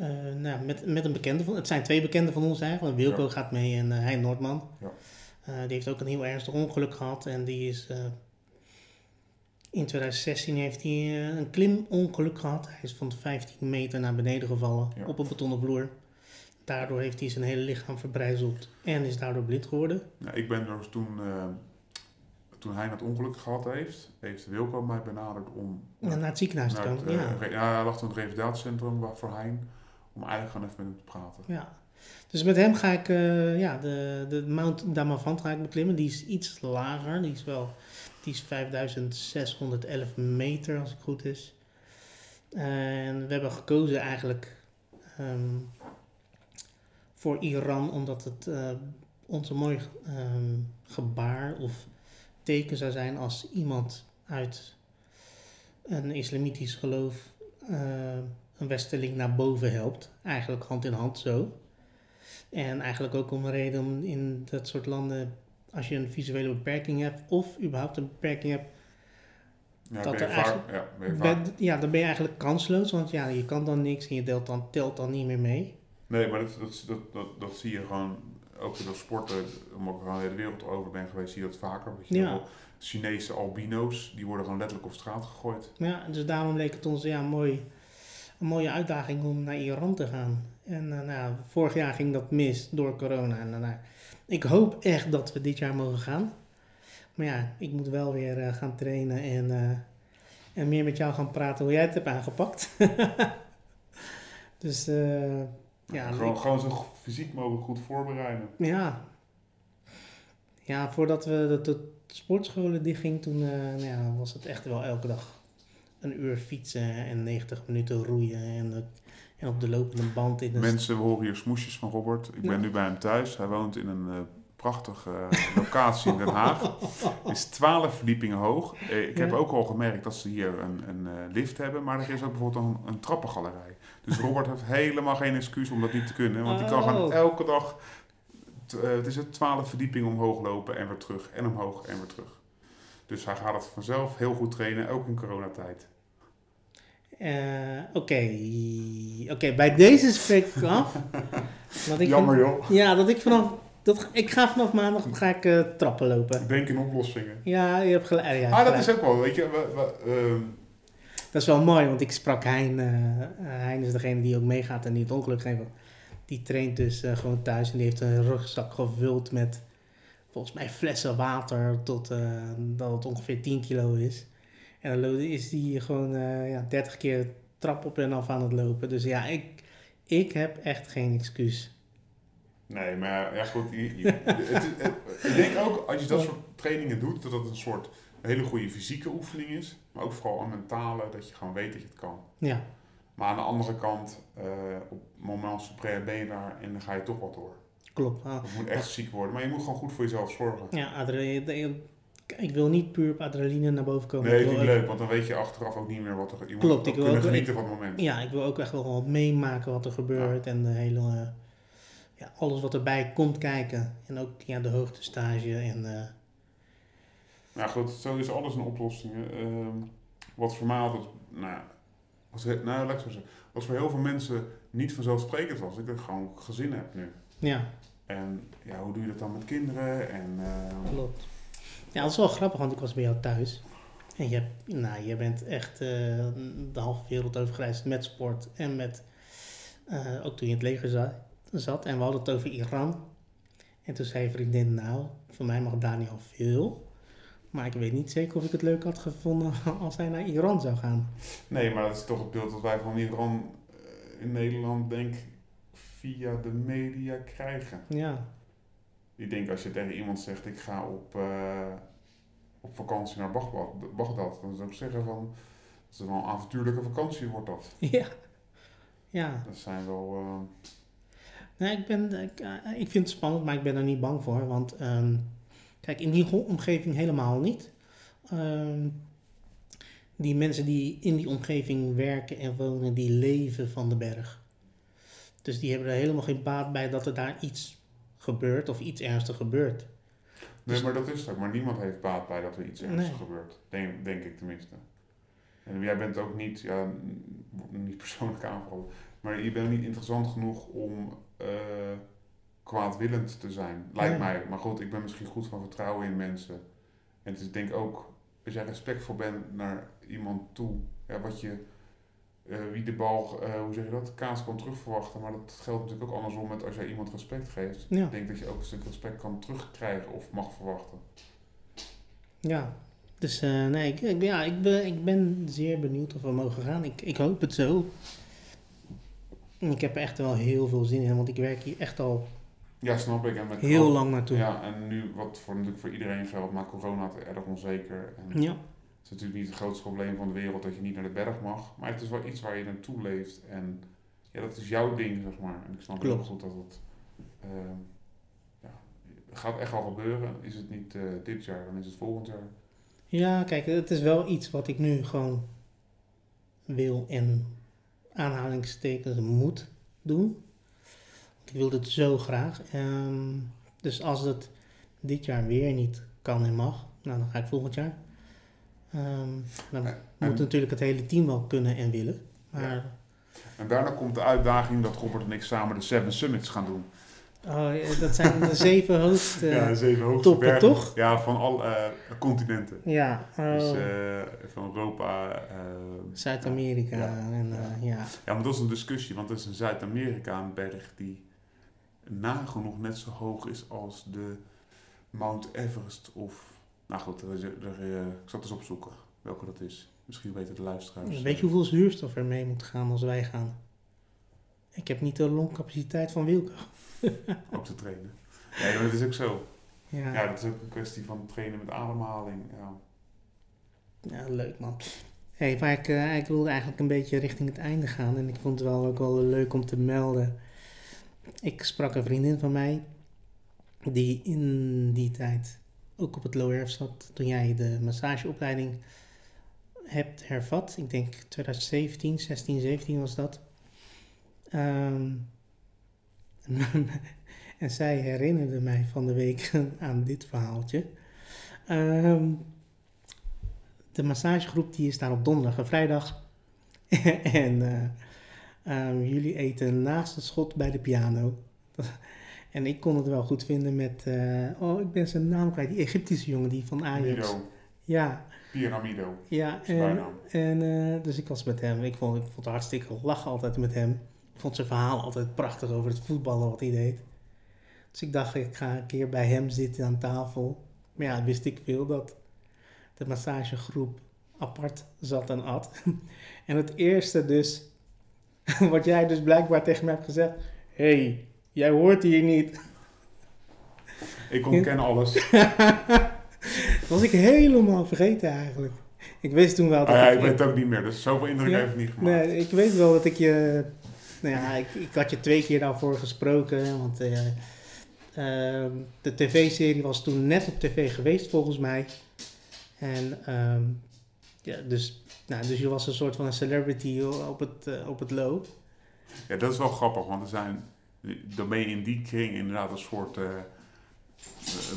Speaker 2: eh, nou, met, met een bekende van. Het zijn twee bekenden van ons eigenlijk. Wilco
Speaker 3: Ja.
Speaker 2: gaat mee en eh Hein Noordman.
Speaker 3: Ja.
Speaker 2: Eh, die heeft ook een heel ernstig ongeluk gehad. En die is. in 2016 heeft hij een klimongeluk gehad. Hij is van 15 meter naar beneden gevallen
Speaker 3: Ja.
Speaker 2: op een betonnen vloer. Daardoor heeft hij zijn hele lichaam verbrijzeld en is daardoor blind geworden.
Speaker 3: Nou, ik ben dus toen, toen hij het ongeluk gehad heeft, heeft Wilco mij benaderd om
Speaker 2: Naar het ziekenhuis te komen. ja.
Speaker 3: ja, hij lag toen in het revalidatiecentrum voor Hein, om eigenlijk gewoon even met hem te praten.
Speaker 2: Ja. Dus met hem ga ik eh, ja, de, de Mount Damavand ga ik beklimmen. Die is iets lager. Die is wel die is 5611 meter als het goed is. En we hebben gekozen eigenlijk ehm, voor Iran omdat het eh, ons een mooi ehm, gebaar of teken zou zijn als iemand uit een islamitisch geloof eh, een westerling naar boven helpt. Eigenlijk hand in hand zo. En eigenlijk ook om een reden om in dat soort landen, als je een visuele beperking hebt of überhaupt een beperking hebt,
Speaker 3: Ja,
Speaker 2: Dat
Speaker 3: ben
Speaker 2: er eigenlijk-
Speaker 3: ja, ben
Speaker 2: ben- ja, dan ben je eigenlijk kansloos, want ja, je kan dan niks en je telt dan, telt dan niet meer mee.
Speaker 3: Nee, maar dat, dat, dat, dat, dat zie je gewoon, ook in de sporten, omdat ik gewoon de hele wereld over ben geweest, zie je dat vaker. Je
Speaker 2: Ja.
Speaker 3: Chinese albino's, die worden gewoon letterlijk op straat gegooid.
Speaker 2: Ja, dus daarom leek het ons ja, mooi, een mooie uitdaging om naar Iran te gaan. En eh, nou, vorig jaar ging dat mis door corona. En, eh, nou, ik hoop echt dat we dit jaar mogen gaan. Maar ja, ik moet wel weer eh, gaan trainen en, en meer met jou gaan praten hoe jij het hebt aangepakt. dus ja,
Speaker 3: gewoon,
Speaker 2: ik-
Speaker 3: gewoon zo fysiek mogelijk goed voorbereiden.
Speaker 2: ja. Ja, voordat we de, de sportscholen dichtging, toen nou ja, was het echt wel elke dag een uur fietsen en 90 minuten roeien en, en op de lopende band in de
Speaker 3: Mensen, we horen hier smoesjes van Robert. Ik ben
Speaker 2: Ja.
Speaker 3: nu bij hem thuis. Hij woont in een eh, prachtige eh, locatie in Den Haag. is 12 verdiepingen hoog. Eh, ik heb
Speaker 2: Ja.
Speaker 3: ook al gemerkt dat ze hier een, een lift hebben, maar er is ook bijvoorbeeld een, een trappengalerij. Dus Robert heeft helemaal geen excuus om dat niet te kunnen, want die kan gewoon
Speaker 2: Oh.
Speaker 3: elke dag, t- het is het 12 verdiepingen omhoog lopen en weer terug en omhoog en weer terug. Dus hij gaat het vanzelf heel goed trainen, ook in coronatijd.
Speaker 2: Eh, Oké, Oké, bij deze spreek ik af. dat ik
Speaker 3: Jammer joh.
Speaker 2: Ja, dat ik vanaf, dat, ik ga vanaf maandag ga ik, eh, trappen lopen.
Speaker 3: Denk in oplossingen.
Speaker 2: Ja, je hebt gelijk. Ja,
Speaker 3: ah, dat
Speaker 2: gelijk.
Speaker 3: is ook wel, weet je, we, we, ehm,
Speaker 2: Dat is wel mooi, want ik sprak Hein. eh, Hein is degene die ook meegaat en die het ongeluk heeft. Die traint dus gewoon thuis en die heeft een rugzak gevuld met volgens mij flessen water tot eh, dat het ongeveer 10 kilo is. En dan is die gewoon eh, ja, 30 keer trap op en af aan het lopen. Dus ja, ik, ik heb echt geen excuus.
Speaker 3: Nee, maar ja goed. je- je- het, het- ik denk ook als je dat soort trainingen doet, dat dat een soort hele goede fysieke oefening is. Maar ook vooral een mentale, dat je gewoon weet dat je het kan.
Speaker 2: Ja,
Speaker 3: Maar aan de andere kant, eh, op moment supreme ben je daar en dan ga je toch wat door.
Speaker 2: Klopt. Ah,
Speaker 3: Het moet echt ziek worden. Maar je moet gewoon goed voor jezelf zorgen.
Speaker 2: ja, adrenaline. Ik wil niet puur op adrenaline naar boven komen.
Speaker 3: Nee, dat is niet leuk, want dan weet je achteraf ook niet meer wat er... Moet
Speaker 2: Klopt, ik wil ook-
Speaker 3: genieten van het moment.
Speaker 2: Ja, ik wil ook echt wel wat meemaken wat er gebeurt en de hele, eh, ja, alles wat erbij komt kijken. En ook ja, de hoogtestage en eh,
Speaker 3: Nou goed, zo is alles een oplossing. Ehm, wat voor mij altijd, nou, wat, nou, laat ik zo zeggen, wat voor heel veel mensen niet vanzelfsprekend was. Ik dat gewoon gezin heb nu.
Speaker 2: ja,
Speaker 3: En ja, hoe doe je dat dan met kinderen? En eh,
Speaker 2: klopt. Ja, dat is wel grappig, want ik was bij jou thuis. En je, hebt, nou, je bent echt eh, de halve wereld overgereisd met sport en met, eh, ook toen je in het leger za- zat. En we hadden het over Iran. En toen zei je vriendin, nou, voor mij mag Daniel veel. Maar ik weet niet zeker of ik het leuk had gevonden als hij naar Iran zou gaan.
Speaker 3: Nee, maar dat is toch het beeld dat wij van Iran eh, in Nederland, denk via de media krijgen.
Speaker 2: Ja,
Speaker 3: Ik denk als je tegen iemand zegt, ik ga op, eh, op vakantie naar Bagdad, dan zou ik zeggen van, dat is wel een avontuurlijke vakantie wordt dat.
Speaker 2: ja. Ja,
Speaker 3: Dat zijn wel, eh,
Speaker 2: nee, ik, ben, ik, eh, ik vind het spannend, maar ik ben er niet bang voor. Want ehm, kijk, in die omgeving helemaal niet. Ehm, die mensen die in die omgeving werken en wonen, die leven van de berg. Dus die hebben er helemaal geen baat bij dat er daar iets gebeurt of iets ernstig gebeurt.
Speaker 3: nee, maar dat is het ook. Maar niemand heeft baat bij dat er iets ernstigs
Speaker 2: Nee.
Speaker 3: gebeurt. Denk, denk ik tenminste. En jij bent ook niet, ja, niet persoonlijk aanvallen, maar je bent niet interessant genoeg om eh, kwaadwillend te zijn, lijkt
Speaker 2: Nee.
Speaker 3: mij. Maar goed, ik ben misschien goed van vertrouwen in mensen. En het is denk ik ook, als jij respectvol bent naar iemand toe, ja, wat je, wie de bal, eh, hoe zeg je dat, kaas kan terugverwachten. Maar dat geldt natuurlijk ook andersom met als jij iemand respect geeft.
Speaker 2: Ja.
Speaker 3: Ik denk dat je ook een stuk respect kan terugkrijgen of mag verwachten.
Speaker 2: Ja, dus eh, nee, ik, ik, ja, ik, ben, ik ben zeer benieuwd of we mogen gaan. Ik, ik hoop het zo. Ik heb er echt wel heel veel zin in, want ik werk hier echt al
Speaker 3: Ja, snap ik. En met
Speaker 2: heel lang naartoe.
Speaker 3: Ja, en nu wat voor, natuurlijk voor iedereen geldt, maar corona is erg onzeker. En
Speaker 2: Ja,
Speaker 3: Het is natuurlijk niet het grootste probleem van de wereld dat je niet naar de berg mag. Maar het is wel iets waar je naartoe leeft. En ja, dat is jouw ding, zeg maar. En ik snap heel
Speaker 2: Klopt.
Speaker 3: goed dat het... ehm, ja, het gaat echt wel gebeuren. Is het niet eh, dit jaar, dan is het volgend jaar.
Speaker 2: ja, kijk, het is wel iets wat ik nu gewoon wil en aanhalingstekens moet doen. Ik wil dit zo graag. Ehm, dus als het dit jaar weer niet kan en mag, nou, dan ga ik volgend jaar. Ehm, dan
Speaker 3: En-
Speaker 2: moet natuurlijk het hele team wel kunnen en willen. Maar
Speaker 3: En daarna komt de uitdaging dat Robert en ik samen de Seven Summits gaan doen.
Speaker 2: oh, ja, dat zijn de zeven hoogste.
Speaker 3: ja, zeven hoogste
Speaker 2: toppen,
Speaker 3: bergen.
Speaker 2: toch?
Speaker 3: Ja, van alle eh, continenten.
Speaker 2: Ja, oh,
Speaker 3: Dus eh, van Europa. eh,
Speaker 2: Zuid-Amerika.
Speaker 3: Ja.
Speaker 2: En, eh, ja.
Speaker 3: Ja, maar dat is een discussie, want er is in Zuid-Amerika een berg die nagenoeg net zo hoog is als de Mount Everest of... Nou goed, eh, ik zal het eens opzoeken welke dat is. Misschien weten de luisteraars.
Speaker 2: Weet je hoeveel zuurstof er mee moet gaan als wij gaan? Ik heb niet de longcapaciteit van Wilco.
Speaker 3: Ook te trainen. Nee, dat is ook zo.
Speaker 2: Ja,
Speaker 3: Ja, dat is ook een kwestie van trainen met ademhaling. Ja.
Speaker 2: ja leuk man. Hey, maar ik, eh, ik wilde eigenlijk een beetje richting het einde gaan. En ik vond het wel ook wel leuk om te melden. Ik sprak een vriendin van mij. Die in die tijd ook op het LORF zat. Toen jij de massageopleiding hebt hervat. Ik denk 2017, 16, 17 was dat. Ehm, en zij herinnerde mij van de week aan dit verhaaltje. Ehm, de massagegroep die is daar op donderdag en vrijdag. en eh, ehm, jullie eten naast het schot bij de piano. En ik kon het wel goed vinden met... eh, oh, ik ben zijn naam kwijt. Die Egyptische jongen die van Ajax.
Speaker 3: Mido,
Speaker 2: Ja,
Speaker 3: Pyramido.
Speaker 2: ja. En, en eh, dus ik was met hem. Ik vond, ik vond het hartstikke lachen altijd met hem. Ik vond zijn verhaal altijd prachtig over het voetballen wat hij deed. Dus ik dacht, ik ga een keer bij hem zitten aan tafel. Maar ja, wist ik veel dat de massagegroep apart zat en at. En het eerste dus, wat jij dus blijkbaar tegen mij hebt gezegd. Hé, hey, jij hoort hier niet.
Speaker 3: Ik ontken alles.
Speaker 2: Dat was ik helemaal vergeten eigenlijk. Ik wist toen wel dat
Speaker 3: Ah, ja,
Speaker 2: ik...
Speaker 3: ik weet het ook niet meer, dus zoveel indruk
Speaker 2: Ja.
Speaker 3: heeft het niet gemaakt.
Speaker 2: Nee, ik weet wel dat ik je. Nou ja, ik, ik had je twee keer daarvoor gesproken. Want eh, ehm, de tv-serie was toen net op tv geweest, volgens mij. En ehm, ja, dus, nou, dus je was een soort van een celebrity op het, eh, op het low.
Speaker 3: Ja, dat is wel grappig, want er zijn, dan ben je in die kring inderdaad een soort eh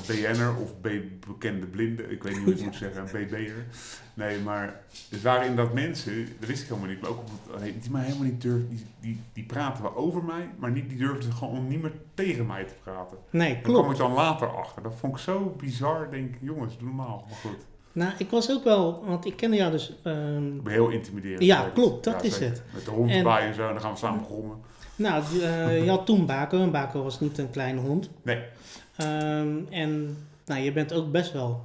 Speaker 3: BN'er of B- bekende blinde, ik weet niet hoe je het moet zeggen, een BB'er. Nee, maar er waren inderdaad mensen, dat wist ik helemaal niet, maar ook op het, die mij helemaal niet durfden, die, die, die praten wel over mij, maar niet, die durfden gewoon niet meer tegen mij te praten.
Speaker 2: Nee,
Speaker 3: Daar kwam ik
Speaker 2: klopt.
Speaker 3: dan later achter. Dat vond ik zo bizar, denk ik, jongens, doe normaal, maar goed.
Speaker 2: Nou, ik was ook wel, want ik kende jou dus.
Speaker 3: ben heel intimiderend.
Speaker 2: Ja,
Speaker 3: het.
Speaker 2: klopt, dat is het.
Speaker 3: Met de hond
Speaker 2: En-
Speaker 3: en zo, en dan gaan we samen grommen.
Speaker 2: Nou, eh, je had toen Baco. En Baco was niet een kleine hond.
Speaker 3: Nee.
Speaker 2: Ehm, en nou, je bent ook best wel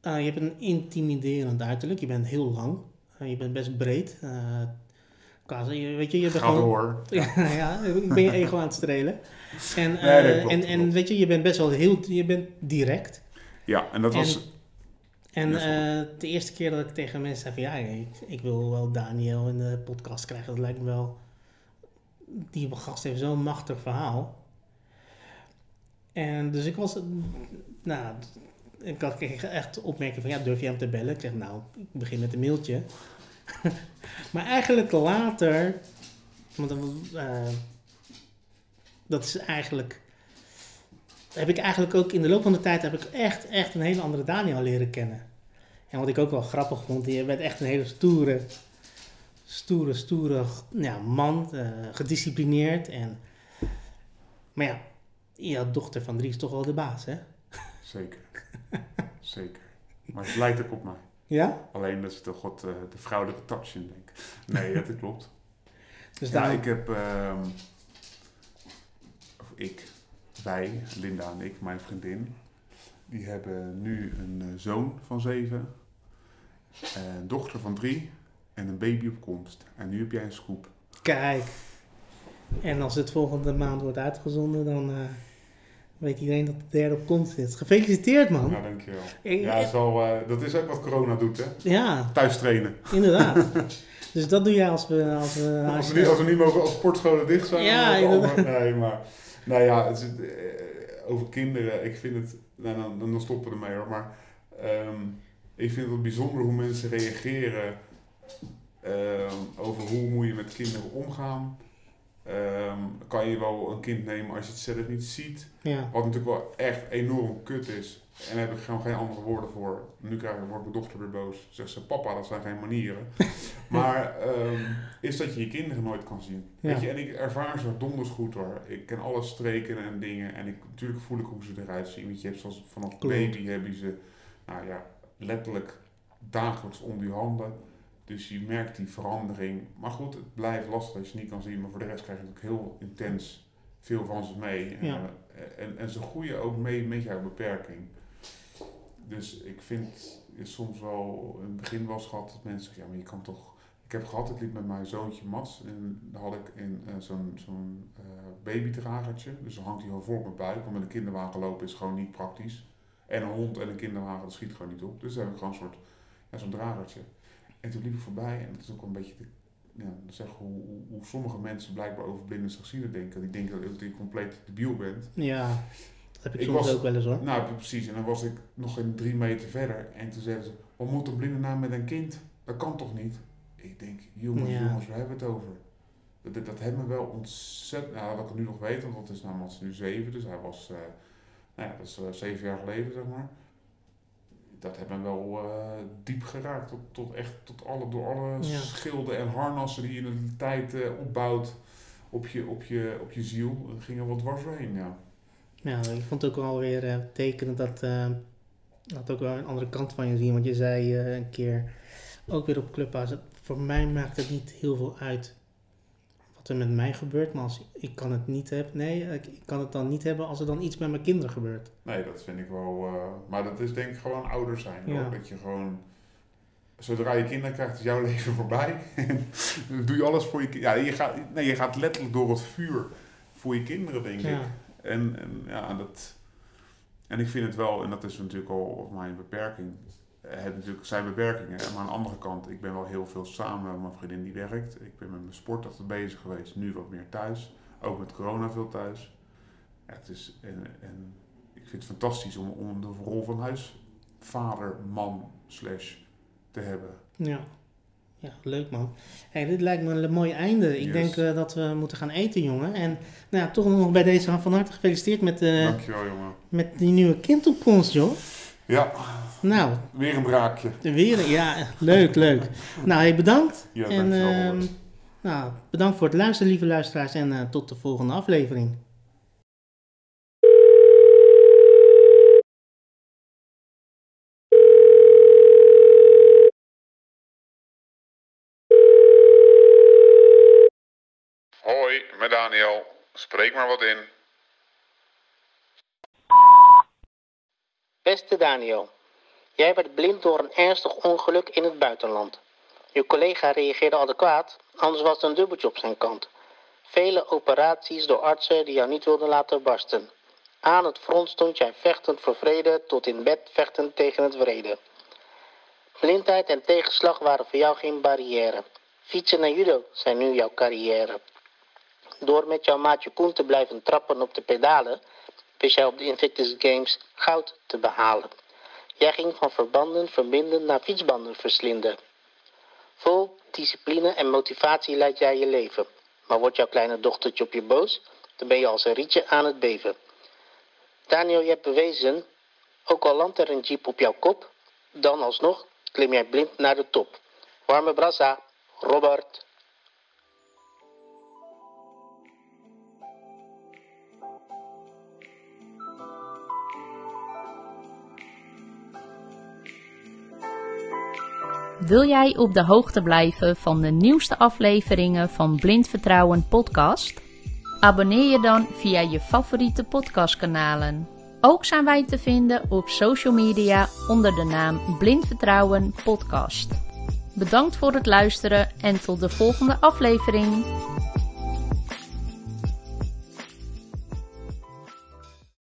Speaker 2: Eh, je hebt een intimiderend uiterlijk. Je bent heel lang. Eh, je bent best breed. Qua- je- weet je, je bent gewoon...
Speaker 3: door.
Speaker 2: ja, ik ben je ego aan het strelen. En,
Speaker 3: Nee, dat klopt,
Speaker 2: en, weet je, je bent best wel heel... Je bent direct.
Speaker 3: Ja, en dat was...
Speaker 2: En de eerste keer dat ik tegen mensen zei van ja, ik, ik wil wel Daniel in de podcast krijgen, dat lijkt me wel. Die gast heeft zo'n machtig verhaal. En dus ik was, nou, ik had echt opmerking van ja, durf je hem te bellen? Ik zeg nou, ik begin met een mailtje. maar eigenlijk later, want eh, dat is eigenlijk heb ik eigenlijk ook in de loop van de tijd heb ik echt, echt een hele andere Daniel leren kennen. En wat ik ook wel grappig vond, je bent echt een hele stoere, stoere, stoere ja, man, eh, gedisciplineerd. En, maar ja, je dochter van drie is toch wel de baas, hè?
Speaker 3: Zeker. Zeker. Maar het lijkt ook op mij.
Speaker 2: Ja?
Speaker 3: Alleen dat is toch wat eh, de vrouwelijke touch in, denk ik. Nee, dat klopt.
Speaker 2: Dus
Speaker 3: Ja,
Speaker 2: daar,
Speaker 3: ik heb... ehm, of ik, wij, Linda en ik, mijn vriendin... Die hebben nu een eh, zoon van zeven, een dochter van drie en een baby op komst. En nu heb jij een scoop.
Speaker 2: Kijk. En als het volgende maand wordt uitgezonden, dan eh, weet iedereen dat de derde op komst is. Gefeliciteerd, man.
Speaker 3: Nou, dankjewel.
Speaker 2: Ik-
Speaker 3: Ja, dat is, wel, eh, dat is ook wat corona doet, hè?
Speaker 2: ja,
Speaker 3: Thuis trainen.
Speaker 2: inderdaad. dus dat doe jij als we... Als we,
Speaker 3: Als we, niet, als we niet mogen, als sportscholen dicht zijn.
Speaker 2: Ja, inderdaad.
Speaker 3: allemaal- Nee, maar... Nou ja, het eh, over kinderen, ik vind het... Nou, dan, dan stoppen we ermee hoor, maar... ehm, ik vind het bijzonder hoe mensen reageren... ehm, over hoe moet je met kinderen omgaan. Ehm, kan je wel een kind nemen als je het zelf niet ziet.
Speaker 2: Ja,
Speaker 3: Wat natuurlijk wel echt enorm kut is. En daar heb ik gewoon geen andere woorden voor. Nu krijg ik, wordt mijn dochter weer boos. Zegt ze, papa, dat zijn geen manieren. maar ehm, is dat je je kinderen nooit kan zien.
Speaker 2: Ja.
Speaker 3: Weet je, en ik ervaar ze donders goed hoor. Ik ken alle streken en dingen. En ik, natuurlijk voel ik hoe ze eruit zien. Want je hebt zoals vanaf
Speaker 2: Klopt.
Speaker 3: baby heb je ze, nou ja, letterlijk dagelijks onder je handen. Dus je merkt die verandering. Maar goed, het blijft lastig als je het niet kan zien. Maar voor de rest krijg je natuurlijk heel intens veel van ze mee.
Speaker 2: Ja.
Speaker 3: Eh, en, en ze groeien ook mee met jouw beperking. Dus ik vind je soms wel, in het begin eens gehad dat mensen zeggen, ja maar je kan toch... Ik heb gehad, ik liep met mijn zoontje Mats en dan had ik in eh, zo'n zo'n eh, babydragertje. Dus dan hangt hij gewoon voor op mijn buik, want met een kinderwagen lopen is gewoon niet praktisch. En een hond en een kinderwagen, dat schiet gewoon niet op. Dus dan heb ik gewoon een soort, ja, zo'n dragertje. En toen liep ik voorbij en het is ook een beetje de, ja, zeg, hoe, hoe, hoe sommige mensen blijkbaar over blinde slechtzienden denken. Die denken dat je compleet debiel bent.
Speaker 2: ja. Dat heb ik,
Speaker 3: Ik
Speaker 2: soms
Speaker 3: was-
Speaker 2: ook wel eens hoor.
Speaker 3: Nou, precies. En dan was ik nog een drie meter verder. En toen zeiden ze, wat moet een blinde nou met een kind? Dat kan toch niet? Ik denk, jongens,
Speaker 2: Ja.
Speaker 3: jongens, waar hebben we het over? Dat, dat, dat heeft me wel ontzettend... Nou, dat ik het nu nog weet, want dat is nou, Mats nu zeven. Dus hij was, eh, nou ja, dat is eh, zeven jaar geleden, zeg maar. Dat heeft me wel eh, diep geraakt. Tot, tot echt, tot alle, door alle
Speaker 2: Ja.
Speaker 3: schilden en harnassen die je in de tijd eh, opbouwt op je, op, je, op je ziel. Ging er wat dwars doorheen, ja.
Speaker 2: Ja, ik vond het ook wel weer eh tekenend dat, dat ook wel een andere kant van je zien. Want je zei een keer, ook weer op Clubhouse, voor mij maakt het niet heel veel uit wat er met mij gebeurt. Maar als ik kan het niet hebben, nee, ik, kan het dan niet hebben als er dan iets met mijn kinderen gebeurt.
Speaker 3: Nee, dat vind ik wel. eh, maar dat is denk ik gewoon ouder zijn.
Speaker 2: Ja.
Speaker 3: Hoor. Dat je gewoon. Zodra je kinderen krijgt, is jouw leven voorbij. En dan doe je alles voor je kinderen. Ja, je gaat, nee, je gaat letterlijk door het vuur voor je kinderen, denk ik. En, en ja, dat. En ik vind het wel, en dat is natuurlijk al mijn beperking. Eh, Het natuurlijk zijn beperkingen. Maar aan de andere kant, ik ben wel heel veel samen met mijn vriendin die werkt. Ik ben met mijn sport altijd bezig geweest. Nu wat meer thuis. Ook met corona veel thuis. Ja, het is, en, en ik vind het fantastisch om, om de rol van huisvader, man, slash te hebben.
Speaker 2: ja. Ja, leuk man. Hey, dit lijkt me een mooi einde. Ik
Speaker 3: Yes.
Speaker 2: denk eh, dat we moeten gaan eten, jongen. En nou ja, toch nog bij deze van harte gefeliciteerd met, eh,
Speaker 3: Dankjewel, jongen.
Speaker 2: met die nieuwe kindopkomst, joh.
Speaker 3: Ja,
Speaker 2: Nou,
Speaker 3: weer een braakje.
Speaker 2: Weer, ja, leuk, leuk. Nou, hey, bedankt.
Speaker 3: Ja,
Speaker 2: en
Speaker 3: dankjewel,
Speaker 2: ehm, nou, bedankt voor het luisteren, lieve luisteraars. En eh, tot de volgende aflevering.
Speaker 3: Hoi, met Daniel. Spreek maar wat in.
Speaker 2: Beste Daniel, Jij werd blind door een ernstig ongeluk in het buitenland. Je collega reageerde adequaat, anders was het een dubbeltje op zijn kant. Vele operaties door artsen die jou niet wilden laten barsten. Aan het front stond jij vechtend voor vrede, tot in bed vechtend tegen het vrede. Blindheid en tegenslag waren voor jou geen barrière. Fietsen en judo zijn nu jouw carrière. Door met jouw maatje Koen te blijven trappen op de pedalen, wist jij op de Invictus Games goud te behalen. Jij ging van verbanden verbinden naar fietsbanden verslinden. Vol discipline en motivatie leidt jij je leven. Maar wordt jouw kleine dochtertje op je boos, dan ben je als een rietje aan het beven. Daniel, je hebt bewezen, ook al landt er een jeep op jouw kop, dan alsnog klim jij blind naar de top. Warme brassa, Robert.
Speaker 1: Wil jij op de hoogte blijven van de nieuwste afleveringen van Blind Vertrouwen podcast? Abonneer je dan via je favoriete podcastkanalen. Ook zijn wij te vinden op social media onder de naam Blind Vertrouwen podcast. Bedankt voor het luisteren en tot de volgende aflevering.